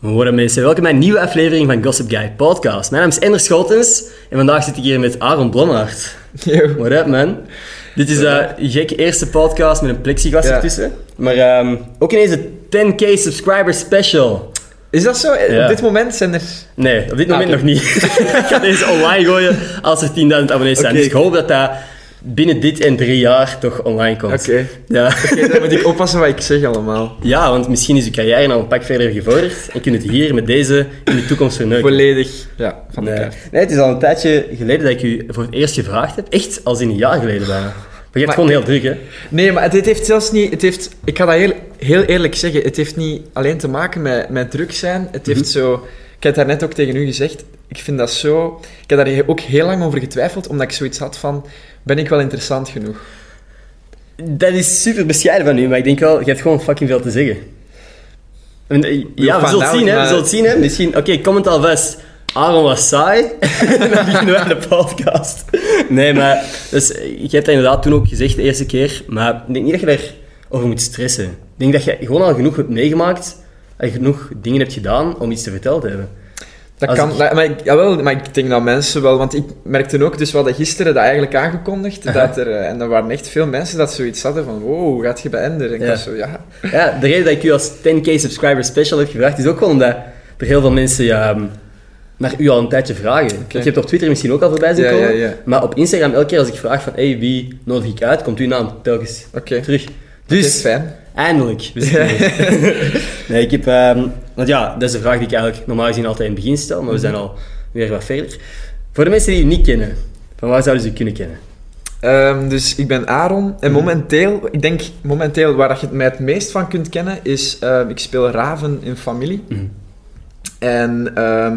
Goedemorgen mensen, welkom bij een nieuwe aflevering van Gossip Guy Podcast. Mijn naam is Ender Schotens en vandaag zit ik hier met Aaron Blommaert. Yo. What up man? Dit is een gekke eerste podcast met een plexiglas Ja. ertussen. Maar ehm, ook ineens een 10k subscriber special. Is dat zo? Ja. Op dit moment zijn er... Nee, op dit moment oké. nog niet. ik ga deze online gooien als er 10.000 abonnees zijn. Dus ik hoop dat dat binnen dit en drie jaar toch online komt. Oké. Ja. Oké, dan moet ik oppassen wat ik zeg allemaal. ja, want misschien is uw carrière nou een pak verder gevorderd en kun je het hier met deze in de toekomst verneuken. Volledig ja, van Nee. elkaar. nee, het is al een tijdje geleden dat ik u voor het eerst gevraagd heb. Echt als in een jaar geleden bijna. Maar je hebt Maar- gewoon heel druk, hè? Nee, maar het, heeft zelfs niet... Het heeft, ik ga dat heel, heel eerlijk zeggen. Het heeft niet alleen te maken met, met druk zijn. Het heeft zo... Ik heb het daarnet ook tegen u gezegd. Ik vind dat zo... Ik heb daar ook heel lang over getwijfeld, omdat ik zoiets had van... Ben ik wel interessant genoeg? Dat is super bescheiden van u, maar ik denk wel, je hebt gewoon fucking veel te zeggen. En, eh, ja, we zullen het zien, hè? We zullen het zien, hè? Misschien, oké, comment alvast. Aaron was saai. en dan beginnen we aan de podcast. Nee, maar dus, je hebt dat inderdaad toen ook gezegd de eerste keer, maar ik denk niet dat je daarover moet stressen. Ik denk dat je gewoon al genoeg hebt meegemaakt en genoeg dingen hebt gedaan om iets te vertellen te hebben. Dat Als kan, ik- maar, ik, jawel, maar ik denk dat mensen wel... Want ik merkte ook, dus we hadden gisteren dat eigenlijk aangekondigd, dat er, eh, en er waren echt veel mensen dat zoiets hadden van wow, hoe gaat je bij Ender? En Ja. zo, ja... Ja, de reden dat ik u als 10k subscriber special heb gevraagd, is ook wel omdat er heel veel mensen ja, ehm, naar u al een tijdje vragen. Je hebt op Twitter misschien ook al voorbij zien komen, ja, ja. maar op Instagram elke keer als ik vraag van hey, wie nodig ik uit, komt uw naam telkens terug. Dus, fijn. eindelijk. Nee, ik heb... ehm, want ja, dat is een vraag die ik eigenlijk normaal gezien altijd in het begin stel, maar we zijn al weer wat verder. Voor de mensen die u niet kennen, van waar zouden ze u kunnen kennen? Ehm, dus ik ben Aaron en momenteel, ik denk momenteel waar dat je mij het meest van kunt kennen, is ehm, ik speel Raven in Familie. Mhm. En ehm,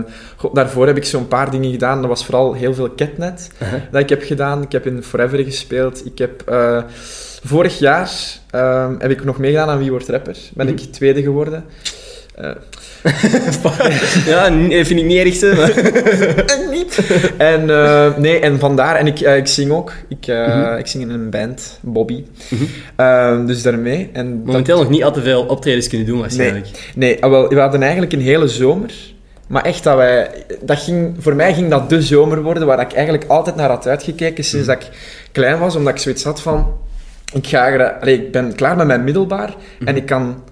daarvoor heb ik zo'n paar dingen gedaan. Dat was vooral heel veel Catnet dat ik heb gedaan. Ik heb in Forever gespeeld. Ik heb eh, vorig jaar heb ik nog meegedaan aan Wie wordt Rapper. Ben Mhm. ik tweede geworden. Ja, vind ik niet erg, maar... niet. En, eh, nee, en vandaar. En ik, eh, ik zing ook. Ik, eh, Mhm. ik zing in een band, Bobby. Mhm. Ehm, dus daarmee. En dat- Momenteel nog niet al te veel optredens kunnen doen, waarschijnlijk. nee, ah, wel, we hadden eigenlijk een hele zomer. Maar echt, dat wij, dat ging, voor mij ging dat de zomer worden waar ik eigenlijk altijd naar had uitgekeken sinds dat ik klein was. Omdat ik zoiets had van... Ik, ga, allee, ik ben klaar met mijn middelbaar en ik kan,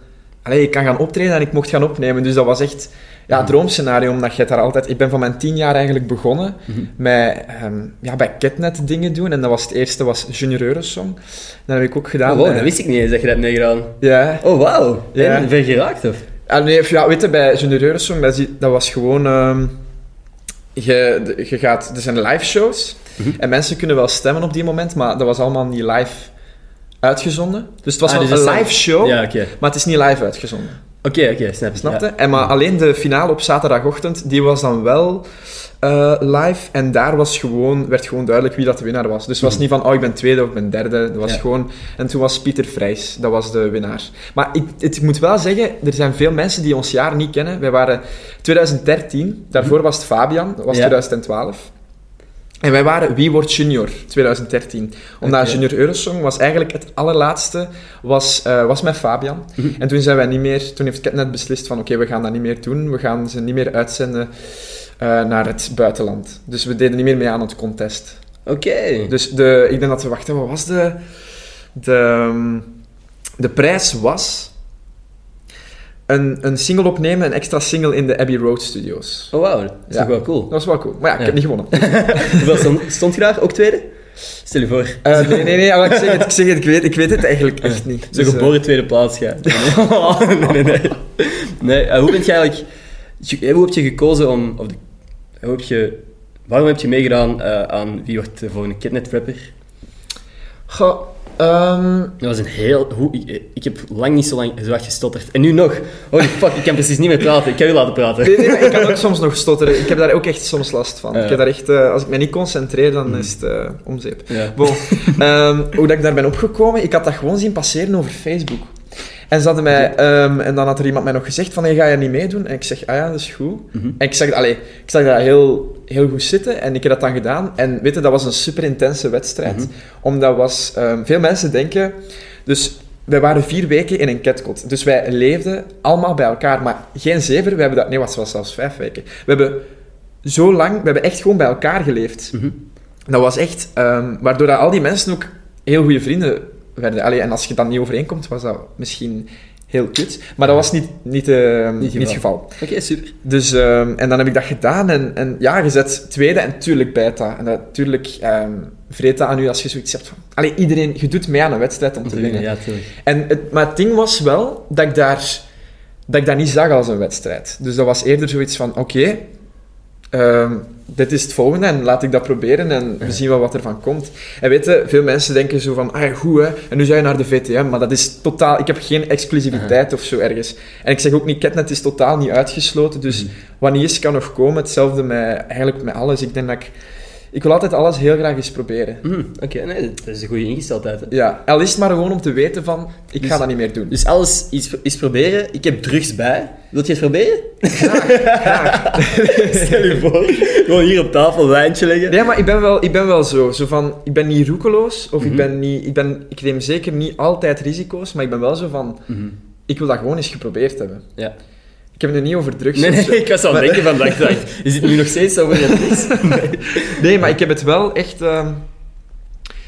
allee, ik kan gaan optreden en ik mocht gaan opnemen. Dus dat was echt ja, het droomscenario, omdat je daar altijd... Ik ben van mijn tien jaar eigenlijk begonnen Mhm. met ehm, ja, bij Catnet dingen doen. En dat was het eerste was Junior Eurosong. Dat heb ik ook gedaan. Oh, wow, bij- dat wist ik niet eens dat je dat hebt meegedaan. Ja, Oh, wauw. Ja. En ver geraakt, of? Ah, nee, ja, weet je, bij Junior Eurosong, dat, was gewoon... ehm, je, je gaat, er zijn live shows Mhm. en mensen kunnen wel stemmen op die moment, maar dat was allemaal niet live uitgezonden. Dus het was Ah, dus een dat live show, Ja, maar het is niet live uitgezonden. Oké, oké, snap je. Snap je? Ja. En maar alleen de finale op zaterdagochtend, die was dan wel eh, live. En daar was gewoon, werd gewoon duidelijk wie dat de winnaar was. Dus het was Mhm. niet van, oh, ik ben tweede of ik ben derde. Het was Ja. gewoon... En toen was Pieter Vrijs, dat was de winnaar. Maar ik, het, ik moet wel zeggen, er zijn veel mensen die ons jaar niet kennen. Wij waren 2013, daarvoor was het Fabian, dat was Mhm. Ja. 2012. En wij waren Wie wordt junior 2013. Omdat. Junior Eurosong was eigenlijk het allerlaatste, was, eh, was met Fabian. Mhm. En toen zijn wij niet meer, toen heeft Catnet beslist van oké, we gaan dat niet meer doen. We gaan ze niet meer uitzenden eh, naar het buitenland. Dus we deden niet meer mee aan het contest. Oké. Dus de, ik denk dat we, wachten, wat was de, de, ehm, de prijs was een, een single opnemen, een extra single in de Abbey Road Studios. Oh, wauw. Dat is Ja. toch wel cool. Dat was wel cool. Maar ja, ik Ja. heb niet gewonnen. Hoeveel stond, stond je daar? Ook tweede? Stel je voor. Eh, nee, nee, nee, maar ik zeg het, ik, zeg het ik, weet, ik weet het eigenlijk echt niet. Zo'n Dus, eh, geboren tweede plaats, ja. nee, nee, nee. nee eh, hoe ben je eigenlijk... Hoe heb je gekozen om... Of de, hoe heb je, waarom heb je meegedaan aan wie wordt de volgende Kidnet-rapper? goh, Dat was een heel... Hoe, ik, ik heb lang niet zo lang zo gestotterd. En nu nog. Holy fuck, ik kan precies niet meer praten. Ik kan je laten praten. Nee, nee, ik kan ook soms nog stotteren. Ik heb daar ook echt soms last van. Ik heb daar echt, eh, als ik me niet concentreer, dan is het eh omzeep. Ja. Bon, ehm, hoe dat ik daar ben opgekomen, ik had dat gewoon zien passeren over Facebook. En, ze hadden mij, ehm, en dan had er iemand mij nog gezegd van, hey, ga je niet meedoen? En ik zeg, ah ja, dat is goed. Mhm. En ik zag, allee, ik zag dat heel, heel goed zitten en ik heb dat dan gedaan. En weet je, dat was een super intense wedstrijd. Mhm. Omdat was, ehm, veel mensen denken... Dus wij waren vier weken in een ketkot. Dus wij leefden allemaal bij elkaar. Maar geen zeven, we hebben dat... Nee, wat was zelfs vijf weken. We hebben zo lang... We hebben echt gewoon bij elkaar geleefd. Mhm. Dat was echt... ehm, waardoor dat al die mensen ook heel goede vrienden werden. Allee, en als je dan niet overeenkomt, was dat misschien heel kut. Maar dat was niet, niet, eh, niet, geval. het geval. Oké, super. Dus, ehm, en dan heb ik dat gedaan. En, en ja, je zet tweede en tuurlijk bijt dat. En natuurlijk ehm vreet dat aan u als je zoiets hebt van... Allee, iedereen... Je doet mee aan een wedstrijd om te winnen. Ja, tuurlijk. En het, maar het ding was wel dat ik, daar, dat ik dat niet zag als een wedstrijd. Dus dat was eerder zoiets van, oké, ehm, dit is het volgende en laat ik dat proberen en we zien wel wat er van komt. En weet je, veel mensen denken zo van, ah goed hè, en nu zou je naar de VTM, maar dat is totaal... Ik heb geen exclusiviteit of zo ergens. En ik zeg ook niet, Ketnet is totaal niet uitgesloten, dus Mhm. wat niet is, kan nog komen. Hetzelfde met, eigenlijk met alles. Ik denk dat ik... Ik wil altijd alles heel graag eens proberen. Mhm, Oké, nee, dat is een goede ingesteldheid. Hè. Ja, al is het maar gewoon om te weten van, ik Dus- ga dat niet meer doen. Dus alles iets, iets proberen. Ik heb drugs bij. Wilt je het proberen? Stel je voor. Gewoon hier op tafel een wijntje leggen. Ja, maar ik ben wel, ik ben wel zo. zo van, ik ben niet roekeloos, of ik, Mhm. ben niet, ik, ben, ik neem zeker niet altijd risico's, maar ik ben wel zo van, Mhm. ik wil dat gewoon eens geprobeerd hebben. Ja. Ik heb het nu niet over drugs Nee, nee, ik was al Maar- denken van, dacht, dacht, is het nu nog steeds over drugs? Nee, maar ik heb het wel echt... ehm,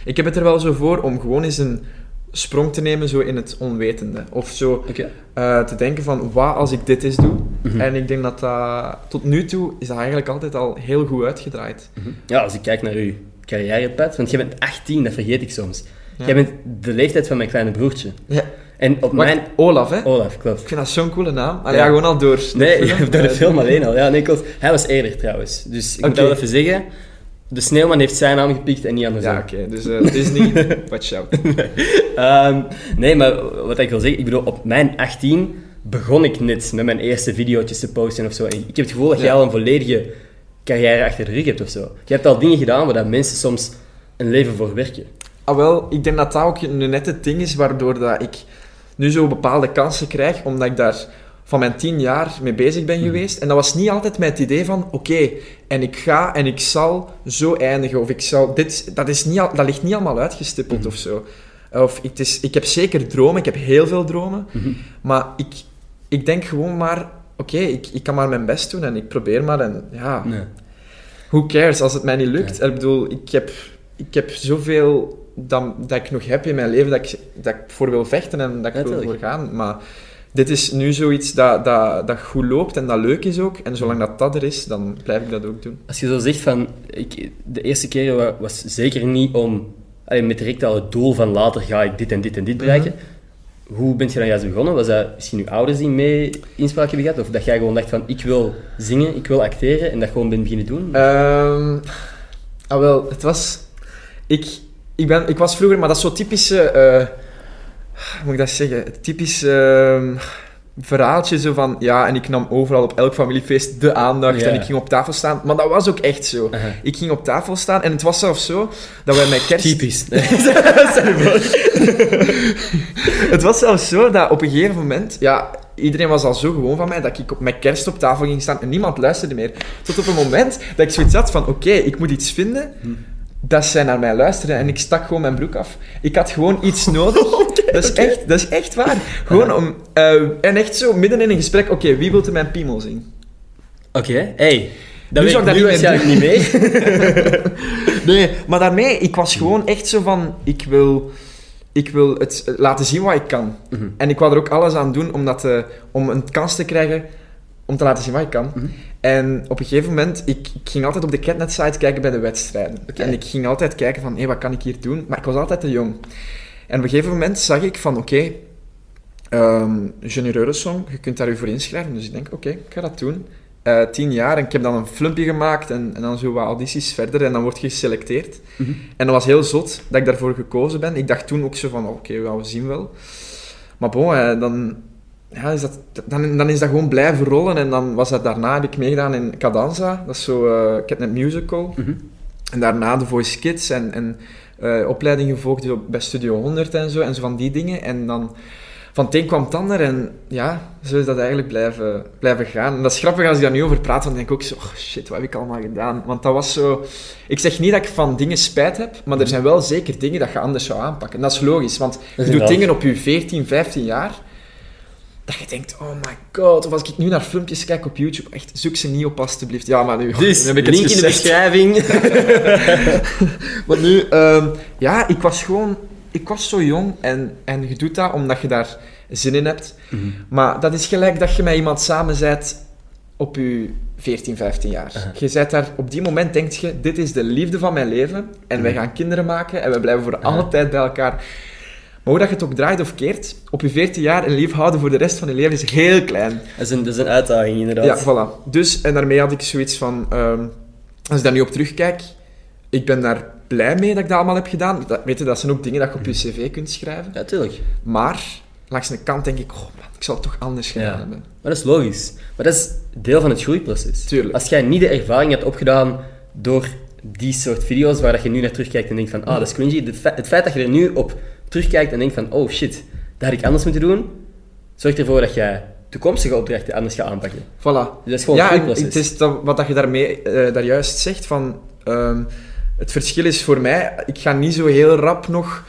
ik heb het er wel zo voor om gewoon eens een sprong te nemen zo in het onwetende. Of zo eh, te denken van, wat als ik dit eens doe? Mhm. En ik denk dat dat... Tot nu toe is dat eigenlijk altijd al heel goed uitgedraaid. Mhm. Ja, als ik kijk naar uw carrièrepad, want jij bent 18, dat vergeet ik soms. Ja. Jij bent de leeftijd van mijn kleine broertje. Ja. En op Wacht, mijn... Olaf, hè? Olaf, klopt. Ik vind dat zo'n coole naam. Allee, Ja. ja. gewoon al door Nee, film. door de Eh, film alleen al. Ja, nee, klopt. Hij was eerder trouwens. Dus ik moet Oké. wel even zeggen, de sneeuwman heeft zijn naam gepikt en niet andersom. Ja, oké. Dus eh, Disney, watch out. Ehm, nee, maar wat ik wil zeggen, ik bedoel, op mijn 18 begon ik net met mijn eerste video's te posten of zo. En ik heb het gevoel dat jij Ja. al een volledige carrière achter de rug hebt of zo. Je hebt al dingen gedaan waar dat mensen soms een leven voor werken. Ah, wel, ik denk dat dat ook een net het ding is waardoor dat ik nu zo bepaalde kansen krijg, omdat ik daar van mijn tien jaar mee bezig ben geweest. En dat was niet altijd met het idee van, oké, en ik ga en ik zal zo eindigen, of ik zal... Dit, dat, is niet al, dat ligt niet allemaal uitgestippeld Mhm. of zo. Of het is, ik heb zeker dromen, ik heb heel veel dromen, maar ik, ik denk gewoon maar, oké, ik, ik kan maar mijn best doen en ik probeer maar en ja... Nee. Who cares als het mij niet lukt? Ik bedoel, ik heb, ik heb zoveel dat, dat ik nog heb in mijn leven dat ik, dat ik voor wil vechten en dat ik wil voor gaan. Maar dit is nu zoiets dat, dat, dat goed loopt en dat leuk is ook. En zolang dat dat er is, dan blijf ik dat ook doen. Als je zo zegt van, ik, de eerste keer wa- was zeker niet om, allee, met direct al het doel van later ga ik dit en dit en dit bereiken. Hoe ben je dan juist begonnen? Was dat misschien je ouders die mee inspraak hebben gehad? Of dat jij gewoon dacht van, ik wil zingen, ik wil acteren en dat gewoon bent beginnen doen? Ehm ah, wel, het was... Ik, ik, ben, ik was vroeger, maar dat is zo typische... hoe moet ik dat zeggen? Typisch ehm, verhaaltje zo van... Ja, en ik nam overal op elk familiefeest de aandacht en ik ging op tafel staan. Maar dat was ook echt zo. Ik ging op tafel staan en het was zelfs zo dat wij met kerst... Typisch. Het was zelfs zo dat op een gegeven moment, ja, iedereen was al zo gewoon van mij dat ik op, met kerst op tafel ging staan en niemand luisterde meer. Tot op een moment dat ik zoiets had van, oké, ik moet iets vinden dat zij naar mij luisteren en ik stak gewoon mijn broek af. Ik had gewoon iets nodig. dat, is echt, dat is echt waar. Gewoon om... eh, en echt zo, midden in een gesprek, oké, wie wil er mijn piemel zien? Oké, hey. Dat Nu zou ik dat niet meer niet meer. Nee, maar daarmee, ik was gewoon echt zo van, ik wil, ik wil het laten zien wat ik kan. Mhm. En ik wou er ook alles aan doen om, dat, eh, om een kans te krijgen om te laten zien wat ik kan. Mhm. En op een gegeven moment, ik, ik ging altijd op de Catnet-site kijken bij de wedstrijden. En ik ging altijd kijken van, hé, wat kan ik hier doen? Maar ik was altijd te jong. En op een gegeven moment zag ik van, oké, ehm Junior Eurosong, je kunt daar je voor inschrijven. Dus ik denk, oké, ik ga dat doen. Eh, tien jaar en ik heb dan een filmpje gemaakt en, en dan zo wat audities verder en dan word je geselecteerd. Mhm. En dat was heel zot dat ik daarvoor gekozen ben. Ik dacht toen ook zo van, oké, ja, we zien wel. Maar bon, eh, dan, ja, is dat, dan, dan is dat gewoon blijven rollen. En dan was dat daarna, heb ik meegedaan in Cadanza. Dat is zo, eh, ik heb net musical. Mhm. En daarna de Voice Kids en, en eh, opleiding gevolgd bij Studio 100 en zo. En zo van die dingen. En dan van het een kwam het ander en ja, zo is dat eigenlijk blijven, blijven gaan. En dat is grappig als ik daar nu over praat, dan denk ik ook zo, oh shit, wat heb ik allemaal gedaan? Want dat was zo... Ik zeg niet dat ik van dingen spijt heb, maar er zijn wel zeker dingen dat je anders zou aanpakken. En dat is logisch, want je doet dingen op je 14, 15 jaar, dat je denkt, oh my god, of als ik nu naar filmpjes kijk op YouTube, echt, zoek ze niet op alstublieft. Ja, maar nu, Dus, nu heb ik het link in de beschrijving. Maar nu, ehm, ja, ik was gewoon... Ik was zo jong en, en je doet dat omdat je daar zin in hebt. Mhm. Maar dat is gelijk dat je met iemand samen bent op je 14, 15 jaar. Je bent daar, op die moment denk je, dit is de liefde van mijn leven en wij Mhm. gaan kinderen maken en we blijven voor altijd bij elkaar. Maar hoe dat je het ook draait of keert, op je 14 jaar een lief houden voor de rest van je leven is heel klein. Dat is een, dat is een uitdaging, inderdaad. Ja, voilà. Dus, en daarmee had ik zoiets van... ehm, als ik daar nu op terugkijk, ik ben daar blij mee dat ik dat allemaal heb gedaan. Dat, weet je, dat zijn ook dingen dat je op je cv kunt schrijven. Ja, tuurlijk. Maar, langs de kant denk ik, oh man, ik zal het toch anders gedaan Ja. hebben. Maar dat is logisch. Maar dat is deel van het groeiproces. Tuurlijk. Als jij niet de ervaring hebt opgedaan door die soort video's waar dat je nu naar terugkijkt en denkt van, ah, dat is cringy. Het feit, het feit dat je er nu op terugkijkt en denkt van, oh shit, dat had ik anders moeten doen, zorgt ervoor dat jij toekomstige opdrachten anders gaat aanpakken. Voilà. Dus dat is gewoon ja, een het is dat, wat dat je daarmee eh, daar juist zegt, van... ehm, het verschil is voor mij, ik ga niet zo heel rap nog...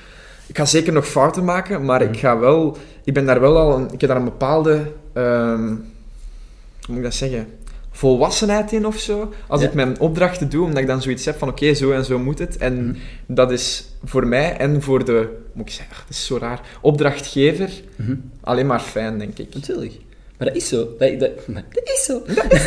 Ik ga zeker nog fouten maken, maar Mhm. ik ga wel... Ik ben daar wel al... Een, ik heb daar een bepaalde... ehm, hoe moet ik dat zeggen? Volwassenheid in of zo. Als Ja. ik mijn opdrachten doe, omdat ik dan zoiets heb van oké, zo en zo moet het. En Mhm. dat is voor mij en voor de... Moet ik zeggen? ach, Dat is zo raar. Opdrachtgever Mhm. alleen maar fijn, denk ik. Natuurlijk. Maar dat is zo. Dat, dat, maar dat is zo.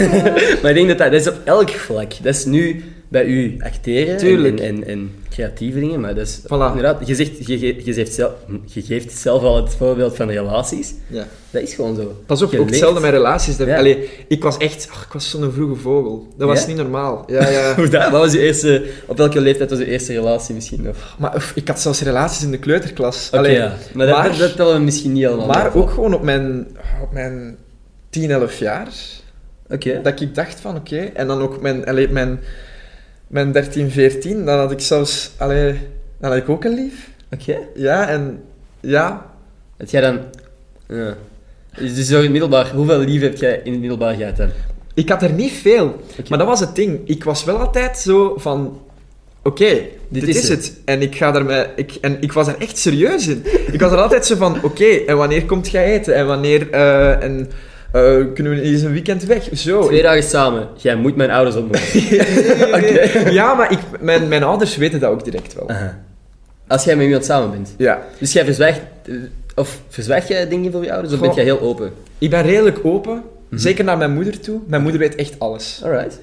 maar ik denk dat dat, dat is op elk vlak. Dat is nu bij u acteren en, creatieve dingen, maar dat is Voilà. inderdaad, je, zegt, je, je, je, geeft zelf, je geeft zelf al het voorbeeld van relaties. Ja. Dat is gewoon zo. Dat is ook, Je ook leert. hetzelfde met relaties. Ja. allee, ik was echt... ach, ik was zo'n vroege vogel. Dat was Ja? niet normaal. Ja, ja. Dat? Wat was je eerste, op welke leeftijd was je eerste relatie misschien? Of? Maar ik had zelfs relaties in de kleuterklas. Oké, ja. Maar dat, maar- dat, we misschien niet allemaal. maar ook gewoon op mijn, op mijn 10, 11 jaar. Oké. Dat ik dacht van, oké. En dan ook mijn, mijn, mijn 13, 14. Dan had ik zelfs... Allee, dan had ik ook een lief. Oké. Ja, en... Ja. Heb jij dan... Ja. Dus zo in het middelbaar, hoeveel lief heb jij in het middelbaar gehad dan? Ik had er niet veel. Maar dat was het ding. Ik was wel altijd zo van... Oké, dit, is is, het. het. En ik ga daarmee... Ik, en ik was er echt serieus in. ik was er altijd zo van... Oké, en wanneer komt jij eten? En wanneer... eh, en eh, kunnen we eens een weekend weg? Zo. Twee dagen samen. Jij moet mijn ouders ontmoeten. Ja, maar ik, mijn, mijn ouders weten dat ook direct wel. Als jij met iemand samen bent. Ja. Dus jij verzwijgt... eh, Of verzwijg jij dingen voor je ouders, of Goh. ben jij heel open? Ik ben redelijk open. Mhm. Zeker naar mijn moeder toe. Mijn moeder weet echt alles. Alright.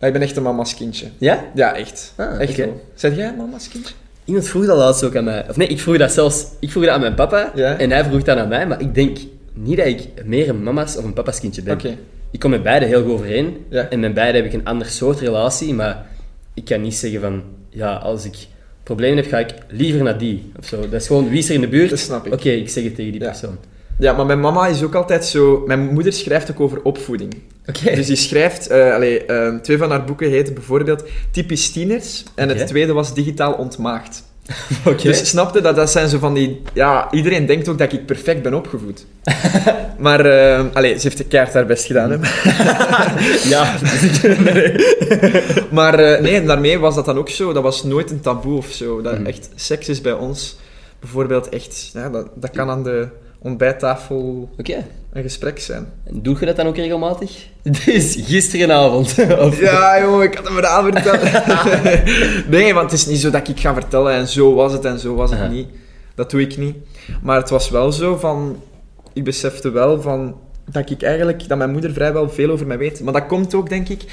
Ik ben echt een mama's kindje. Ja? Ja, echt. Ah, echt. Zeg jij een mama's kindje? Iemand vroeg dat laatst ook aan mij. Of nee, ik vroeg dat zelfs... Ik vroeg dat aan mijn papa, Ja. en hij vroeg dat aan mij, maar ik denk niet dat ik meer een mama's of een papa's kindje ben. Ik kom met beide heel goed overeen. Ja. En met beide heb ik een ander soort relatie, maar ik kan niet zeggen van... Ja, als ik problemen heb, ga ik liever naar die. Of zo. Dat is gewoon, wie is er in de buurt? Dat snap ik. Oké, ik zeg het tegen die Ja. persoon. Ja, maar mijn mama is ook altijd zo... Mijn moeder schrijft ook over opvoeding. Oké. Dus die schrijft... allee, eh, twee van haar boeken heten bijvoorbeeld Typisch Tieners. En het tweede was Digitaal Ontmaagd. Oké. Dus snapte dat dat zijn zo van die... Ja, iedereen denkt ook dat ik perfect ben opgevoed. maar... eh allee, ze heeft de keihard haar best gedaan, hè. Ja. Maar eh, nee, daarmee was dat dan ook zo. Dat was nooit een taboe of zo. Dat Mhm. echt, seks is bij ons bijvoorbeeld echt... Ja, dat, dat kan aan de ontbijttafel Oké. Een gesprek zijn. En doe je dat dan ook regelmatig? Dus gisterenavond. Of... Ja, jongen, ik had hem eraan vertellen. nee, want het is niet zo dat ik ga vertellen en zo was het en zo was het Aha. niet. Dat doe ik niet. Maar het was wel zo van... Ik besefte wel van... Dat ik eigenlijk... Dat mijn moeder vrijwel veel over mij weet. Maar dat komt ook, denk ik...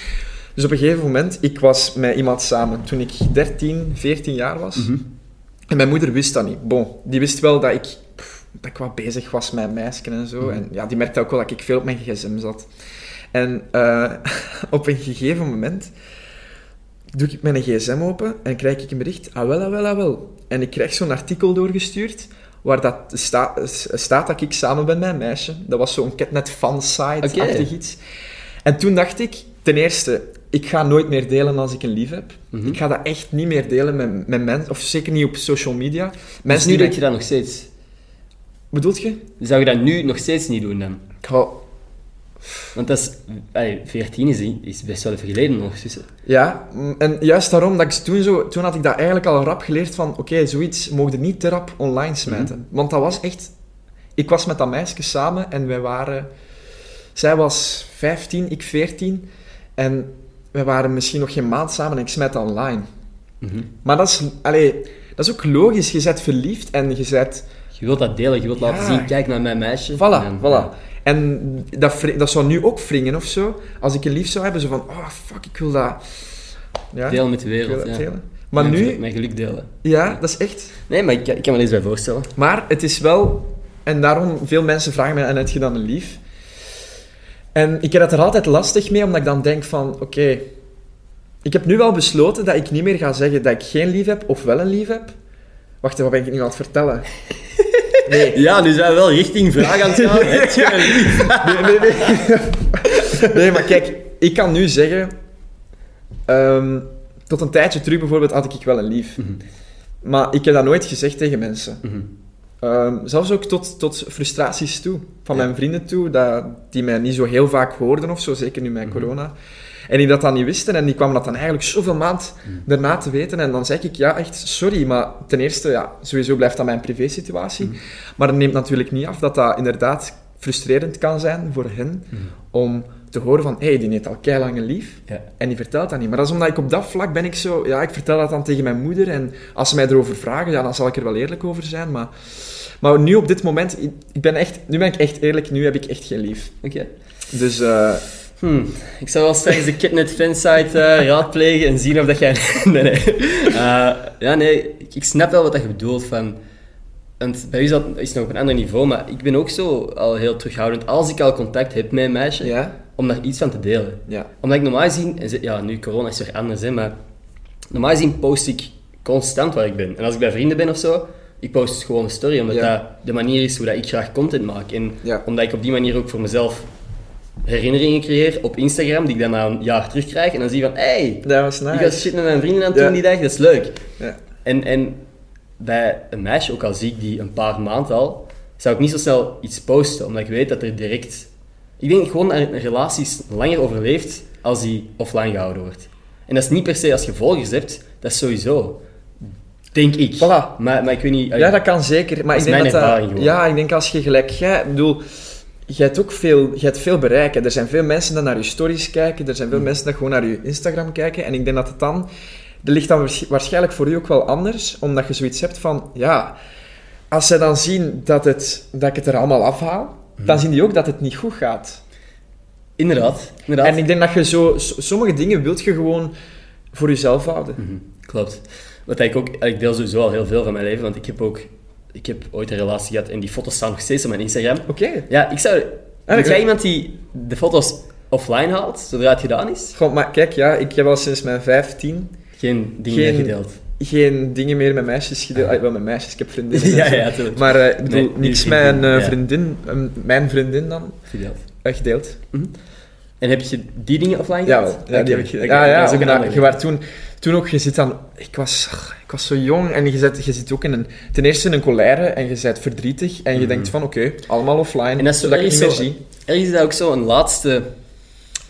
Dus op een gegeven moment... Ik was met iemand samen toen ik 13, 14 jaar was. Mhm. En mijn moeder wist dat niet. Bon, die wist wel dat ik, dat ik wat bezig was met meisjes en zo. Mhm. En ja, die merkte ook wel dat ik veel op mijn gsm zat. En eh, op een gegeven moment doe ik mijn gsm open en krijg ik een bericht. Ah wel, ah wel, ah wel. En ik krijg zo'n artikel doorgestuurd waar dat sta- staat dat ik samen ben met een meisje. Dat was zo'n Catnet fansite-achtig Oké. iets. En toen dacht ik, ten eerste, ik ga nooit meer delen als ik een lief heb. Mhm. Ik ga dat echt niet meer delen met, met mensen, of zeker niet op social media. Mensen Mensen nu denk je dat nog steeds. Bedoelt je? Zou je dat nu nog steeds niet doen dan? Ik ga... Want dat is... allee, 14 is, is best wel even geleden nog. Dus, Ja, en juist daarom dat ik toen zo... Toen had ik dat eigenlijk al rap geleerd van... Oké, zoiets mocht je niet te rap online smijten. Want dat was echt... Ik was met dat meisje samen en wij waren... Zij was 15, ik 14. En wij waren misschien nog geen maand samen en ik smijt dat online. mhm. Maar dat is... Allee, dat is ook logisch. Je bent verliefd en je bent... Je wilt dat delen, je wilt laten zien, kijk naar mijn meisje. Voilà, En- voilà. En dat, dat zou nu ook wringen of zo. Als ik een lief zou hebben, zo van... Oh, fuck, ik wil dat... Ja, Deel met de wereld, dat ja. delen. Maar Mijn nu... geluk- Mijn geluk delen. Ja, dat is echt... Nee, maar ik, ik kan me eens bij voorstellen. Maar het is wel... En daarom, veel mensen vragen mij, en heb je dan een lief? En ik heb het er altijd lastig mee, omdat ik dan denk van... Oké, ik heb nu wel besloten dat ik niet meer ga zeggen dat ik geen lief heb, of wel een lief heb. Wacht, wat ben ik nu aan het vertellen? Nee. Ja, nu zijn we wel richting vraag aan het gaan. Nee, nee, nee. nee, maar kijk, ik kan nu zeggen... ehm, tot een tijdje terug bijvoorbeeld had ik wel een lief. Mhm. Maar ik heb dat nooit gezegd tegen mensen. Mhm. Ehm, zelfs ook tot, tot frustraties toe. Van Ja. mijn vrienden toe, dat, die mij niet zo heel vaak hoorden of zo, zeker nu met Mhm. corona. En die dat dan niet wisten en die kwamen dat dan eigenlijk zoveel maand Mhm. daarna te weten. En dan zeg ik, ja, echt, sorry, maar ten eerste, ja, sowieso blijft dat mijn privésituatie. Mhm. Maar dat neemt natuurlijk niet af dat dat inderdaad frustrerend kan zijn voor hen Mhm. om te horen van, hé, hey, die heeft al keilang een lief. Ja. En die vertelt dat niet. Maar dat is omdat ik op dat vlak ben ik zo... Ja, ik vertel dat dan tegen mijn moeder. En als ze mij erover vragen, ja, dan zal ik er wel eerlijk over zijn. Maar, maar nu op dit moment... Ik, ik ben echt, nu ben ik echt eerlijk. Nu heb ik echt geen lief. Oké. Dus... eh, Hmm. Ik zou wel straks de Kidnet fansite eh, raadplegen en zien of dat jij... nee, nee. Eh, ja, nee. Ik, snap wel wat dat je bedoelt van... Want bij u is dat is nog op een ander niveau, maar ik ben ook zo al heel terughoudend. Als ik al contact heb met een meisje, ja? om daar iets van te delen. Ja. Omdat ik normaal gezien... en Ja, nu corona is weer anders, hè, maar... Normaal gezien post ik constant waar ik ben. En als ik bij vrienden ben of zo, ik post gewoon een story, omdat Ja. dat de manier is hoe dat ik graag content maak. En omdat ik op die manier ook voor mezelf herinneringen creëer op Instagram, die ik dan na een jaar terugkrijg. En dan zie je van, hey, Dat was ik was shit met mijn vrienden aan het doen die dag, dat is leuk. Ja. En, en bij een meisje, ook al zie ik die een paar maanden al, zou ik niet zo snel iets posten, omdat ik weet dat er direct... Ik denk gewoon dat een relatie langer overleeft als die offline gehouden wordt. En dat is niet per se als je volgers hebt, dat is sowieso. Denk ik. Voilà. Maar, maar ik weet niet... Ja, dat kan zeker. Maar ik denk dat dat-. Ja, ik denk als je gelijk... Jij, bedoel... Je hebt ook veel, je hebt veel bereik. hè. Er zijn veel mensen die naar je stories kijken. Er zijn veel Mm. mensen die gewoon naar je Instagram kijken. En ik denk dat het dan... Dat ligt dan waarsch- waarschijnlijk voor u ook wel anders. Omdat je zoiets hebt van... Ja, als ze dan zien dat, het, dat ik het er allemaal afhaal... Mm. Dan zien die ook dat het niet goed gaat. Inderdaad. inderdaad. En ik denk dat je zo... Sommige dingen wilt je gewoon voor jezelf houden. Mhm, Klopt. Wat ik ook, ik deel sowieso al heel veel van mijn leven, want ik heb ook, ik heb ooit een relatie gehad en die foto's staan nog steeds op mijn Instagram. Oké. Ja, ik zou, ben ik- jij iemand die de foto's offline haalt, zodra het gedaan is? Goh, maar kijk, ja, ik heb al sinds mijn 15 Geen dingen Geen- meer gedeeld. geen dingen meer met meisjes gedeeld. Ah, wel met meisjes, ik heb vriendinnen. ja, ja, tuurlijk. Maar eh, ik bedoel, Nee, niks die met een vriendin, eh, ja. vriendin, mijn vriendin dan, Gedeeld. eh, gedeeld. En heb je die dingen offline Ja, wel. ja, die heb ik gedaan. Ja, ja, dat is ook een omdat ander je was toen, toen ook, je zit dan, ik was, ik was zo jong en je zit, je zit ook in een, ten eerste in een colère en je bent verdrietig en je Mhm. denkt van, oké, allemaal offline, En dat is zo zodat ik het ergens niet meer zo- zie. Er is dat ook zo een laatste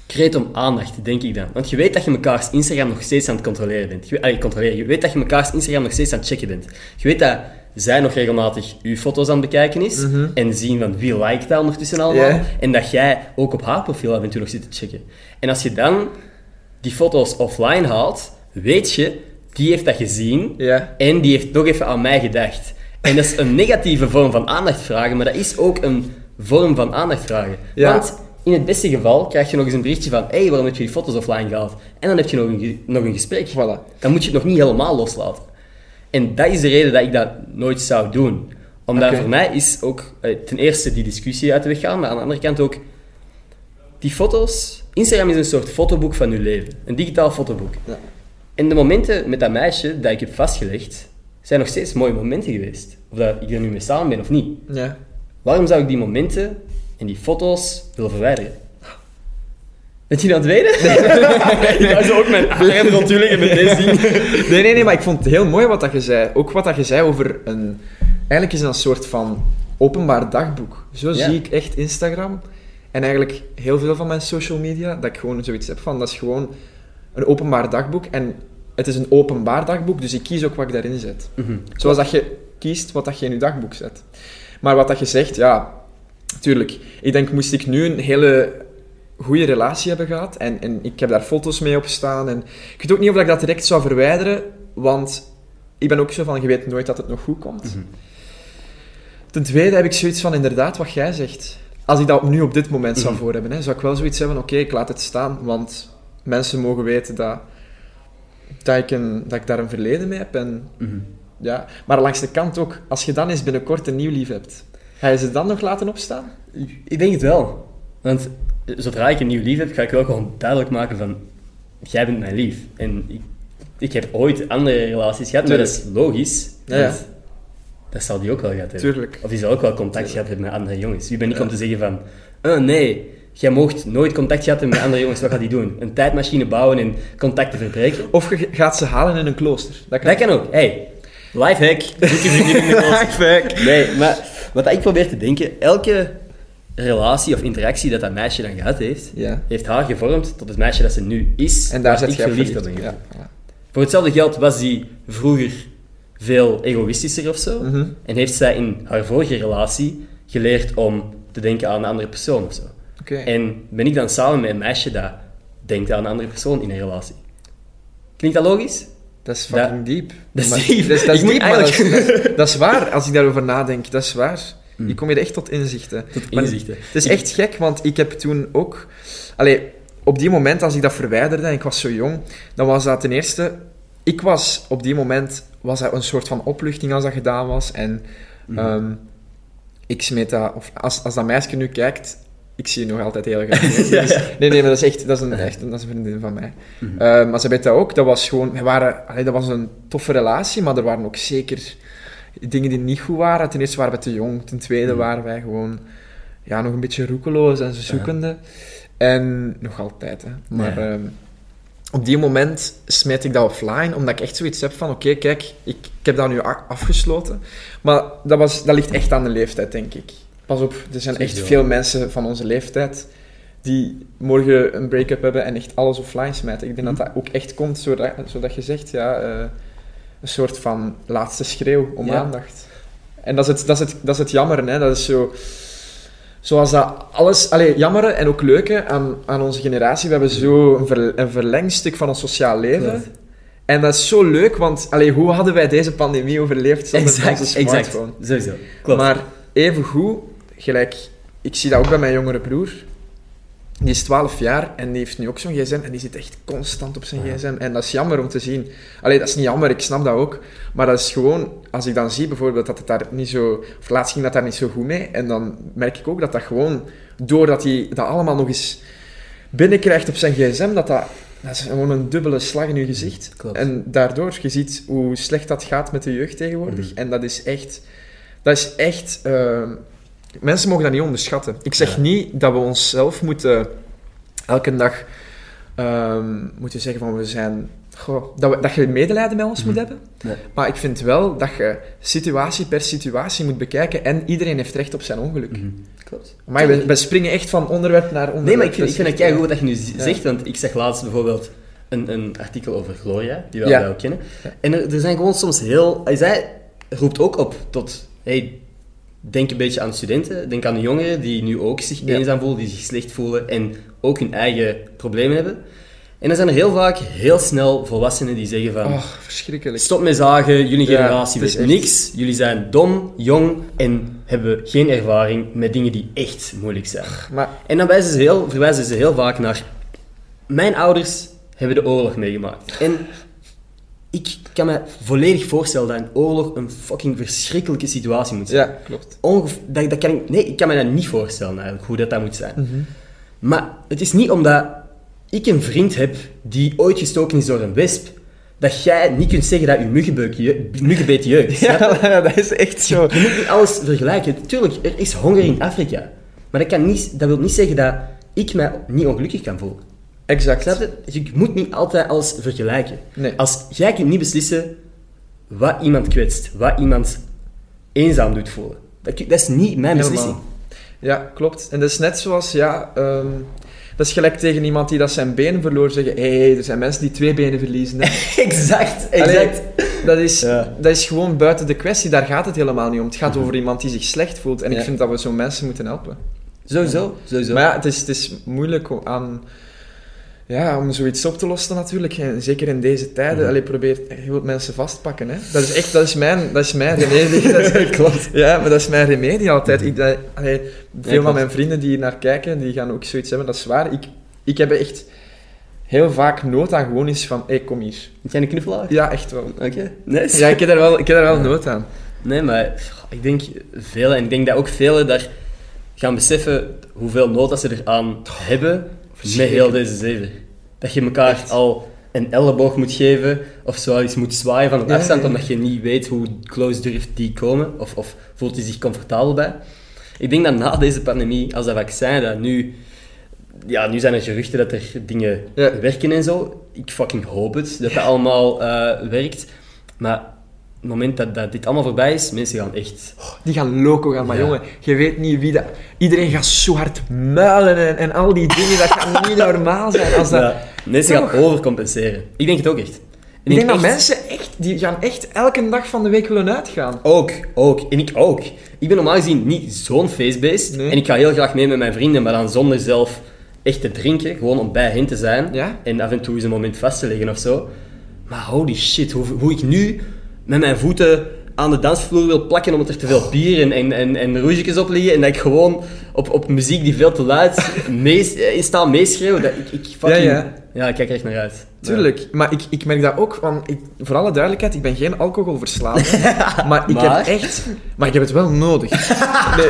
kreet om aandacht, denk ik dan. Want je weet dat je mekaars Instagram nog steeds aan het controleren bent. Je, allee, controleren. je weet dat je mekaars Instagram nog steeds aan het checken bent. Je weet dat zij nog regelmatig je foto's aan het bekijken is Mhm. en zien van wie liked dat ondertussen allemaal. Ja. En dat jij ook op haar profiel af en toe nog zit te checken. En als je dan die foto's offline haalt, weet je, die heeft dat gezien en die heeft nog even aan mij gedacht. En dat is een negatieve vorm van aandacht vragen, maar dat is ook een vorm van aandacht vragen. Ja. Want in het beste geval krijg je nog eens een berichtje van hé, hey, waarom heb je die foto's offline gehaald? En dan heb je nog een, nog een gesprek. voilà. Dan moet je het nog niet helemaal loslaten. En dat is de reden dat ik dat nooit zou doen. Omdat voor mij is ook eh, ten eerste die discussie uit de weg gaan, maar aan de andere kant ook die foto's. Instagram is een soort fotoboek van je leven. Een digitaal fotoboek. Ja. En de momenten met dat meisje dat ik heb vastgelegd, zijn nog steeds mooie momenten geweest. Of dat ik er nu mee samen ben of niet. Ja. Waarom zou ik die momenten en die foto's willen verwijderen? Bent je het weten? ik ga zo ook mijn arm rondtuigen met deze ding. Nee, nee, nee, maar ik vond het heel mooi wat dat je zei. Ook wat dat je zei over een... Eigenlijk is het een soort van openbaar dagboek. Zo Ja. zie ik echt Instagram. En eigenlijk heel veel van mijn social media, dat ik gewoon zoiets heb van, dat is gewoon een openbaar dagboek. En het is een openbaar dagboek, dus ik kies ook wat ik daarin zet. Mhm. Zoals dat je kiest wat dat je in je dagboek zet. Maar wat dat je zegt, ja, tuurlijk. Ik denk, moest ik nu een hele goede relatie hebben gehad en, en ik heb daar foto's mee op staan en ik weet ook niet of ik dat direct zou verwijderen, want ik ben ook zo van, je weet nooit dat het nog goed komt. Mhm. Ten tweede heb ik zoiets van, inderdaad, wat jij zegt. Als ik dat nu op dit moment zou Mhm. voor hebben, hè, zou ik wel zoiets hebben, oké, ik laat het staan, want mensen mogen weten dat, dat, ik een, dat ik daar een verleden mee heb en Mhm. ja, maar langs de kant ook, als je dan eens binnenkort een nieuw lief hebt, ga je ze dan nog laten opstaan? Ik denk het wel. Want zodra ik een nieuw lief heb, ga ik wel gewoon duidelijk maken van... Jij bent mijn lief. En ik, ik heb ooit andere relaties gehad, maar dat is logisch. Ja, Dat zal die ook wel gehad hebben. Tuurlijk. Of die zal ook wel contact gehad hebben met andere jongens. Wie ben ik om te zeggen van... Oh nee, jij mocht nooit contact gehad hebben met andere jongens. Wat gaat die doen? Een tijdmachine bouwen en contacten verbreken? Of je gaat ze halen in een klooster. Dat kan. Dat kan ook. Hey, lifehack. Je vriendin in de. Nee, maar wat ik probeer te denken, elke relatie of interactie dat dat meisje dan gehad heeft, Ja. heeft haar gevormd tot het meisje dat ze nu is. En daar zit je verliefd op ben Ja. Voor hetzelfde geld was die vroeger veel egoïstischer of zo. Mhm. En heeft zij in haar vorige relatie geleerd om te denken aan een andere persoon of zo. Oké. En ben ik dan samen met een meisje dat denkt aan een andere persoon in een relatie. Klinkt dat logisch? Dat is fucking diep. dat is Maar- diep. Dat is, dat is Ik moet diep, maar dat is, eigenlijk- dat is- dat is waar. Als ik daarover nadenk, dat is waar. Je kom je echt tot inzichten. Tot Maar inzichten. Het is echt gek, want ik heb toen ook... Allee, op die moment, als ik dat verwijderde en ik was zo jong, dan was dat ten eerste... Ik was op die moment... Was dat een soort van opluchting als dat gedaan was. En Mhm. ehm, ik smeet dat... Of als, als dat meisje nu kijkt... Ik zie je nog altijd heel graag. Ja, ja. Nee, nee, maar dat is echt... Dat is een, echt, dat is een vriendin van mij. Eh, maar ze weet dat ook. Dat was gewoon... We waren, allee, dat was een toffe relatie, maar er waren ook zeker dingen die niet goed waren. Ten eerste waren we te jong. Ten tweede Mhm. waren wij gewoon ja, nog een beetje roekeloos en zo zoekende. En nog altijd, hè. Maar ehm, op die moment smijt ik dat offline, omdat ik echt zoiets heb van... Oké, kijk, ik, ik heb dat nu afgesloten. Maar dat, was, dat ligt echt aan de leeftijd, denk ik. Pas op, er zijn echt veel mensen van onze leeftijd die morgen een break-up hebben en echt alles offline smijten. Ik denk dat dat ook echt komt, zodat, zodat je zegt, ja, eh, een soort van laatste schreeuw om Ja. aandacht. En dat is het, dat is het, dat is het jammeren, hè. Dat is zo... Zoals dat alles... Allee, jammeren en ook leuke aan, aan onze generatie. We hebben zo een, ver- een verlengstuk van ons sociaal leven. En dat is zo leuk, want allee, hoe hadden wij deze pandemie overleefd zonder Exact, onze exact. smartphone? Sowieso. Klopt. Maar even goed, gelijk, ik zie dat ook bij mijn jongere broer. Die is 12 jaar en die heeft nu ook zo'n gsm en die zit echt constant op zijn Ja. gsm. En dat is jammer om te zien. Allee, dat is niet jammer, ik snap dat ook. Maar dat is gewoon, als ik dan zie bijvoorbeeld dat het daar niet zo... Of laatst ging dat daar niet zo goed mee. En dan merk ik ook dat dat gewoon, doordat hij dat allemaal nog eens binnenkrijgt op zijn gsm, dat dat... Dat is gewoon een dubbele slag in je gezicht. Klopt. En daardoor, je ziet hoe slecht dat gaat met de jeugd tegenwoordig. Mhm. En dat is echt... Dat is echt... eh, mensen mogen dat niet onderschatten. Ik zeg Ja. niet dat we onszelf moeten... Elke dag... ehm, moeten zeggen van we zijn... Goh, dat, we, dat je medelijden met ons Mhm. moet hebben. Nee. Maar ik vind wel dat je situatie per situatie moet bekijken. En iedereen heeft recht op zijn ongeluk. Mhm. Klopt. Maar we, we springen echt van onderwerp naar onderwerp. Nee, maar ik vind, ik Dat vind het kei goed wat je nu Ja. zegt, want ik zag laatst bijvoorbeeld een, een artikel over Gloria, die we Ja. ook kennen. En er, er zijn gewoon soms heel... Zij roept ook op tot... Hey, denk een beetje aan studenten, denk aan de jongeren die nu ook zich Ja. eenzaam voelen, die zich slecht voelen en ook hun eigen problemen hebben. En dan zijn er heel vaak heel snel volwassenen die zeggen van... Oh, verschrikkelijk. Stop met zagen, jullie Ja, generatie weet echt- niks. Jullie zijn dom, jong en hebben geen ervaring met dingen die echt moeilijk zijn. Maar En dan wijzen ze heel, verwijzen ze heel vaak naar... Mijn ouders hebben de oorlog meegemaakt. En ik kan me volledig voorstellen dat een oorlog een fucking verschrikkelijke situatie moet zijn. ja, klopt. Dat, dat kan ik, nee, ik kan me dat niet voorstellen eigenlijk, hoe dat, dat moet zijn. Mhm. Maar het is niet omdat ik een vriend heb die ooit gestoken is door een wesp, dat jij niet kunt zeggen dat je muggenbeet jeukt. Ja, dat is echt zo. Je moet niet alles vergelijken. Tuurlijk, er is honger in Afrika. Maar dat, kan niet, dat wil niet zeggen dat ik mij niet ongelukkig kan voelen. Exact. Snap je? Je moet niet altijd alles vergelijken. Nee. Als jij kunt niet beslissen wat iemand kwetst, wat iemand eenzaam doet voelen, Dat, dat is niet mijn Helemaal. beslissing. Ja, klopt. En dat is net zoals, ja... ehm, dat is gelijk tegen iemand die dat zijn benen verloor zeggen... Hé, hey, er zijn mensen die twee benen verliezen. hè." exact, Allee, dat, is, Ja. dat is gewoon buiten de kwestie. Daar gaat het helemaal niet om. Het gaat over iemand die zich slecht voelt. En Ja. ik vind dat we zo'n mensen moeten helpen. Sowieso, sowieso. Maar ja, het is, het is moeilijk om aan... Ja, om zoiets op te lossen natuurlijk. En zeker in deze tijden. Mhm. Allee, probeer je wilt mensen vastpakken. Hè. Dat is echt... Dat is mijn, dat is mijn remedie. Dat is- Klopt. ja, maar dat is mijn remedie altijd. Ik, dat, allee, veel van mijn vrienden die hier naar kijken, die gaan ook zoiets hebben. Dat is waar. Ik, ik heb echt heel vaak nood aan gewoon eens van... Hé, hey, kom hier. Jij een knuffelaar? Ja, echt wel. Oké, nice. Ja, ik heb daar wel, ik heb daar wel Ja. nood aan. Nee, maar ik denk velen, en ik denk dat ook velen daar gaan beseffen hoeveel nood dat ze eraan hebben met heel deze zeven. Dat je elkaar Echt. al een elleboog moet geven, of zo iets moet zwaaien van een Ja, afstand, ja. omdat je niet weet hoe close durft die komen, of, of voelt hij zich comfortabel bij. Ik denk dat na deze pandemie, als dat vaccin, dat nu... Ja, nu zijn er geruchten dat er dingen Ja. werken en zo. Ik fucking hoop het, dat dat allemaal eh, werkt. Maar het moment dat, dat dit allemaal voorbij is, mensen gaan echt... Die gaan loco gaan, maar Ja. jongen, je weet niet wie dat... Iedereen gaat zo hard muilen en, en al die dingen, dat gaat niet normaal zijn. Als dat... Ja, mensen gaan overcompenseren. Ik denk het ook echt. Ik denk dat mensen echt, die gaan echt elke dag van de week willen uitgaan. Ook, ook. En ik ook. Ik ben normaal gezien niet zo'n feestbeest. Nee. En ik ga heel graag mee met mijn vrienden, maar dan zonder zelf echt te drinken. Gewoon om bij hen te zijn. Ja? En af en toe eens een moment vast te leggen of zo. Maar holy shit, hoe, hoe ik nu met mijn voeten aan de dansvloer wil plakken omdat er te veel bier en, en, en, en rougetjes op liggen. En dat ik gewoon op, op muziek die veel te luid eh, sta meeschreeuwen. Dat ik, ik fucking... Ja, ja. ik kijk er echt naar uit. Tuurlijk, maar ik, ik merk dat ook, want ik, voor alle duidelijkheid, ik ben geen alcoholverslaafd. maar ik Maar? heb echt... Maar ik heb het wel nodig. Nee.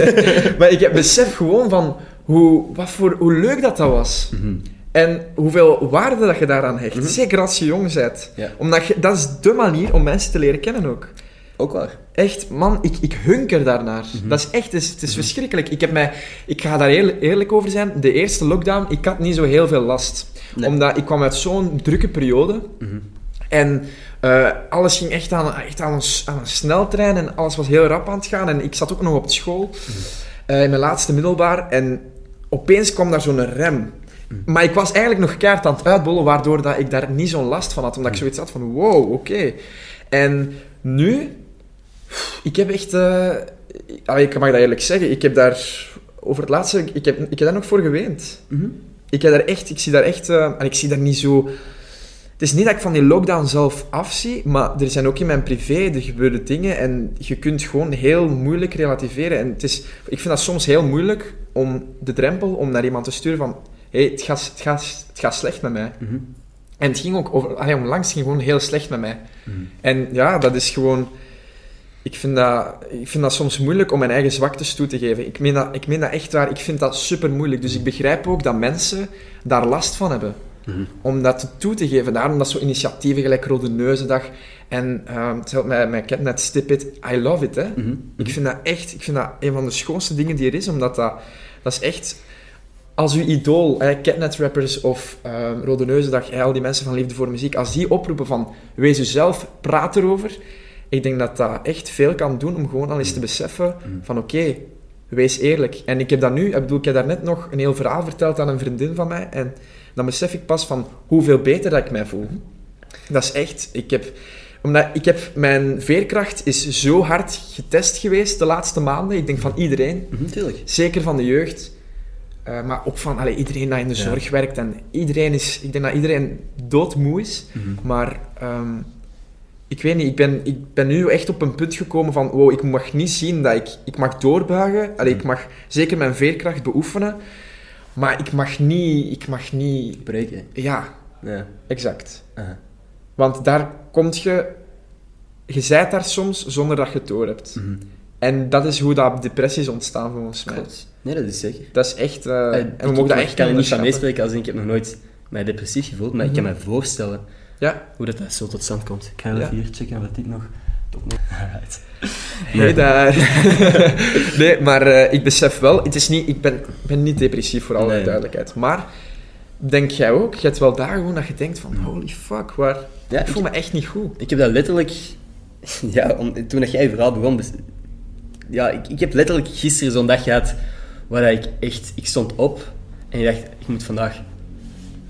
maar ik heb besef gewoon van hoe, wat voor, hoe leuk dat dat was. Mhm. En hoeveel waarde dat je daaraan hecht. Mhm. Zeker als je jong bent. Ja. Omdat je, dat is de manier om mensen te leren kennen ook. Ook waar. Echt, man, ik, ik hunker daarnaar. Mhm. Dat is echt, het is, het is verschrikkelijk. Ik, heb mij, ik ga daar heel eerlijk over zijn. De eerste lockdown, ik had niet zo heel veel last. Nee. Omdat ik kwam uit zo'n drukke periode. Mhm. En eh, alles ging echt, aan, echt aan, een, aan een sneltrein en alles was heel rap aan het gaan. En ik zat ook nog op school, eh, in mijn laatste middelbaar. En opeens kwam daar zo'n rem. Maar ik was eigenlijk nog keihard aan het uitbollen, waardoor dat ik daar niet zo'n last van had. Omdat ik zoiets had van, wow, oké. En nu, ik heb echt... allee, ik mag dat eerlijk zeggen, ik heb daar... Over het laatste, ik heb, ik heb daar nog voor geweend. Mhm. Ik, heb daar echt, ik zie daar echt... eh, en ik zie daar niet zo... Het is niet dat ik van die lockdown zelf afzie, maar er zijn ook in mijn privé, er gebeuren dingen en je kunt gewoon heel moeilijk relativeren. En het is, ik vind dat soms heel moeilijk om de drempel om naar iemand te sturen van hey, het, gaat, het, gaat, het gaat slecht met mij. Mhm. En het ging ook over... Allee, onlangs ging gewoon heel slecht met mij. Mhm. En ja, dat is gewoon... Ik vind, dat, ik vind dat soms moeilijk om mijn eigen zwaktes toe te geven. Ik meen dat, ik meen dat echt waar. Ik vind dat super moeilijk. Dus ik begrijp ook dat mensen daar last van hebben. Mhm. Om dat toe te geven. Daarom dat zo initiatieven gelijk Rode Neuzendag en uh, hetzelfde met, met Catnet Stip It. I love it, hè. Mhm. Ik vind dat echt... Ik vind dat een van de schoonste dingen die er is. Omdat dat... Dat is echt... Als uw idool, eh, Catnet-rappers of eh, Rode Neuzendag, eh, al die mensen van Liefde voor Muziek, als die oproepen van wees uzelf, praat erover, ik denk dat dat echt veel kan doen om gewoon al eens te beseffen Mm. van oké, wees eerlijk. En ik heb dat nu, ik bedoel, ik heb daarnet nog een heel verhaal verteld aan een vriendin van mij en dan besef ik pas van hoeveel beter dat ik mij voel. Dat is echt, ik heb... Omdat ik heb, mijn veerkracht is zo hard getest geweest de laatste maanden. Ik denk van iedereen. Mhm, tuurlijk. Zeker van de jeugd. Eh, maar ook van allee, iedereen dat in de Ja. zorg werkt. En iedereen is, ik denk dat iedereen doodmoe is. Mhm. Maar ehm, ik weet niet, ik ben, ik ben nu echt op een punt gekomen van... Wow, ik mag niet zien dat ik... Ik mag doorbuigen. Allee, ik mag zeker mijn veerkracht beoefenen. Maar ik mag niet... Ik mag niet... Breken. Ja, Ja. exact. Want daar komt je... Je zijt daar soms zonder dat je het door hebt. Mhm. En dat is hoe dat depressies ontstaan volgens mij. Klopt. Nee, dat is zeker. Dat is echt... en we ik- mogen dat ik echt kan er niet van meespreken als ik heb nog nooit mij depressief gevoeld, maar ik kan Mhm. me voorstellen Ja. hoe dat, dat zo tot stand komt. Ik ga Ja. even hier checken wat dit nog... Alright. Nee, daar... nee maar eh, ik besef wel, het is niet, ik ben, ik ben niet depressief voor alle Nee. duidelijkheid. Maar denk jij ook, je hebt wel dagen gewoon dat je denkt van, holy fuck, waar... Ja, ik voel ik, me echt niet goed. ik heb dat letterlijk... Ja, om, toen dat jij je verhaal begon, ja, ik, ik heb letterlijk gisteren zo'n dag gehad waar ik echt... Ik stond op en ik dacht, ik moet vandaag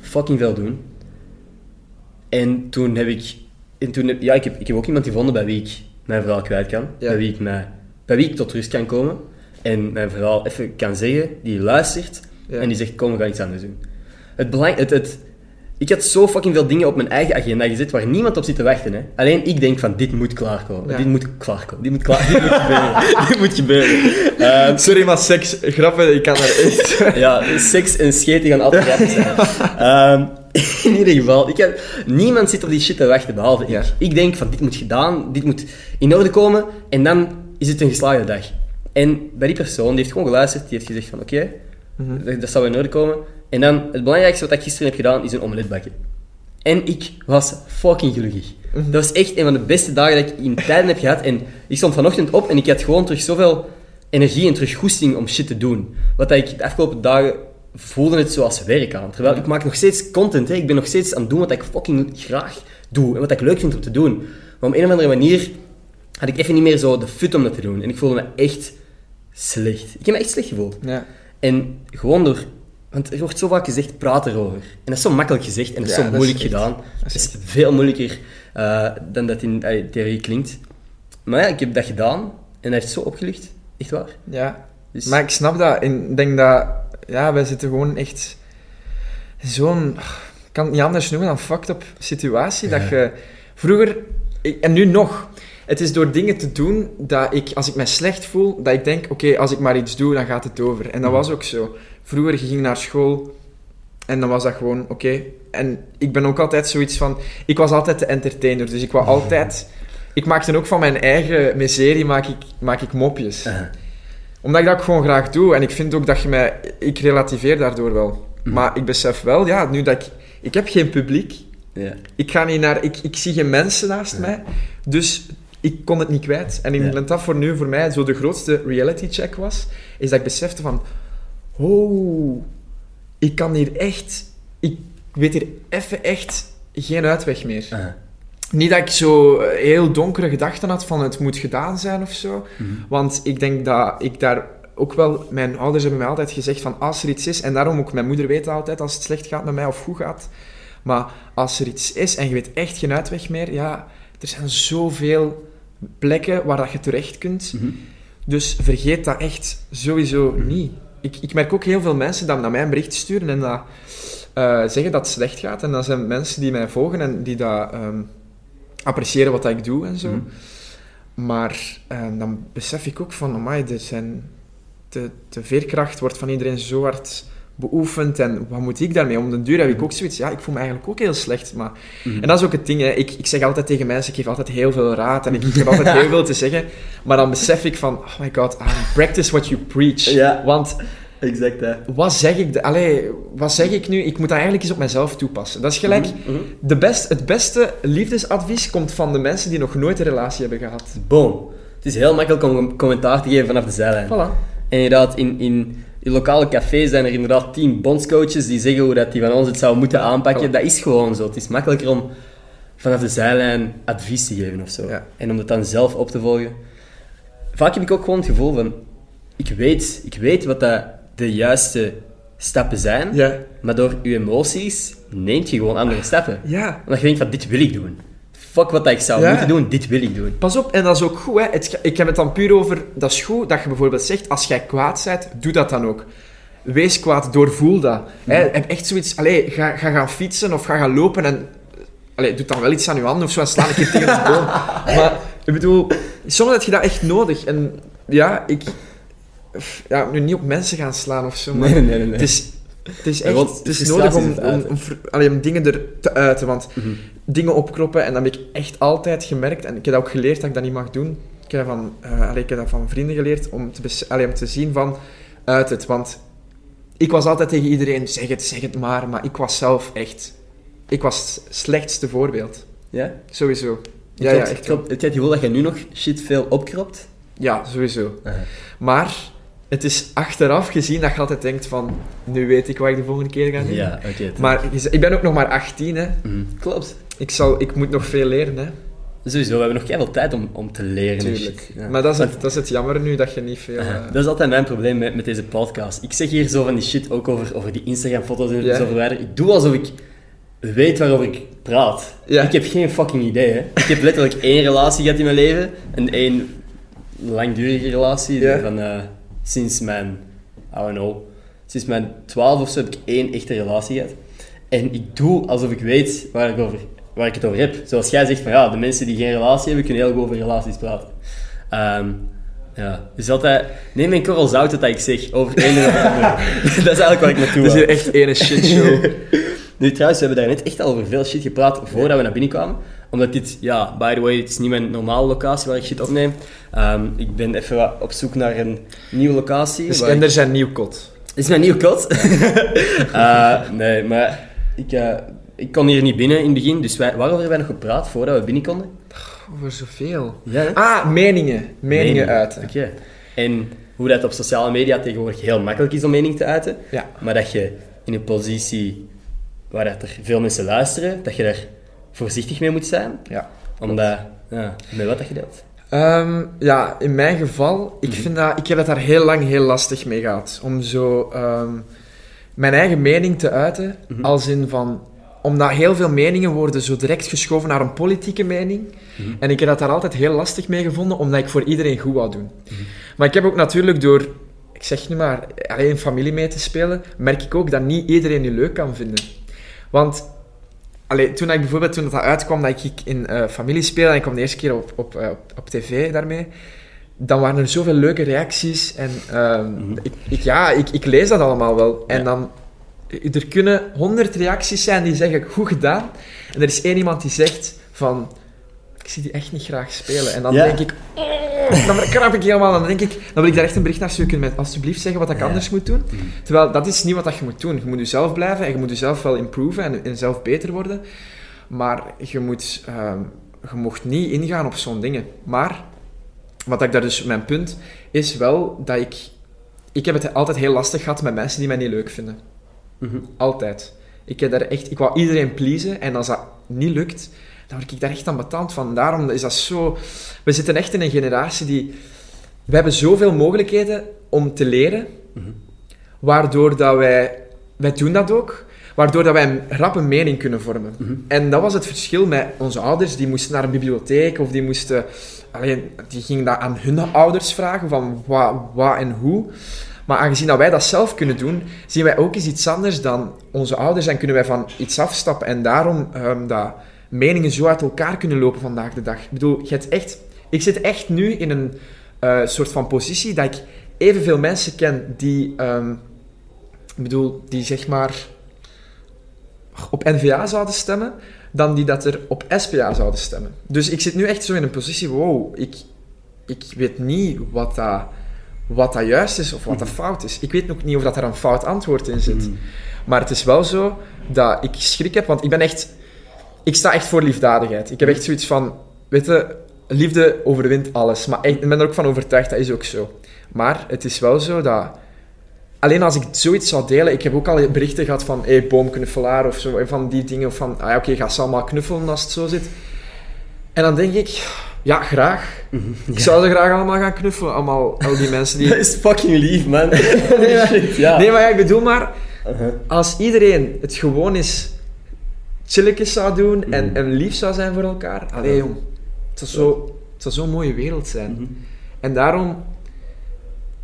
fucking veel doen. En toen heb ik... En toen heb, ja, ik heb, ik heb ook iemand gevonden bij wie ik mijn verhaal kwijt kan. Ja. Bij, wie ik mij, bij wie ik tot rust kan komen. En mijn verhaal even kan zeggen. Die luistert. Ja. En die zegt, kom, we gaan iets anders doen. Het belang... Het, het, ik had zo fucking veel dingen op mijn eigen agenda gezet waar niemand op zit te wachten. Hè. Alleen ik denk van, dit moet klaarkomen. Ja. Dit moet klaarkomen. Dit moet, klaar, dit moet gebeuren. dit moet gebeuren. Ehm, Sorry, maar seks, grappen, ik kan er echt... ja, seks en scheten gaan altijd grappig zijn. Ehm, in ieder geval, ik heb, niemand zit op die shit te wachten, behalve ik. Ja. Ik denk van, dit moet gedaan, dit moet in orde komen, en dan is het een geslaagde dag. En bij die persoon, die heeft gewoon geluisterd, die heeft gezegd van, oké, dat, dat zal wel in orde komen. En dan, het belangrijkste wat ik gisteren heb gedaan, is een omelet bakken. En ik was fucking gelukkig. Dat was echt een van de beste dagen dat ik in tijden heb gehad. En ik stond vanochtend op en ik had gewoon terug zoveel energie en terug goesting om shit te doen. Wat dat ik de afgelopen dagen voelde het zoals werk aan. Terwijl ik maak nog steeds content. Hè. Ik ben nog steeds aan het doen wat ik fucking graag doe. En wat ik leuk vind om te doen. Maar op een of andere manier had ik even niet meer zo de fut om dat te doen. En ik voelde me echt slecht. Ik heb me echt slecht gevoeld. Ja. En gewoon door... Want er wordt zo vaak gezegd, praat erover. En dat is zo makkelijk gezegd en dat is Ja, zo is moeilijk gedaan. dat is veel moeilijker eh, dan dat in eh, theorie klinkt. Maar ja, ik heb dat gedaan en dat heeft zo opgelicht. Echt waar. Ja. Dus, Maar ik snap dat. En ik denk dat... Ja, wij zitten gewoon echt... in Zo'n... Ik kan het niet anders noemen dan fucked up situatie. Dat je... Vroeger... ik- en nu nog. Het is door dingen te doen dat ik, als ik me slecht voel, dat ik denk, oké, als ik maar iets doe, dan gaat het over. En dat was ook zo. Vroeger, je ging naar school en dan was dat gewoon, oké. En ik ben ook altijd zoiets van... Ik was altijd de entertainer, dus ik wou altijd... Ik maakte ook van mijn eigen miserie, maak ik, maak ik mopjes omdat ik dat gewoon graag doe. En ik vind ook dat je mij... Ik relativeer daardoor wel. Mhm. Maar ik besef wel, ja, nu dat ik... Ik heb geen publiek. Ik ga niet naar... Ik, ik zie geen mensen naast mij. Dus ik kon het niet kwijt. En ik dat voor nu, voor mij, zo de grootste reality check was. Is dat ik besefte van... Oh... Ik kan hier echt... Ik weet hier even echt geen uitweg meer. Niet dat ik zo eh, heel donkere gedachten had van het moet gedaan zijn of zo. mhm. Want ik denk dat ik daar ook wel... Mijn ouders hebben mij altijd gezegd van als er iets is... En daarom ook mijn moeder weet altijd als het slecht gaat met mij of goed gaat. Maar als er iets is en je weet echt geen uitweg meer... Ja, er zijn zoveel plekken waar dat je terecht kunt. Mhm. Dus vergeet dat echt sowieso niet. Ik, ik merk ook heel veel mensen dat naar mij een bericht sturen en dat eh, zeggen dat het slecht gaat. En dat zijn mensen die mij volgen en die dat ehm, appreciëren wat dat ik doe en zo. Mhm. Maar eh, dan besef ik ook van, amai, er zijn de, de veerkracht wordt van iedereen zo hard beoefend en wat moet ik daarmee? Om de duur heb ik ook zoiets, ja, ik voel me eigenlijk ook heel slecht, maar... Mhm. En dat is ook het ding, hè. Ik, ik zeg altijd tegen mensen, ik geef altijd heel veel raad en ik, ik heb altijd heel veel te zeggen, maar dan besef ik van, oh my god, Aaron, practice what you preach. Ja. Want Exact, hè. wat zeg ik, de, allee, wat zeg ik nu? Ik moet dat eigenlijk eens op mezelf toepassen. Dat is gelijk, Mhm, mhm. de best, het beste liefdesadvies komt van de mensen die nog nooit een relatie hebben gehad. Boom. Het is heel makkelijk om commentaar te geven vanaf de zijlijn. Voilà. En inderdaad, in, in, in lokale cafés zijn er inderdaad tien bondscoaches die zeggen hoe dat die van ons het zou moeten aanpakken. Voilà. Dat is gewoon zo. Het is makkelijker om vanaf de zijlijn advies te geven of zo. Ja. En om dat dan zelf op te volgen. Vaak heb ik ook gewoon het gevoel van... Ik weet, ik weet wat dat de juiste stappen zijn, Ja. maar door je emoties neemt je gewoon andere stappen. Ja. Omdat je denkt van, dit wil ik doen. Fuck wat ik zou Ja. moeten doen, dit wil ik doen. Pas op, en dat is ook goed, hè. Het, ik heb het dan puur over, dat is goed dat je bijvoorbeeld zegt, als jij kwaad bent, doe dat dan ook. Wees kwaad, doorvoel dat. Hè. Heb echt zoiets, allee, ga, ga gaan fietsen of ga gaan lopen en... Allee, doe dan wel iets aan je handen of zo en sla een keer tegen de boom. Maar, ik bedoel, soms heb je dat echt nodig. En ja, ik... Ja, nu niet op mensen gaan slaan of zo, maar... Nee, nee, nee. Het is, het is echt het is nodig om, om, om, om dingen er te uiten. Want Mhm. Dingen opkroppen, en dat heb ik echt altijd gemerkt. En ik heb dat ook geleerd dat ik dat niet mag doen. Ik heb dat van, eh, allee, ik heb dat van vrienden geleerd om te, allee, om te zien van uit het. Want ik was altijd tegen iedereen, zeg het, zeg het maar. Maar ik was zelf echt... Ik was het slechtste voorbeeld. Ja? Sowieso. Ja, Ja, echt. het gevoel dat je nu nog shit veel opkropt? Ja, sowieso. Maar het is achteraf gezien dat je altijd denkt van... Nu weet ik wat ik de volgende keer ga doen. Ja, oké. Maar ik ben ook nog maar 18, hè. Mhm. Klopt. Ik, zal, ik moet nog veel leren, hè. Sowieso, we hebben nog veel tijd om, om te leren. en Tuurlijk. Ja. Maar dat is, Want- het, dat is het jammer nu, dat je niet veel... Eh, dat is altijd mijn probleem met, met deze podcast. Ik zeg hier zo van die shit ook over, over die Instagram-foto's en zo verwijderen. Ik doe alsof ik weet waarover ik praat. Ik heb geen fucking idee. Hè. Ik heb letterlijk één relatie gehad in mijn leven. En één langdurige relatie. Van, eh, sinds mijn, I don't know, sinds mijn 12 of zo heb ik één echte relatie gehad. En ik doe alsof ik weet waar ik, over, waar ik het over heb. Zoals jij zegt van ja, de mensen die geen relatie hebben, kunnen heel goed over relaties praten. Ehm, ja, dus altijd, neem een korrel zout dat ik zeg over het ene of het andere. dat is eigenlijk waar ik naartoe Het is wil. hier echt ene shitshow. Nu trouwens, we hebben daar net echt al over veel shit gepraat voordat we naar binnen kwamen. Omdat dit, ja, by the way, dit is niet mijn normale locatie waar ik shit opneem. Ehm, ik ben even op zoek naar een nieuwe locatie. dus waar ik- Ender zijn nieuw kot. dit is mijn nieuwe kot. Eh, nee, maar ik, eh, ik kon hier niet binnen in het begin. Dus wij, waarover hebben wij nog gepraat voordat we binnen konden? Over zoveel. Ja, hè? Ah, meningen. Meningen uiten. Oké. En hoe dat op sociale media tegenwoordig heel makkelijk is om mening te uiten. Ja. Maar dat je in een positie waar dat er veel mensen luisteren, dat je daar voorzichtig mee moet zijn. Ja. Omdat, ja, met wat dat je deelt. Ehm, ja, in mijn geval, ik, Mhm. vind dat, ik heb het daar heel lang heel lastig mee gehad. Om zo ehm, mijn eigen mening te uiten. Mhm. Als in van... Omdat heel veel meningen worden zo direct geschoven naar een politieke mening. Mhm. En ik heb dat daar altijd heel lastig mee gevonden, omdat ik voor iedereen goed wou doen. Mhm. Maar ik heb ook natuurlijk door, ik zeg nu maar, alleen familie mee te spelen, merk ik ook dat niet iedereen je leuk kan vinden. Want allee, toen ik bijvoorbeeld toen dat uitkwam dat ik in eh, familie speelde en ik kwam de eerste keer op, op, eh, op, op tv daarmee, dan waren er zoveel leuke reacties. En ehm, Mhm. ik, ik, ja, ik, ik lees dat allemaal wel. En dan, er kunnen honderd reacties zijn die zeggen, goed gedaan. En er is één iemand die zegt van, ik zie die echt niet graag spelen. En dan Ja. denk ik, oh, dan krap ik helemaal. Dan denk ik, dan wil ik daar echt een bericht naar sturen met, alsjeblieft zeggen wat ik Ja. anders moet doen. Terwijl, dat is niet wat dat je moet doen. Je moet jezelf blijven en je moet jezelf wel improven en, en zelf beter worden. Maar je moet, ehm, je mocht niet ingaan op zo'n dingen. Maar, wat ik daar dus, mijn punt, is wel dat ik, ik heb het altijd heel lastig gehad met mensen die mij niet leuk vinden. Mhm. Altijd. Ik, heb daar echt, ik wou iedereen pleasen en als dat niet lukt, dan word ik daar echt aan betand van. Daarom is dat zo... We zitten echt in een generatie die... We hebben zoveel mogelijkheden om te leren, Mhm. waardoor dat wij... Wij doen dat ook, waardoor dat wij een rappe mening kunnen vormen. Mhm. En dat was het verschil met onze ouders. Die moesten naar een bibliotheek of die moesten... Alleen, die gingen dat aan hun ouders vragen, van wat, wat en hoe. Maar aangezien dat wij dat zelf kunnen doen, zien wij ook eens iets anders dan onze ouders en kunnen wij van iets afstappen. En daarom ehm, dat meningen zo uit elkaar kunnen lopen vandaag de dag. Ik bedoel, je hebt echt, ik zit echt nu in een eh, soort van positie dat ik evenveel mensen ken die, ehm, ik bedoel, die zeg maar op NVA zouden stemmen, dan die dat er op SPA zouden stemmen. Dus ik zit nu echt zo in een positie, wow, ik, ik weet niet wat dat, wat dat juist is of wat dat fout is. Ik weet ook niet of dat er een fout antwoord in zit. Mhm. Maar het is wel zo dat ik schrik heb, want ik ben echt... Ik sta echt voor liefdadigheid. Ik heb echt zoiets van... Weet je, liefde overwint alles. Maar echt, ik ben er ook van overtuigd, dat is ook zo. Maar het is wel zo dat... Alleen als ik zoiets zou delen... Ik heb ook al berichten gehad van... Hé, hey, boomknuffelaar of zo. Van die dingen. Of van... Ah, oké, ga ze allemaal knuffelen als het zo zit. En dan denk ik... Ja, graag. Mhm. Ik zou ze graag allemaal gaan knuffelen. Allemaal, al die mensen die... Dat is fucking lief, man. Nee, maar- ja. Nee, maar ja, ik bedoel maar... Uh-huh. Als iedereen het gewoon eens chilletjes zou doen en, Mhm. en lief zou zijn voor elkaar, allee jong, het zou, zo, het zou zo'n mooie wereld zijn. Mhm. En daarom,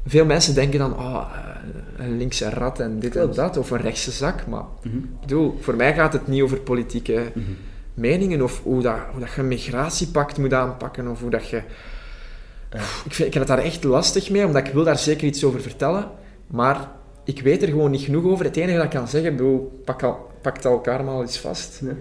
veel mensen denken dan, oh, een linkse rat en dit en Klopt. dat, of een rechtse zak, maar ik bedoel, voor mij gaat het niet over politieke. Meningen of hoe dat, hoe dat je een migratiepact moet aanpakken of hoe dat je... Ja. Ik, vind, ik heb het daar echt lastig mee, omdat ik wil daar zeker iets over vertellen, maar ik weet er gewoon niet genoeg over. Het enige dat ik kan zeggen, bedoel, pak, al, pakt elkaar maar eens vast. Ja.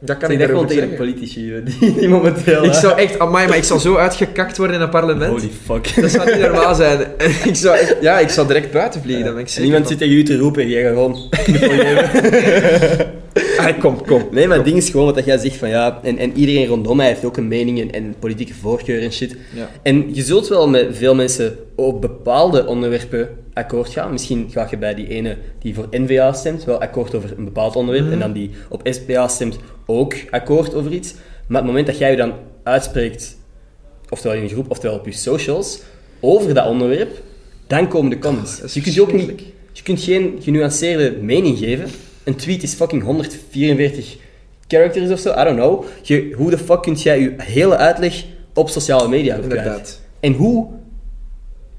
Dat kan ik gewoon daarover tegen zeggen. politici, die, die momenteel... Ik hè. zou echt, amai, maar ik zou zo uitgekakt worden in een parlement. Holy fuck. Dat zou niet normaal zijn. ik zou echt, ja, ik zou direct buiten vliegen, dan ben ik En zeker iemand van- zit tegen u te roepen en jij gaat gewoon Ah, kom, kom. Nee, maar het ding is gewoon wat jij zegt van ja, en, en iedereen rondom mij heeft ook een mening en, en politieke voorkeur en shit. Ja. En je zult wel met veel mensen op bepaalde onderwerpen akkoord gaan. Misschien ga je bij die ene die voor NVA stemt wel akkoord over een bepaald onderwerp Mhm. en dan die op SPA stemt ook akkoord over iets. Maar het moment dat jij je dan uitspreekt, oftewel in een groep, oftewel op je socials, over dat onderwerp, dan komen de comments. is je, kunt je, ook niet, je kunt geen genuanceerde mening geven. Een tweet is fucking 144 characters of zo, I don't know. Je, hoe de fuck kun jij je hele uitleg op sociale media? Inderdaad. En hoe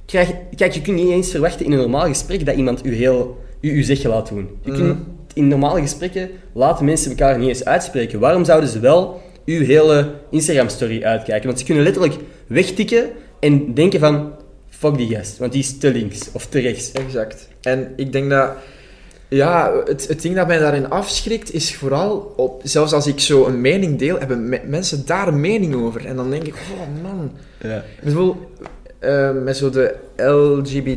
krijg Kijk, je kunt niet eens verwachten in een normaal gesprek dat iemand u heel u, uw zegje laat doen. Je kunt, in normale gesprekken laten mensen elkaar niet eens uitspreken. Waarom zouden ze wel uw hele Instagram-story uitkijken? Want ze kunnen letterlijk wegtikken en denken van... Fuck die gast, want die is te links of te rechts. Exact. En ik denk dat... Ja, het, het ding dat mij daarin afschrikt, is vooral... Op, zelfs als ik zo een mening deel, hebben me- mensen daar een mening over. En dan denk ik, oh man... Ja. Bijvoorbeeld eh, met zo de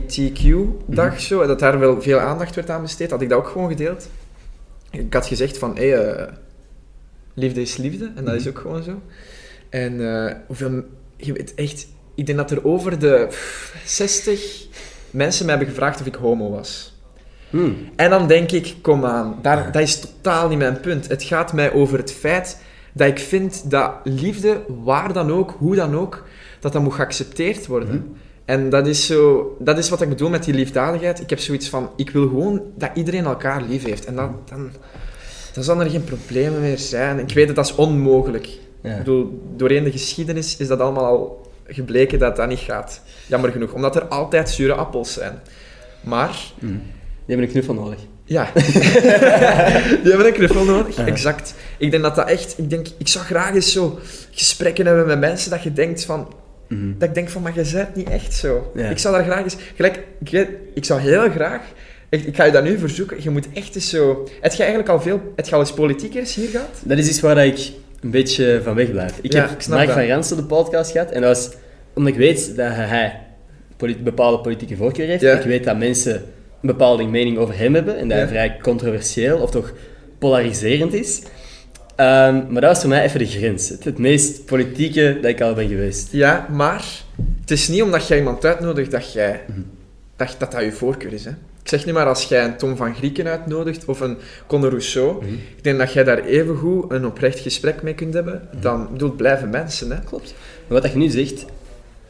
LGBTQ-dag, zo, dat daar wel veel aandacht werd aan besteed, had ik dat ook gewoon gedeeld. Ik had gezegd van, hé, eh, liefde is liefde, en dat is ook gewoon zo. En eh, hoeveel, je weet echt, ik denk dat er over de pff, 60 mensen mij hebben gevraagd of ik homo was. Hmm. En dan denk ik, kom aan, daar, dat is totaal niet mijn punt. Het gaat mij over het feit dat ik vind dat liefde, waar dan ook, hoe dan ook, dat dat moet geaccepteerd worden. En dat is, zo, dat is wat ik bedoel met die liefdadigheid. Ik heb zoiets van, ik wil gewoon dat iedereen elkaar lief heeft. En dat, dan, dan zal er geen problemen meer zijn. Ik weet het, dat is onmogelijk. Ja. Ik bedoel, doorheen de geschiedenis is dat allemaal al gebleken dat dat niet gaat. Jammer genoeg, omdat er altijd zure appels zijn. Maar Hmm. Die hebben een knuffel nodig. ja. Die hebben een knuffel nodig. Exact. Ik denk dat dat echt... Ik, denk, ik zou graag eens zo gesprekken hebben met mensen dat je denkt van... Mhm. Dat ik denk van, maar je bent niet echt zo. Ja. Ik zou daar graag eens... Gelijk, ik, ik zou heel graag... echt, ik ga je dat nu verzoeken. Je moet echt eens zo... Het je eigenlijk al veel... Het je al eens politiekers hier gehad? Dat is iets waar ik een beetje van wegblijf. Ik Ja, heb ik dat. van Ransen de podcast gehad en dat was omdat ik weet dat hij bepaalde politieke voorkeur heeft. Ja. Ik weet dat mensen een bepaalde mening over hem hebben en dat Ja. hij vrij controversieel of toch polariserend is. Ehm, maar dat was voor mij even de grens. Het, het meest politieke dat ik al ben geweest. Ja, maar... Het is niet omdat jij iemand uitnodigt dat jij... Mhm. Dat, dat dat je voorkeur is, hè. Ik zeg nu maar, als jij een Tom van Grieken uitnodigt of een Conor Rousseau, Mhm. ik denk dat jij daar evengoed een oprecht gesprek mee kunt hebben. Dan, ik bedoel, het blijven mensen, hè. Klopt. Maar wat je nu zegt,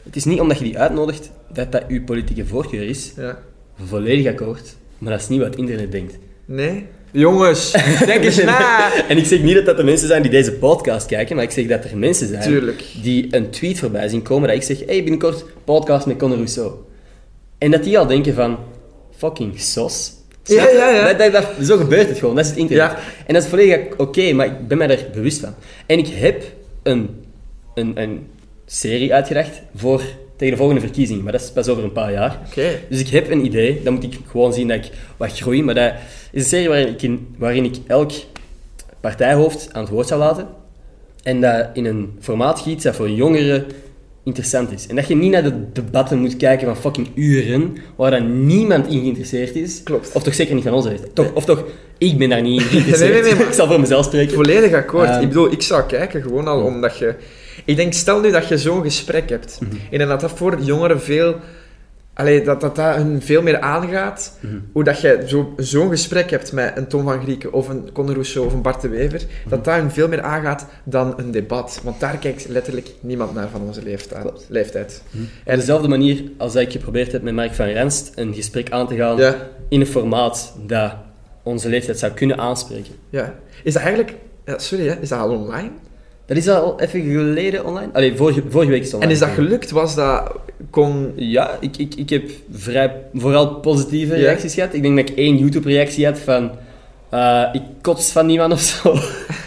het is niet omdat je die uitnodigt dat dat uw politieke voorkeur is. Ja. Volledig akkoord. Maar dat is niet wat het internet denkt. Nee? Jongens, denk eens na! En ik zeg niet dat dat de mensen zijn die deze podcast kijken, maar ik zeg dat er mensen zijn Tuurlijk. die een tweet voorbij zien komen dat ik zeg, hey, binnenkort podcast met Conor Rousseau. En dat die al denken van, fucking sos. Ja, ja, ja. Dat, dat, dat- zo gebeurt het gewoon, dat is het internet. Ja. En dat is volledig oké, maar ik ben mij er bewust van. En ik heb een, een, een serie uitgedacht voor, tegen de volgende verkiezingen, maar dat is pas over een paar jaar. Dus ik heb een idee, dan moet ik gewoon zien dat ik wat groei. Maar dat is een serie waarin ik, in, waarin ik elk partijhoofd aan het woord zou laten. En dat in een formaat giet dat voor jongeren interessant is. En dat je niet naar de debatten moet kijken van fucking uren, waar dan niemand in geïnteresseerd is. Klopt. Of toch zeker niet van onze leeftijd. Toch, of toch, ik ben daar niet in geïnteresseerd. Nee, nee, nee, maar- ik zal voor mezelf spreken. Volledig akkoord. Ehm. ik bedoel, ik zou kijken gewoon al omdat je... Ik denk, stel nu dat je zo'n gesprek hebt. Mhm. Denk dat dat voor jongeren veel... Allee, dat dat, dat hun veel meer aangaat. Mhm. Hoe dat je zo- zo'n gesprek hebt met een Tom van Grieken of een Conor Rousseau of een Bart de Wever. Mhm. Dat dat hun veel meer aangaat dan een debat. Want daar kijkt letterlijk niemand naar van onze leeftijd. Leeftijd. Op dezelfde manier als dat ik geprobeerd heb met Mark van Ranst een gesprek aan te gaan Ja, in een formaat dat onze leeftijd zou kunnen aanspreken. ja. Is dat eigenlijk... ja, sorry, hè, is dat al online? Dat is al even geleden online. Allee, vorige, vorige week is het En online. is dat gelukt? Was dat... Kon... Ja, ik, ik, ik heb vrij, vooral positieve Ja. reacties gehad. Ik denk dat ik één YouTube-reactie had van... eh, ik kots van niemand of zo.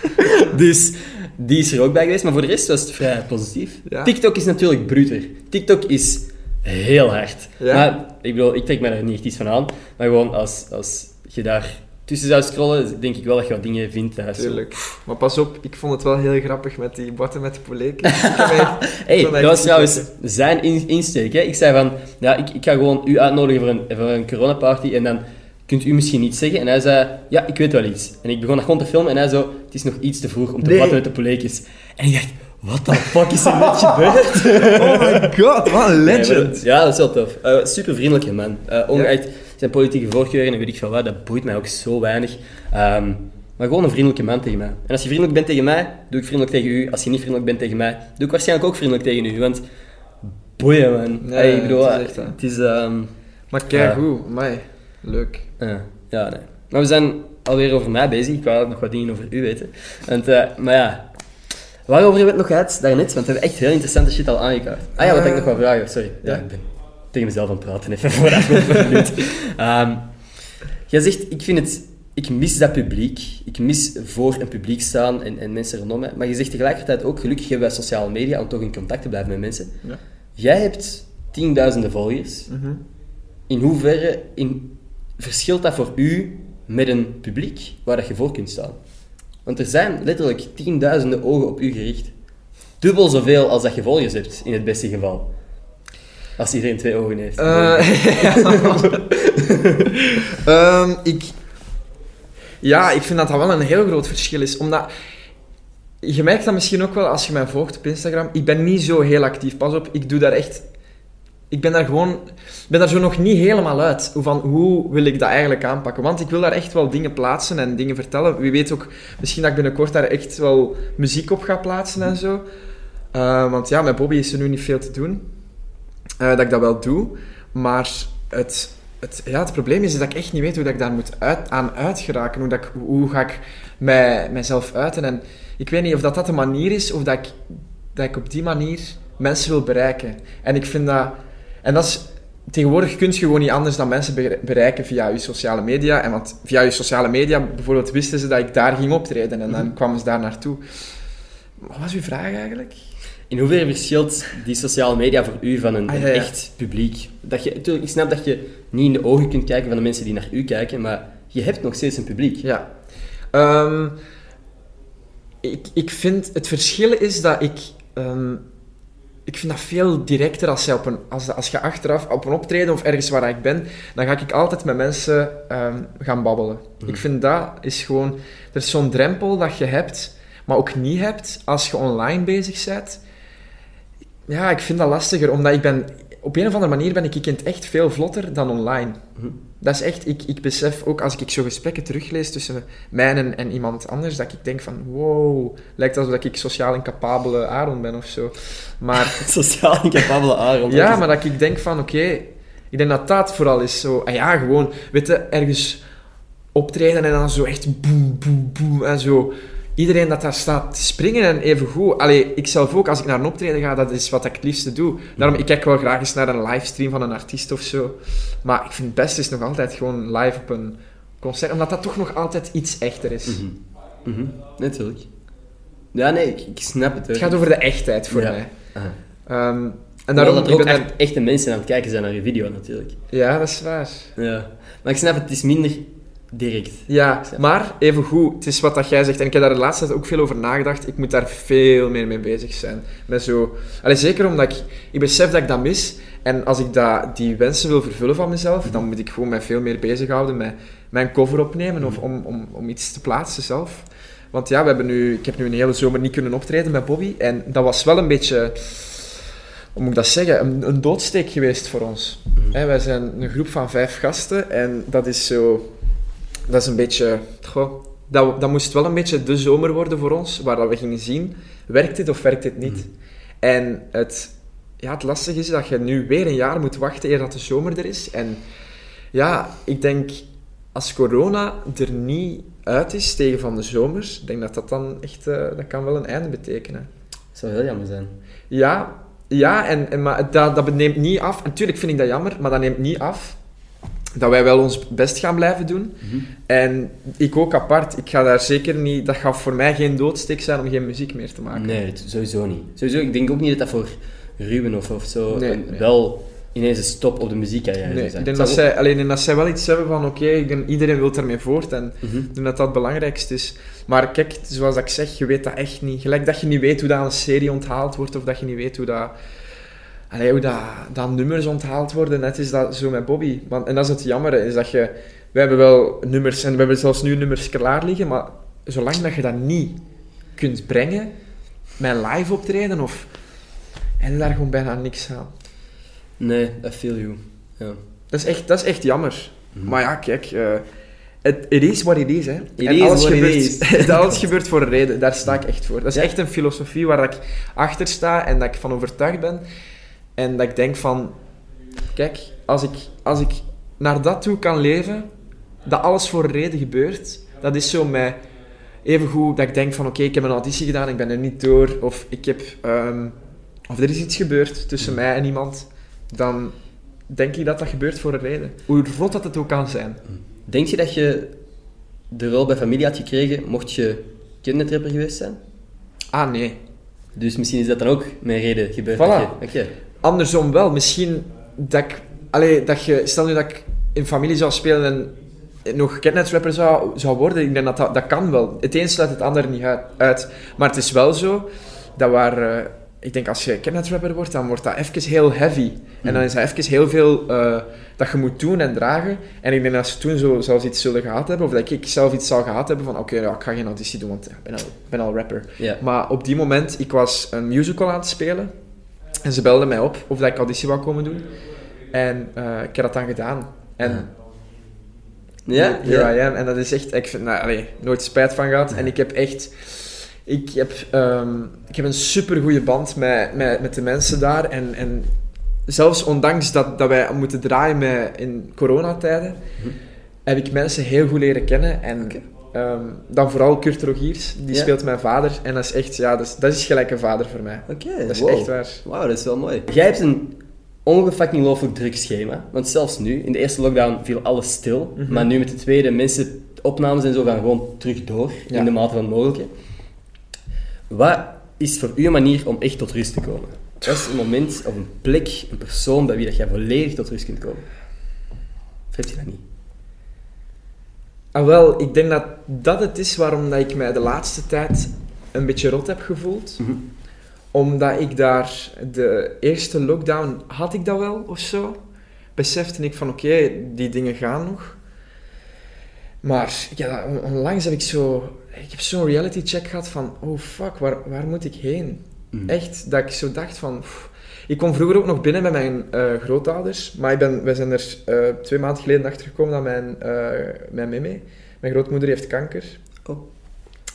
dus die is er ook bij geweest. Maar voor de rest was het vrij positief. Ja. TikTok is natuurlijk bruter. TikTok is heel hard. Ja. Maar ik bedoel, ik trek me daar niet echt iets van aan. Maar gewoon als, als je daar tussen zou scrollen, denk ik wel dat je wat dingen vindt. zo- Tuurlijk. Maar pas op, ik vond het wel heel grappig met die botten met de poleken. Hey, dat was trouwens lekker. zijn in- insteek. Hè. Ik zei van, ja, ik, ik ga gewoon u uitnodigen voor een, voor een coronaparty en dan kunt u misschien iets zeggen. En hij zei, ja, ik weet wel iets. En ik begon dat gewoon te filmen en hij zo, het is nog iets te vroeg om te Nee. praten met de poleekjes. En ik dacht, what the fuck is er net gebeurd? Oh my god, wat een Nee, legend. dat- ja, dat is wel tof. Eh, super vriendelijke man. Eh ongeacht zijn politieke voorkeuren en weet ik veel wat, dat boeit mij ook zo weinig. Ehm, Maar gewoon een vriendelijke man tegen mij. En als je vriendelijk bent tegen mij, doe ik vriendelijk tegen u. Als je niet vriendelijk bent tegen mij, doe ik waarschijnlijk ook vriendelijk tegen u. Want boeien, man. Nee, Hey, ik bedoel, het is echt, het is... ehm, Maar kijk hoe, mij. Leuk. ja, ja, nee. Maar we zijn alweer over mij bezig. Ik wou nog wat dingen over u weten. Want, eh, maar ja, waarover hebben we het nog gehad daarnet? Want we hebben echt heel interessante shit al aangekaart. Ah ja, wat ik Eh, nog wel vragen. Sorry. Ja, ja. ik ben tegen mezelf aan het praten, even een minuut. Ehm, jij zegt, ik vind het... Ik mis dat publiek. Ik mis voor een publiek staan en, en mensen rondom mij. Maar je zegt tegelijkertijd ook, gelukkig hebben wij sociale media om toch in contact te blijven met mensen. Ja. Jij hebt tienduizenden volgers. Mhm. In hoeverre in, verschilt dat voor u met een publiek waar dat je voor kunt staan? Want er zijn letterlijk tienduizenden ogen op u gericht. Dubbel zoveel als dat je volgers hebt, in het beste geval. Als iedereen twee ogen heeft. Eh, Ehm, ik... Ja, ik vind dat dat wel een heel groot verschil is. Omdat... Je merkt dat misschien ook wel als je mij volgt op Instagram. Ik ben niet zo heel actief. Pas op, ik doe daar echt... Ik ben daar gewoon... Ben daar zo nog niet helemaal uit. Van hoe wil ik dat eigenlijk aanpakken? Want ik wil daar echt wel dingen plaatsen en dingen vertellen. Wie weet ook... Misschien dat ik binnenkort daar echt wel muziek op ga plaatsen en zo. Eh, want ja, met Bobby is er nu niet veel te doen. Eh, dat ik dat wel doe. Maar het, het, ja, het probleem is dat ik echt niet weet hoe dat ik daar moet uit, aan uitgeraken. Hoe, dat ik, hoe ga ik mij, mijzelf uiten. En ik weet niet of dat, dat de manier is, of dat ik, dat ik op die manier mensen wil bereiken. En ik vind dat... En dat is... Tegenwoordig kun je gewoon niet anders dan mensen bere- bereiken via je sociale media. En want via je sociale media, bijvoorbeeld, wisten ze dat ik daar ging optreden. En dan kwamen ze daar naartoe. Wat was uw vraag eigenlijk? In hoeverre verschilt die sociale media voor u van een, Ah, een ja, ja. echt publiek? Dat je, ik snap dat je niet in de ogen kunt kijken van de mensen die naar u kijken, maar je hebt nog steeds een publiek. Ja. Ehm, ik, ik vind... Het verschil is dat ik... ehm, ik vind dat veel directer als, je op een, als, als je achteraf op een optreden of ergens waar ik ben, dan ga ik altijd met mensen ehm, gaan babbelen. Ik vind dat is gewoon... Er is zo'n drempel dat je hebt, maar ook niet hebt als je online bezig bent. Ja, ik vind dat lastiger, omdat ik ben... Op een of andere manier ben ik in het echt veel vlotter dan online. Mhm. Dat is echt... Ik, ik besef ook, als ik zo gesprekken teruglees tussen mij en, en iemand anders, dat ik denk van... Wow, lijkt alsof ik sociaal incapabele Aaron ben of zo. Maar... Sociaal incapabele Aaron. Ja, maar dat ik denk van, oké, ik denk dat dat vooral is zo. En ja, gewoon, weet je, ergens optreden en dan zo echt boem, boem, boem en zo. Iedereen dat daar staat te springen en even goed. Allee, ik zelf ook, als ik naar een optreden ga, dat is wat ik het liefste doe. Daarom, ik kijk wel graag eens naar een livestream van een artiest of zo. Maar ik vind het beste is nog altijd gewoon live op een concert, omdat dat toch nog altijd iets echter is. Mhm. Mhm. Natuurlijk. Ja, nee, ik, ik snap het. Het gaat over de echtheid voor Ja. mij. Ehm, en daarom, dat er ook ben echt, echte mensen aan het kijken zijn naar je video, natuurlijk. Ja, dat is waar. Ja. Maar ik snap het, het is minder direct. Ja, maar even goed, het is wat dat jij zegt. En ik heb daar de laatste tijd ook veel over nagedacht. Ik moet daar veel meer mee bezig zijn. Met zo... Allee, zeker omdat ik... Ik besef dat ik dat mis. En als ik dat, die wensen wil vervullen van mezelf, dan moet ik gewoon mij veel meer bezighouden met mijn cover opnemen of om, om, om iets te plaatsen zelf. Want ja, we hebben nu, ik heb nu een hele zomer niet kunnen optreden met Bobby. En dat was wel een beetje... Hoe moet ik dat zeggen? Een, een doodsteek geweest voor ons. Hè, wij zijn een groep van vijf gasten en dat is zo... Dat is een beetje... Goh, dat, dat moest wel een beetje de zomer worden voor ons, waar dat we gingen zien, werkt dit of werkt dit niet? En het, ja, het lastige is dat je nu weer een jaar moet wachten eer dat de zomer er is. En ja, ik denk, als corona er niet uit is tegen van de zomer, ik denk dat dat dan echt... eh, dat kan wel een einde betekenen. Dat zou heel jammer zijn. Ja, ja en, en, maar dat, dat neemt niet af. Natuurlijk vind ik dat jammer, maar dat neemt niet af dat wij wel ons best gaan blijven doen. En ik ook apart. Ik ga daar zeker niet... Dat gaat voor mij geen doodsteek zijn om geen muziek meer te maken. Nee, sowieso niet. Sowieso, ik denk ook niet dat dat voor Ruben of, of zo Nee, een- nee. wel ineens een stop op de muziekcarrière Nee, ik zijn. denk dat zij, alleen denk dat zij wel iets hebben van, oké, iedereen wil ermee voort en Mhm. ik denk dat dat het belangrijkste is. Maar kijk, zoals ik zeg, je weet dat echt niet. Gelijk dat je niet weet hoe dat een serie onthaald wordt, of dat je niet weet hoe dat, allee, hoe dat, dat nummers onthaald worden. Net is dat zo met Bobby. Want, en dat is het jammer, is dat je... We hebben wel nummers, en we hebben zelfs nu nummers klaar liggen, maar zolang dat je dat niet kunt brengen, met live optreden, of... En daar gewoon bijna niks aan. Nee, I feel you. Ja. Dat is echt, dat is echt jammer. Mhm. Maar ja, kijk, eh, Het it is what it is, hè. It en is alles what it gebeurt, is. alles gebeurt voor een reden. Daar sta ik echt voor. Dat is echt een filosofie waar ik achter sta en dat ik van overtuigd ben. En dat ik denk van... Kijk, als ik, als ik naar dat toe kan leven, dat alles voor een reden gebeurt, dat is zo mij... Even goed dat ik denk van, oké, ik heb een auditie gedaan, ik ben er niet door, of ik heb... ehm, of er is iets gebeurd tussen mij en iemand, dan denk ik dat dat gebeurt voor een reden. Hoe rot dat het ook kan zijn. Denk je dat je de rol bij familie had gekregen mocht je kindertrapper geweest zijn? Ah, nee. Dus misschien is dat dan ook mijn reden gebeurd. Voilà. Oké. Andersom wel. Misschien dat ik... Allee, dat je... Stel nu dat ik in familie zou spelen en nog rapper zou, zou worden. Ik denk dat, dat dat kan wel. Het een sluit het ander niet uit-. Maar het is wel zo dat waar... eh, ik denk als je rapper wordt, dan wordt dat even heel heavy. En dan is dat even heel veel eh, dat je moet doen en dragen. En ik denk dat ze toen zo zelfs iets zullen gehad hebben, of dat ik zelf iets zou gehad hebben van oké, ja, ik ga geen auditie doen, want ik ben al, ik ben al rapper. Maar op die moment, ik was een musical aan het spelen. En ze belden mij op of dat ik auditie wou komen doen. En eh, ik heb dat dan gedaan. En Ja? I am. En dat is echt... Ik vind, nou, allee, nooit spijt van gehad. En ik heb echt... Ik heb, ehm, ik heb een super goede band met, met, met de mensen daar. En, en zelfs ondanks dat, dat wij moeten draaien met, in coronatijden, heb ik mensen heel goed leren kennen. En. Ehm, dan vooral Kurt Rogiers, die Ja. speelt mijn vader. En dat is echt, ja, dat is, dat is gelijk een vader voor mij. Oké, Dat is wow. echt waar. Wauw, dat is wel mooi. Jij hebt een ongefucking looflijk druk schema. Want zelfs nu, in de eerste lockdown viel alles stil. Mhm. Maar nu met de tweede, mensen, opnames en zo gaan gewoon terug door. Ja. In de mate van het mogelijke. Wat is voor u een manier om echt tot rust te komen? Wat is een moment of een plek, een persoon bij wie dat jij volledig tot rust kunt komen? Of heb je dat niet? Ah, wel, ik denk dat dat het is waarom dat ik mij de laatste tijd een beetje rot heb gevoeld. Mhm. Omdat ik daar de eerste lockdown had ik dat wel of zo. Besefte ik van oké, die dingen gaan nog. Maar ja, on- onlangs heb ik zo. Ik heb zo'n reality check gehad van oh fuck, waar, waar moet ik heen? Mhm. Echt, dat ik zo dacht van. pff. Ik kwam vroeger ook nog binnen met mijn eh, grootouders, maar ik ben, wij zijn er eh, twee maanden geleden achter gekomen dat mijn, eh mijn meme, mijn grootmoeder, heeft kanker. Oh.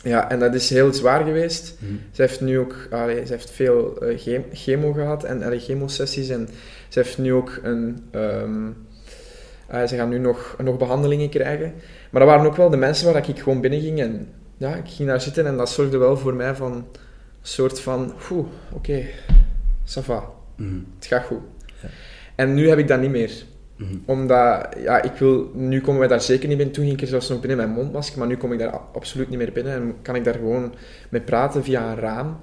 Ja, en dat is heel zwaar geweest. Mhm. Ze heeft nu ook, allee, ze heeft veel eh, chem- chemo gehad en allee, chemosessies en ze heeft nu ook een, ehm, eh, ze gaan nu nog, nog behandelingen krijgen. Maar dat waren ook wel de mensen waar ik gewoon binnen ging en ja, ik ging daar zitten en dat zorgde wel voor mij van een soort van, oeh, oké, ça va, Mhm. het gaat goed. Ja. En nu heb ik dat niet meer. Mhm. Omdat, ja, ik wil, nu komen wij daar zeker niet binnen. Toen ging ik er zelfs nog binnen met mijn mondmasker, maar nu kom ik daar absoluut niet meer binnen. En kan ik daar gewoon mee praten via een raam.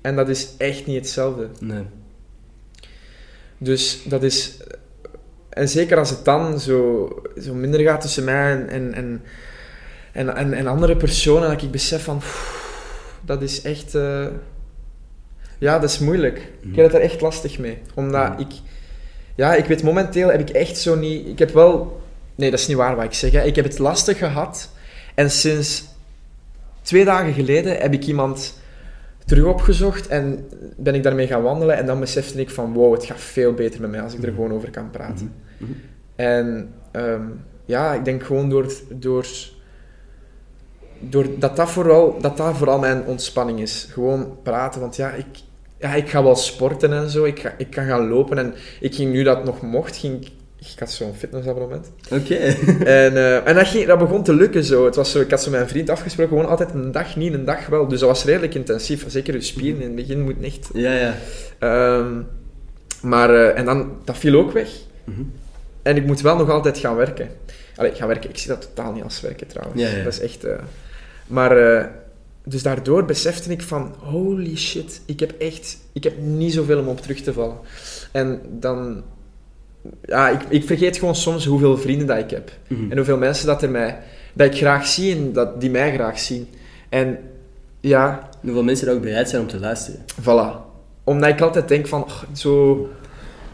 En dat is echt niet hetzelfde. Nee. Dus dat is... En zeker als het dan zo, zo minder gaat tussen mij en, en, en, en, en, andere personen, dat ik besef van... pff, Dat is echt... eh, ja, dat is moeilijk. Ik heb het er echt lastig mee. Omdat Mhm. ik... Ja, ik weet momenteel heb ik echt zo niet... Ik heb wel... Nee, dat is niet waar wat ik zeg. Hè. Ik heb het lastig gehad. En sinds twee dagen geleden heb ik iemand terug opgezocht en ben ik daarmee gaan wandelen. En dan besefte ik van, wow, het gaat veel beter met mij als ik er Mhm. gewoon over kan praten. Mhm. Mhm. En ehm, ja, ik denk gewoon door, door, door dat, dat, vooral, dat dat vooral mijn ontspanning is. Gewoon praten, want ja, ik, ja, ik ga wel sporten en zo. Ik, ga, ik kan gaan lopen en ik ging nu dat nog mocht, ging ik... Had zo'n fitnessabonnement. Oké. En, eh, en dat, ging, dat begon te lukken zo. Het was zo. Ik had zo mijn vriend afgesproken, gewoon altijd een dag niet, een dag wel. Dus dat was redelijk intensief. Zeker je spieren in het begin moet echt... Ja, ja. Ehm, maar, eh, en dan, dat viel ook weg. Mhm. En ik moet wel nog altijd gaan werken. Allee, gaan werken. Ik zie dat totaal niet als werken trouwens. Ja, ja. Dat is echt... eh, Maar... dus daardoor besefte ik van... Holy shit. Ik heb echt... Ik heb niet zoveel om op terug te vallen. En dan... Ja, ik, ik vergeet gewoon soms hoeveel vrienden dat ik heb. Mhm. En hoeveel mensen dat, er mij, dat ik graag zie en dat, die mij graag zien. En ja, Hoeveel mensen er ook bereid zijn om te luisteren. voilà. Omdat ik altijd denk van... "Och, zo,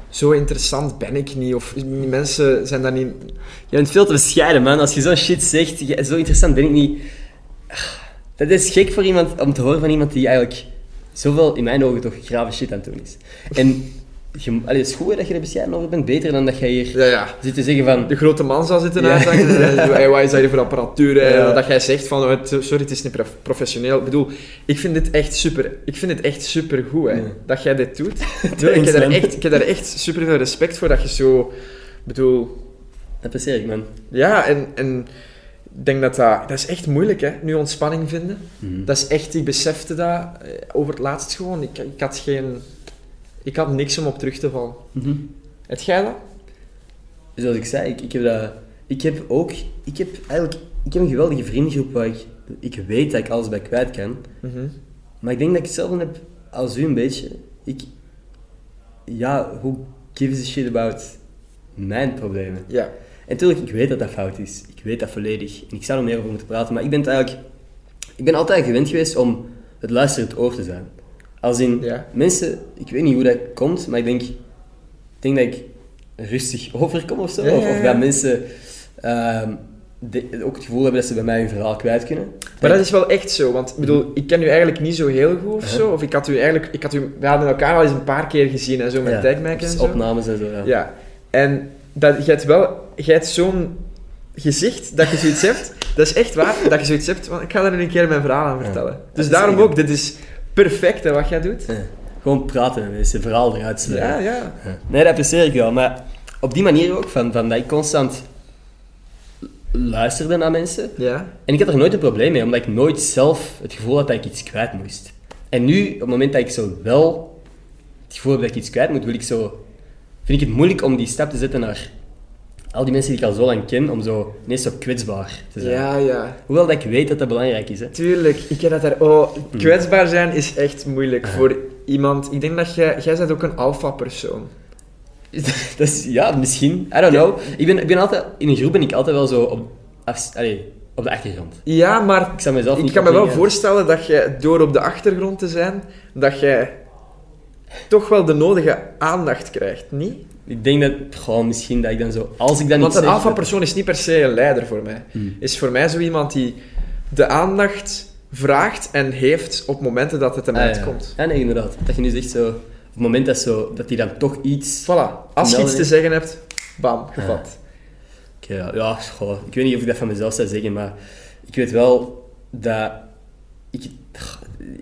zo interessant ben ik niet. Of mensen zijn daar niet... Je bent veel te bescheiden, man. Als je zo'n shit zegt, zo interessant ben ik niet. Dat is gek voor iemand om te horen van iemand die eigenlijk zoveel, in mijn ogen, toch grave shit aan het doen is. En je, allee, het is goed dat je er bescheiden over bent. Beter dan dat jij hier Ja, ja. zit te zeggen van... De grote man zal zitten Ja. uithangen. en zo, hey, wat is dat hier voor apparatuur? hè? Ja. Dat jij zegt van, sorry, het is niet prof- professioneel. Ik bedoel, ik vind dit echt super, ik vind het echt super goed, hè, dat jij dit doet. ik, heb daar echt, ik heb daar echt super veel respect voor dat je zo, bedoel, Dat apprecieer ik, man. ja, en, en ik denk dat dat, dat is echt moeilijk, hè, nu ontspanning vinden. Mhm. Dat is echt, ik besefte dat eh, over het laatst gewoon. Ik, ik had geen, ik had niks om op terug te vallen. Mhm. Het jij dat? Zoals ik zei, ik, ik heb dat... Ik heb ook... Ik heb eigenlijk... Ik heb een geweldige vriendengroep waar ik... Ik weet dat ik alles bij kwijt kan. Mhm. Maar ik denk dat ik hetzelfde heb als u een beetje. Ik... Ja, who gives a shit about mijn problemen? Ja. En natuurlijk, ik weet dat dat fout is. Ik weet dat volledig. En ik zou er meer over moeten praten. Maar ik ben het eigenlijk... Ik ben altijd gewend geweest om het luisterend oor te zijn. Als in... Ja. Mensen... Ik weet niet hoe dat komt, maar ik denk... Ik denk dat ik rustig overkom of zo. Ja, Of, ja, of ja. dat mensen... ehm, de- ook het gevoel hebben dat ze bij mij hun verhaal kwijt kunnen. Maar dat is wel echt zo, want ik bedoel, ik ken u eigenlijk niet zo heel goed of zo. Of ik had u eigenlijk, ik had u, we hadden elkaar al eens een paar keer gezien en zo met Ja, en dus zo. Opnames en zo, ja. Ja. En dat, je hebt wel, je hebt zo'n gezicht dat je zoiets hebt, dat is echt waar, dat je zoiets hebt, want ik ga daar nu een keer mijn verhaal aan vertellen. Dus daarom ook, dit is perfect hè, wat jij doet. Ja. Gewoon praten met mensen, verhaal eruit. Ja, ja. Ja. Nee, dat apprecieer ik wel. Maar op die manier ook, van, van dat ik constant luisterde naar mensen. Ja. En ik had er nooit een probleem mee, omdat ik nooit zelf het gevoel had dat ik iets kwijt moest. En nu, op het moment dat ik zo wel het gevoel heb dat ik iets kwijt moet, wil ik zo... Vind ik het moeilijk om die stap te zetten naar al die mensen die ik al zo lang ken, om zo ineens zo kwetsbaar te zijn. Ja, ja. Hoewel dat ik weet dat dat belangrijk is, hè. Tuurlijk, ik heb dat daar... Oh, kwetsbaar zijn is echt moeilijk voor iemand. Ik denk dat jij... Jij bent ook een alpha-persoon. dat is, ja, misschien. I don't know. Ik ben, ik ben altijd... In een groep ben ik altijd wel zo op, af, allee, op de achtergrond. Ja, maar Ik zou mezelf ik kan me wel voorstellen dat je, door op de achtergrond te zijn, dat jij toch wel de nodige aandacht krijgt, niet? Ik denk dat... Gewoon misschien dat ik dan zo... Als ik dan Want een zeg, alpha-persoon is niet per se een leider voor mij. Hmm. Is voor mij zo iemand die de aandacht vraagt en heeft op momenten dat het hem Ah, uitkomt. Ja, nee, inderdaad. Dat je nu zegt zo... Op het moment dat, zo, dat die dan toch iets... Voilà. Als je iets te zeggen hebt, bam, gevat. Oké, ja, ja goh, ik weet niet of ik dat van mezelf zou zeggen, maar ik weet wel dat... Ik,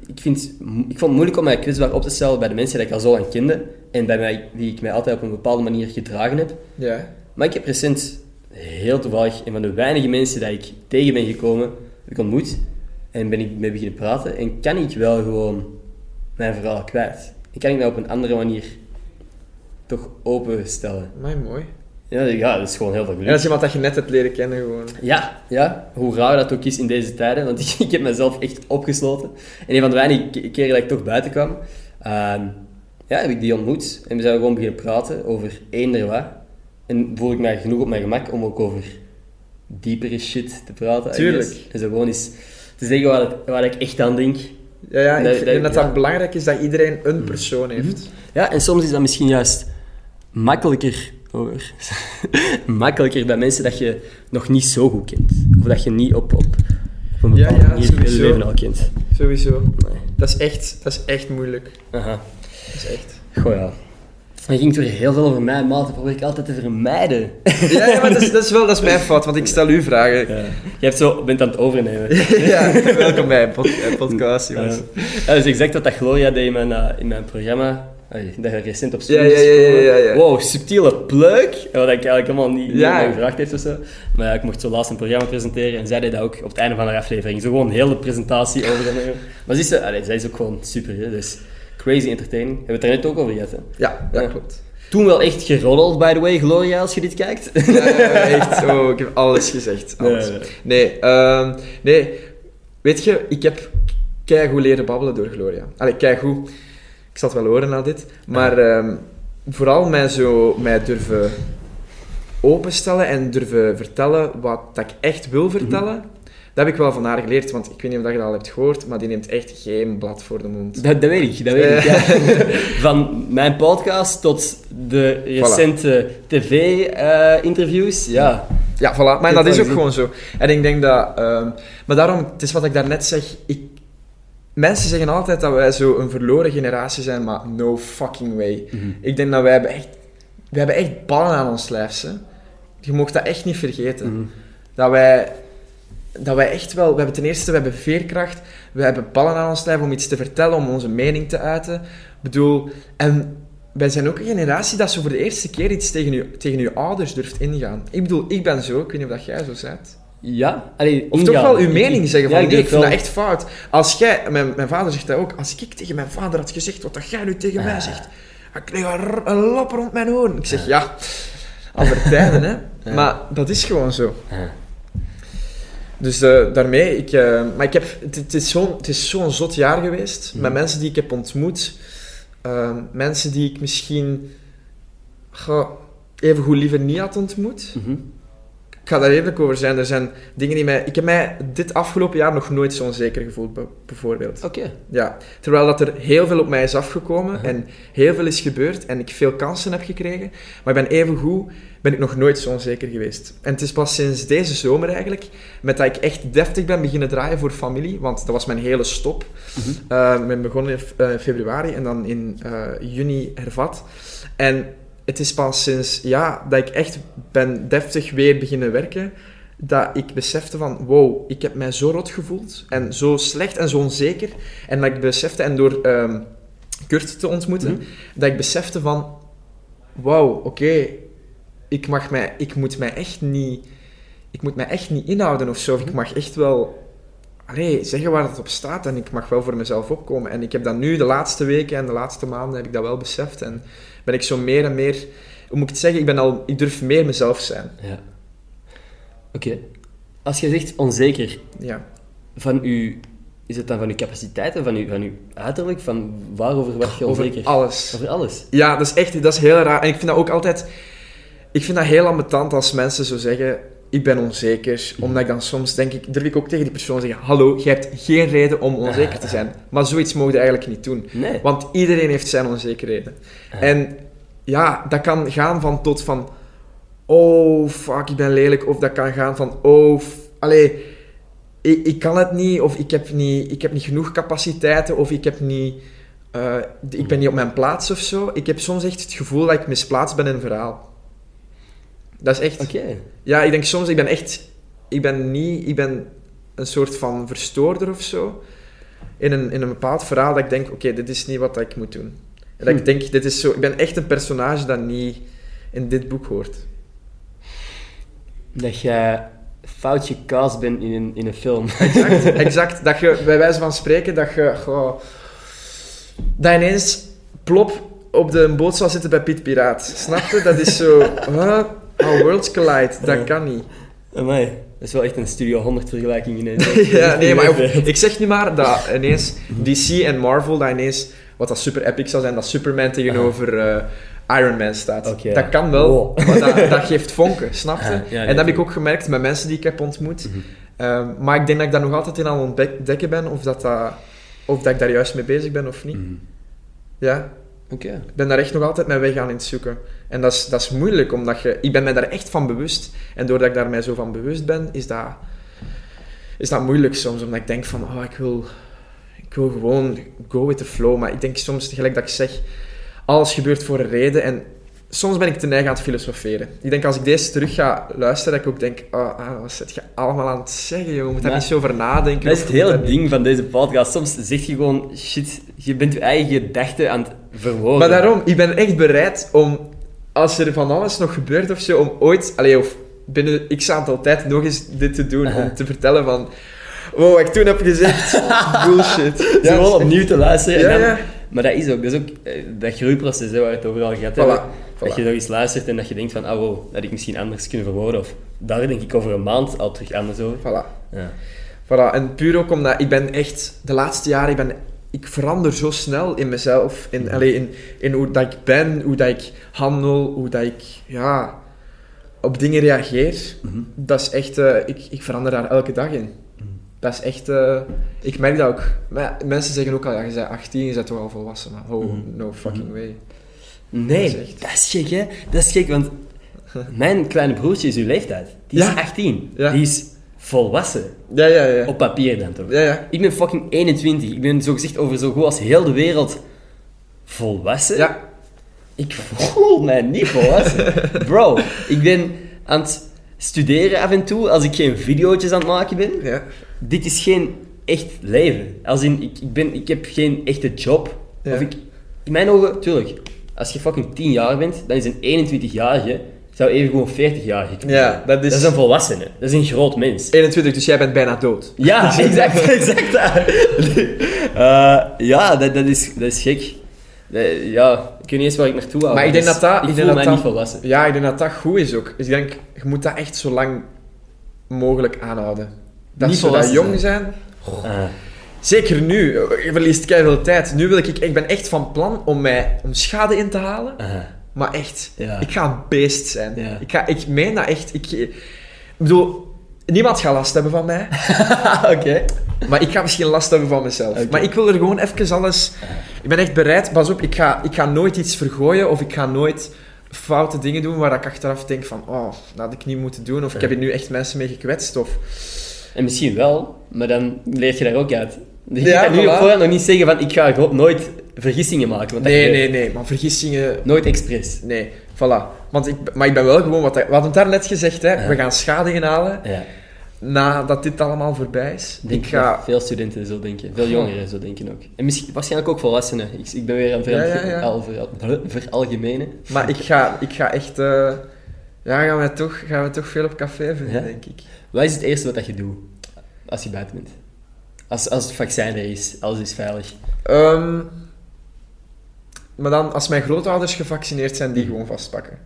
ik, vind, ik vond het moeilijk om mij kwetsbaar op te stellen bij de mensen die ik al zo lang kende en bij mij, wie ik mij altijd op een bepaalde manier gedragen heb. Ja. Maar ik heb recent heel toevallig een van de weinige mensen dat ik tegen ben gekomen, heb ik ontmoet en ben ik mee beginnen praten en kan ik wel gewoon mijn verhaal kwijt. En kan ik mij op een andere manier toch openstellen. Maar mooi. Ja, ja, dat is gewoon heel veel En geluk. dat is iemand dat je net hebt leren kennen gewoon. Ja, ja, hoe raar dat ook is in deze tijden, want ik, ik heb mezelf echt opgesloten. En een van de weinige ke- keren dat ik toch buiten kwam, ehm, ja, heb ik die ontmoet. En we zijn gewoon beginnen praten over eender wat. En voel ik mij genoeg op mijn gemak om ook over diepere shit te praten. Tuurlijk. En zo gewoon eens te zeggen waar, het- waar ik echt aan denk. Ja, ja ik vind dat- dat ja. belangrijk is dat iedereen een persoon heeft. Ja, en soms is dat misschien juist makkelijker, makkelijker bij mensen dat je nog niet zo goed kent. Of dat je niet op, op, op een bepaalde ja, manier je leven al kent. Sowieso. Nee. Dat is echt, dat is echt moeilijk. Aha. Dat is echt. Goh ja. Dan ging het weer heel veel over mij, maar dat probeer ik altijd te vermijden. Ja, ja maar dat is, dat is wel dat is mijn fout, want ik stel u vragen. Ja. Je hebt zo, bent aan het overnemen. ja, welkom bij een pod- podcast, jongens. Ja, dat is exact wat dat Gloria deed in mijn, eh, in mijn programma. Allee, dat je recent op Ja, school ja, ja, ja. Wow, subtiele pluk. Wat ik eigenlijk helemaal niet, Ja. gevraagd heeft of zo. Maar ja, ik mocht zo laatst een programma presenteren en zij deed dat ook op het einde van haar aflevering. Zo gewoon een hele presentatie over dat nummer. Maar ze is, allee, zij is ook gewoon super, hè. dus crazy entertaining. Hebben we het daar net ook over gehad, hè? Ja, dat Ja. klopt. Toen wel echt geroddeld, by the way, Gloria, als je dit kijkt. Ja, echt, oh, ik heb alles gezegd. Alles. Nee, nee. Nee, ehm, nee, weet je, ik heb keigoed leren babbelen door Gloria. Allee, keigoed. Ik zal het wel horen na dit. Maar ehm, vooral mij zo mij durven openstellen en durven vertellen wat dat ik echt wil vertellen. Dat heb ik wel van haar geleerd, want ik weet niet of dat je dat al hebt gehoord, maar die neemt echt geen blad voor de mond. Dat, dat weet ik, dat weet ik. Ja. Van mijn podcast tot de recente tv-interviews, ja. Ja, voilà. Maar dat is ook gewoon zo. En ik denk dat... ehm, maar daarom, het is wat ik daarnet zeg, ik mensen zeggen altijd dat wij zo een verloren generatie zijn, maar no fucking way. Ik denk dat wij hebben echt, wij hebben echt ballen aan ons lijf. Hè. Je mag dat echt niet vergeten. Mhm. Dat wij, dat wij echt wel, we hebben ten eerste, we hebben veerkracht, we hebben ballen aan ons lijf om iets te vertellen, om onze mening te uiten. Ik bedoel, en wij zijn ook een generatie dat zo voor de eerste keer iets tegen je, tegen uw ouders durft ingaan. Ik bedoel, ik ben zo, ik weet niet of dat jij zo bent. Ja? Allee, Of toch wel uw mening ik- zeggen ja, van, ik nee, ik vind dat echt fout. Als jij, mijn, mijn vader zegt dat ook, als ik tegen mijn vader had gezegd wat dat jij nu tegen mij zegt, ik kreeg een, een lap rond mijn oren. Ik zeg, ja, andere tijden, hè. Ja. Maar dat is gewoon zo. Ja. Dus eh, daarmee, ik, eh, maar ik heb, het, het is zo'n het is zo'n zot jaar geweest, Mhm. met mensen die ik heb ontmoet, eh, mensen die ik misschien goh, even goed liever niet had ontmoet. Mhm. Ga daar eerlijk over zijn. Er zijn dingen die mij... Ik heb mij dit afgelopen jaar nog nooit zo onzeker gevoeld, bijvoorbeeld. Oké. Ja. Terwijl dat er heel veel op mij is afgekomen en heel veel is gebeurd en ik veel kansen heb gekregen. Maar ik ben even goed, ben ik nog nooit zo onzeker geweest. En het is pas sinds deze zomer eigenlijk, met dat ik echt deftig ben beginnen draaien voor familie, want dat was mijn hele stop. Mhm. Eh, ik ben begonnen in eh, februari en dan in eh, juni hervat. En het is pas sinds ja, dat ik echt ben deftig weer beginnen werken, dat ik besefte van, wow, ik heb mij zo rot gevoeld en zo slecht en zo onzeker. En dat ik besefte, en door ehm Kurt te ontmoeten, Mhm. dat ik besefte van, wauw, oké, ik mag mij, ik moet mij echt niet, ik moet mij echt niet inhouden of zo. Ik mag echt wel allee, zeggen waar het op staat en ik mag wel voor mezelf opkomen. En ik heb dat nu de laatste weken en de laatste maanden heb ik dat wel beseft. En ben ik zo meer en meer, hoe moet ik het zeggen, ik, ben al, ik durf meer mezelf zijn. Ja. Oké. Als je zegt onzeker, Ja. van uw... Is het dan van uw capaciteiten, van uw, van uw uiterlijk? Van waarover werd je Over onzeker? alles. Over alles. Ja, dat is echt, dat is heel raar. En ik vind dat ook altijd, ik vind dat heel ambetant als mensen zo zeggen, ik ben onzeker. Omdat ik dan soms denk ik, durf ik ook tegen die persoon zeggen, hallo, jij hebt geen reden om onzeker te zijn. Maar zoiets mogen je eigenlijk niet doen. Nee. Want iedereen heeft zijn onzekerheden. En ja, dat kan gaan van tot van... Oh, fuck, ik ben lelijk. Of dat kan gaan van... Oh, allee, ik, ik kan het niet. Of ik heb niet, ik heb niet genoeg capaciteiten. Of ik heb niet... eh, ik ben niet op mijn plaats of zo. Ik heb soms echt het gevoel dat ik misplaatst ben in een verhaal. Dat is echt... Oké. Ja, ik denk soms, ik ben echt... Ik ben niet... Ik ben een soort van verstoorder of zo. In een, in een bepaald verhaal dat ik denk, oké, dit is niet wat ik moet doen. En dat Hm. ik denk, dit is zo... Ik ben echt een personage dat niet in dit boek hoort. Dat jij fout gecast bent in een, in een film. Exact, exact. Dat je, bij wijze van spreken, dat je... goh, dat ineens plop op de boot zal zitten bij Piet Piraat. Snap je? Dat is zo... Huh? How worlds collide. Dat kan niet. Amai. Dat is wel echt een Studio 100 vergelijking ineens. ja, nee, maar ook- ik zeg nu maar dat ineens DC en Marvel, dat ineens, wat dat super epic zou zijn, dat Superman tegenover eh, Iron Man staat. Dat kan wel, Wow. maar dat, dat geeft vonken, snap je? Ja, ja, en dat heb ik ook gemerkt met mensen die ik heb ontmoet. Mhm. Ehm, maar ik denk dat ik daar nog altijd in aan het ontdekken ben, of dat, dat, of dat ik daar juist mee bezig ben of niet. Mhm. Ja, Oké. ik ben daar echt nog altijd mijn weg aan in het zoeken. En dat is, dat is moeilijk, omdat je... Ik ben mij daar echt van bewust. En doordat ik daar mij zo van bewust ben, is dat, is dat moeilijk soms. Omdat ik denk van, oh, ik wil, ik wil gewoon go with the flow. Maar ik denk soms, gelijk dat ik zeg, alles gebeurt voor een reden. En soms ben ik te neig aan het filosoferen. Ik denk, als ik deze terug ga luisteren, dat ik ook denk, oh, ah, wat zit je allemaal aan het zeggen, joh? Je moet daar Maar- niet zo over nadenken. Dat is het hele ding van deze podcast. Soms zeg je gewoon shit. Je bent je eigen gedachten aan het verwoorden. Maar daarom, ik ben echt bereid om, als er van alles nog gebeurt of zo, om ooit, allee, of binnen x aantal tijd nog eens dit te doen. Om te vertellen van, wow, wat ik toen heb gezegd, bullshit. Dat gewoon opnieuw te luisteren. Ja, en dan- ja. Maar dat is ook, dat is ook eh, dat groeiproces hè, waar het over al gehad Voilà, hebben. voilà. Dat je nog eens luistert en dat je denkt van, ah wow, dat had ik misschien anders kunnen verwoorden. Of daar denk ik over een maand al terug anders over. Voilà. Ja. Voilà. En puur ook omdat ik ben echt, de laatste jaren, ik, ben, ik verander zo snel in mezelf. In, Mhm. allee, in, in hoe dat ik ben, hoe dat ik handel, hoe dat ik, ja, op dingen reageer. Mhm. Dat is echt, eh, ik, ik verander daar elke dag in. Mhm. Dat is echt, eh, ik merk dat ook. Maar mensen zeggen ook al, ja, je bent 18, je bent toch al volwassen. Maar oh, no fucking way. Nee, Dat dat is gek hè. Dat is gek, want mijn kleine broertje is uw leeftijd. Die is Ja. 18. Ja. Die is volwassen. Ja, ja, ja. Op papier dan toch? Ja, ja. Ik ben fucking 21. Ik ben zo gezegd over zo goed als heel de wereld volwassen. Ja. Ik voel mij niet volwassen. Bro, ik ben aan het studeren af en toe als ik geen video's aan het maken ben. Ja. Dit is geen echt leven. Als in, ik, ik, ben, ik heb geen echte job. Ja. Of ik, in mijn ogen, tuurlijk, als je fucking 10 jaar bent, dan is een 21-jarige, zou even gewoon 40-jarige kunnen Ja, zijn. dat is- Dat is een volwassene. Dat is een groot mens. 21, dus jij bent bijna dood. Ja, exact, exact. dat. Eh, ja, dat, dat, is, dat is gek. Dat- ja, ik weet niet eens waar ik naartoe hou. Maar ik denk Dus dat dat... Ik ik voel denk mij dat niet dat- volwassen. Ja, ik denk dat dat goed is ook. Dus ik denk, je moet dat echt zo lang mogelijk aanhouden. Dat Niet ze dat jong zijn. Ah. Zeker nu. Je verliest keihard veel tijd. Nu wil ik... Ik ben echt van plan om, mij, om schade in te halen. Ah. Maar echt, Ja. ik ga een beest zijn. Ja. Ik, ga, ik meen dat echt. Ik, ik bedoel, niemand gaat last hebben van mij. Oké. Maar ik ga misschien last hebben van mezelf. Maar ik wil er gewoon even alles... Ik ben echt bereid. Pas op, ik ga, ik ga nooit iets vergooien. Of ik ga nooit foute dingen doen waar ik achteraf denk van... Oh, dat had ik niet moeten doen. Of ik heb hier nu echt mensen mee gekwetst. Of... En misschien wel, maar dan leer je daar ook uit. Je Ja, kan nu voilà. op voorhand nog niet zeggen van ik ga nooit vergissingen maken. Want Nee, nee, nee. Maar vergissingen... Nooit expres. Nee, voilà. Want ik, maar ik ben wel gewoon... Wat, we hadden het daar net gezegd, hè. Ja. We gaan schade inhalen Ja. nadat dit allemaal voorbij is. Ik denk ik ga... veel studenten zo denken. Veel jongeren zo denken ook. En misschien, waarschijnlijk ook volwassenen. Ik, ik ben weer aan het Ja, al- veralgemenen. Maar ik ga, ik ga echt... eh, ja, gaan we, toch, gaan we toch veel op café vinden, denk ik. Wat is het eerste wat dat je doet als je buiten bent? Als, als het vaccin er is, alles is veilig. Ehm, maar dan, als mijn grootouders gevaccineerd zijn, die gewoon vastpakken.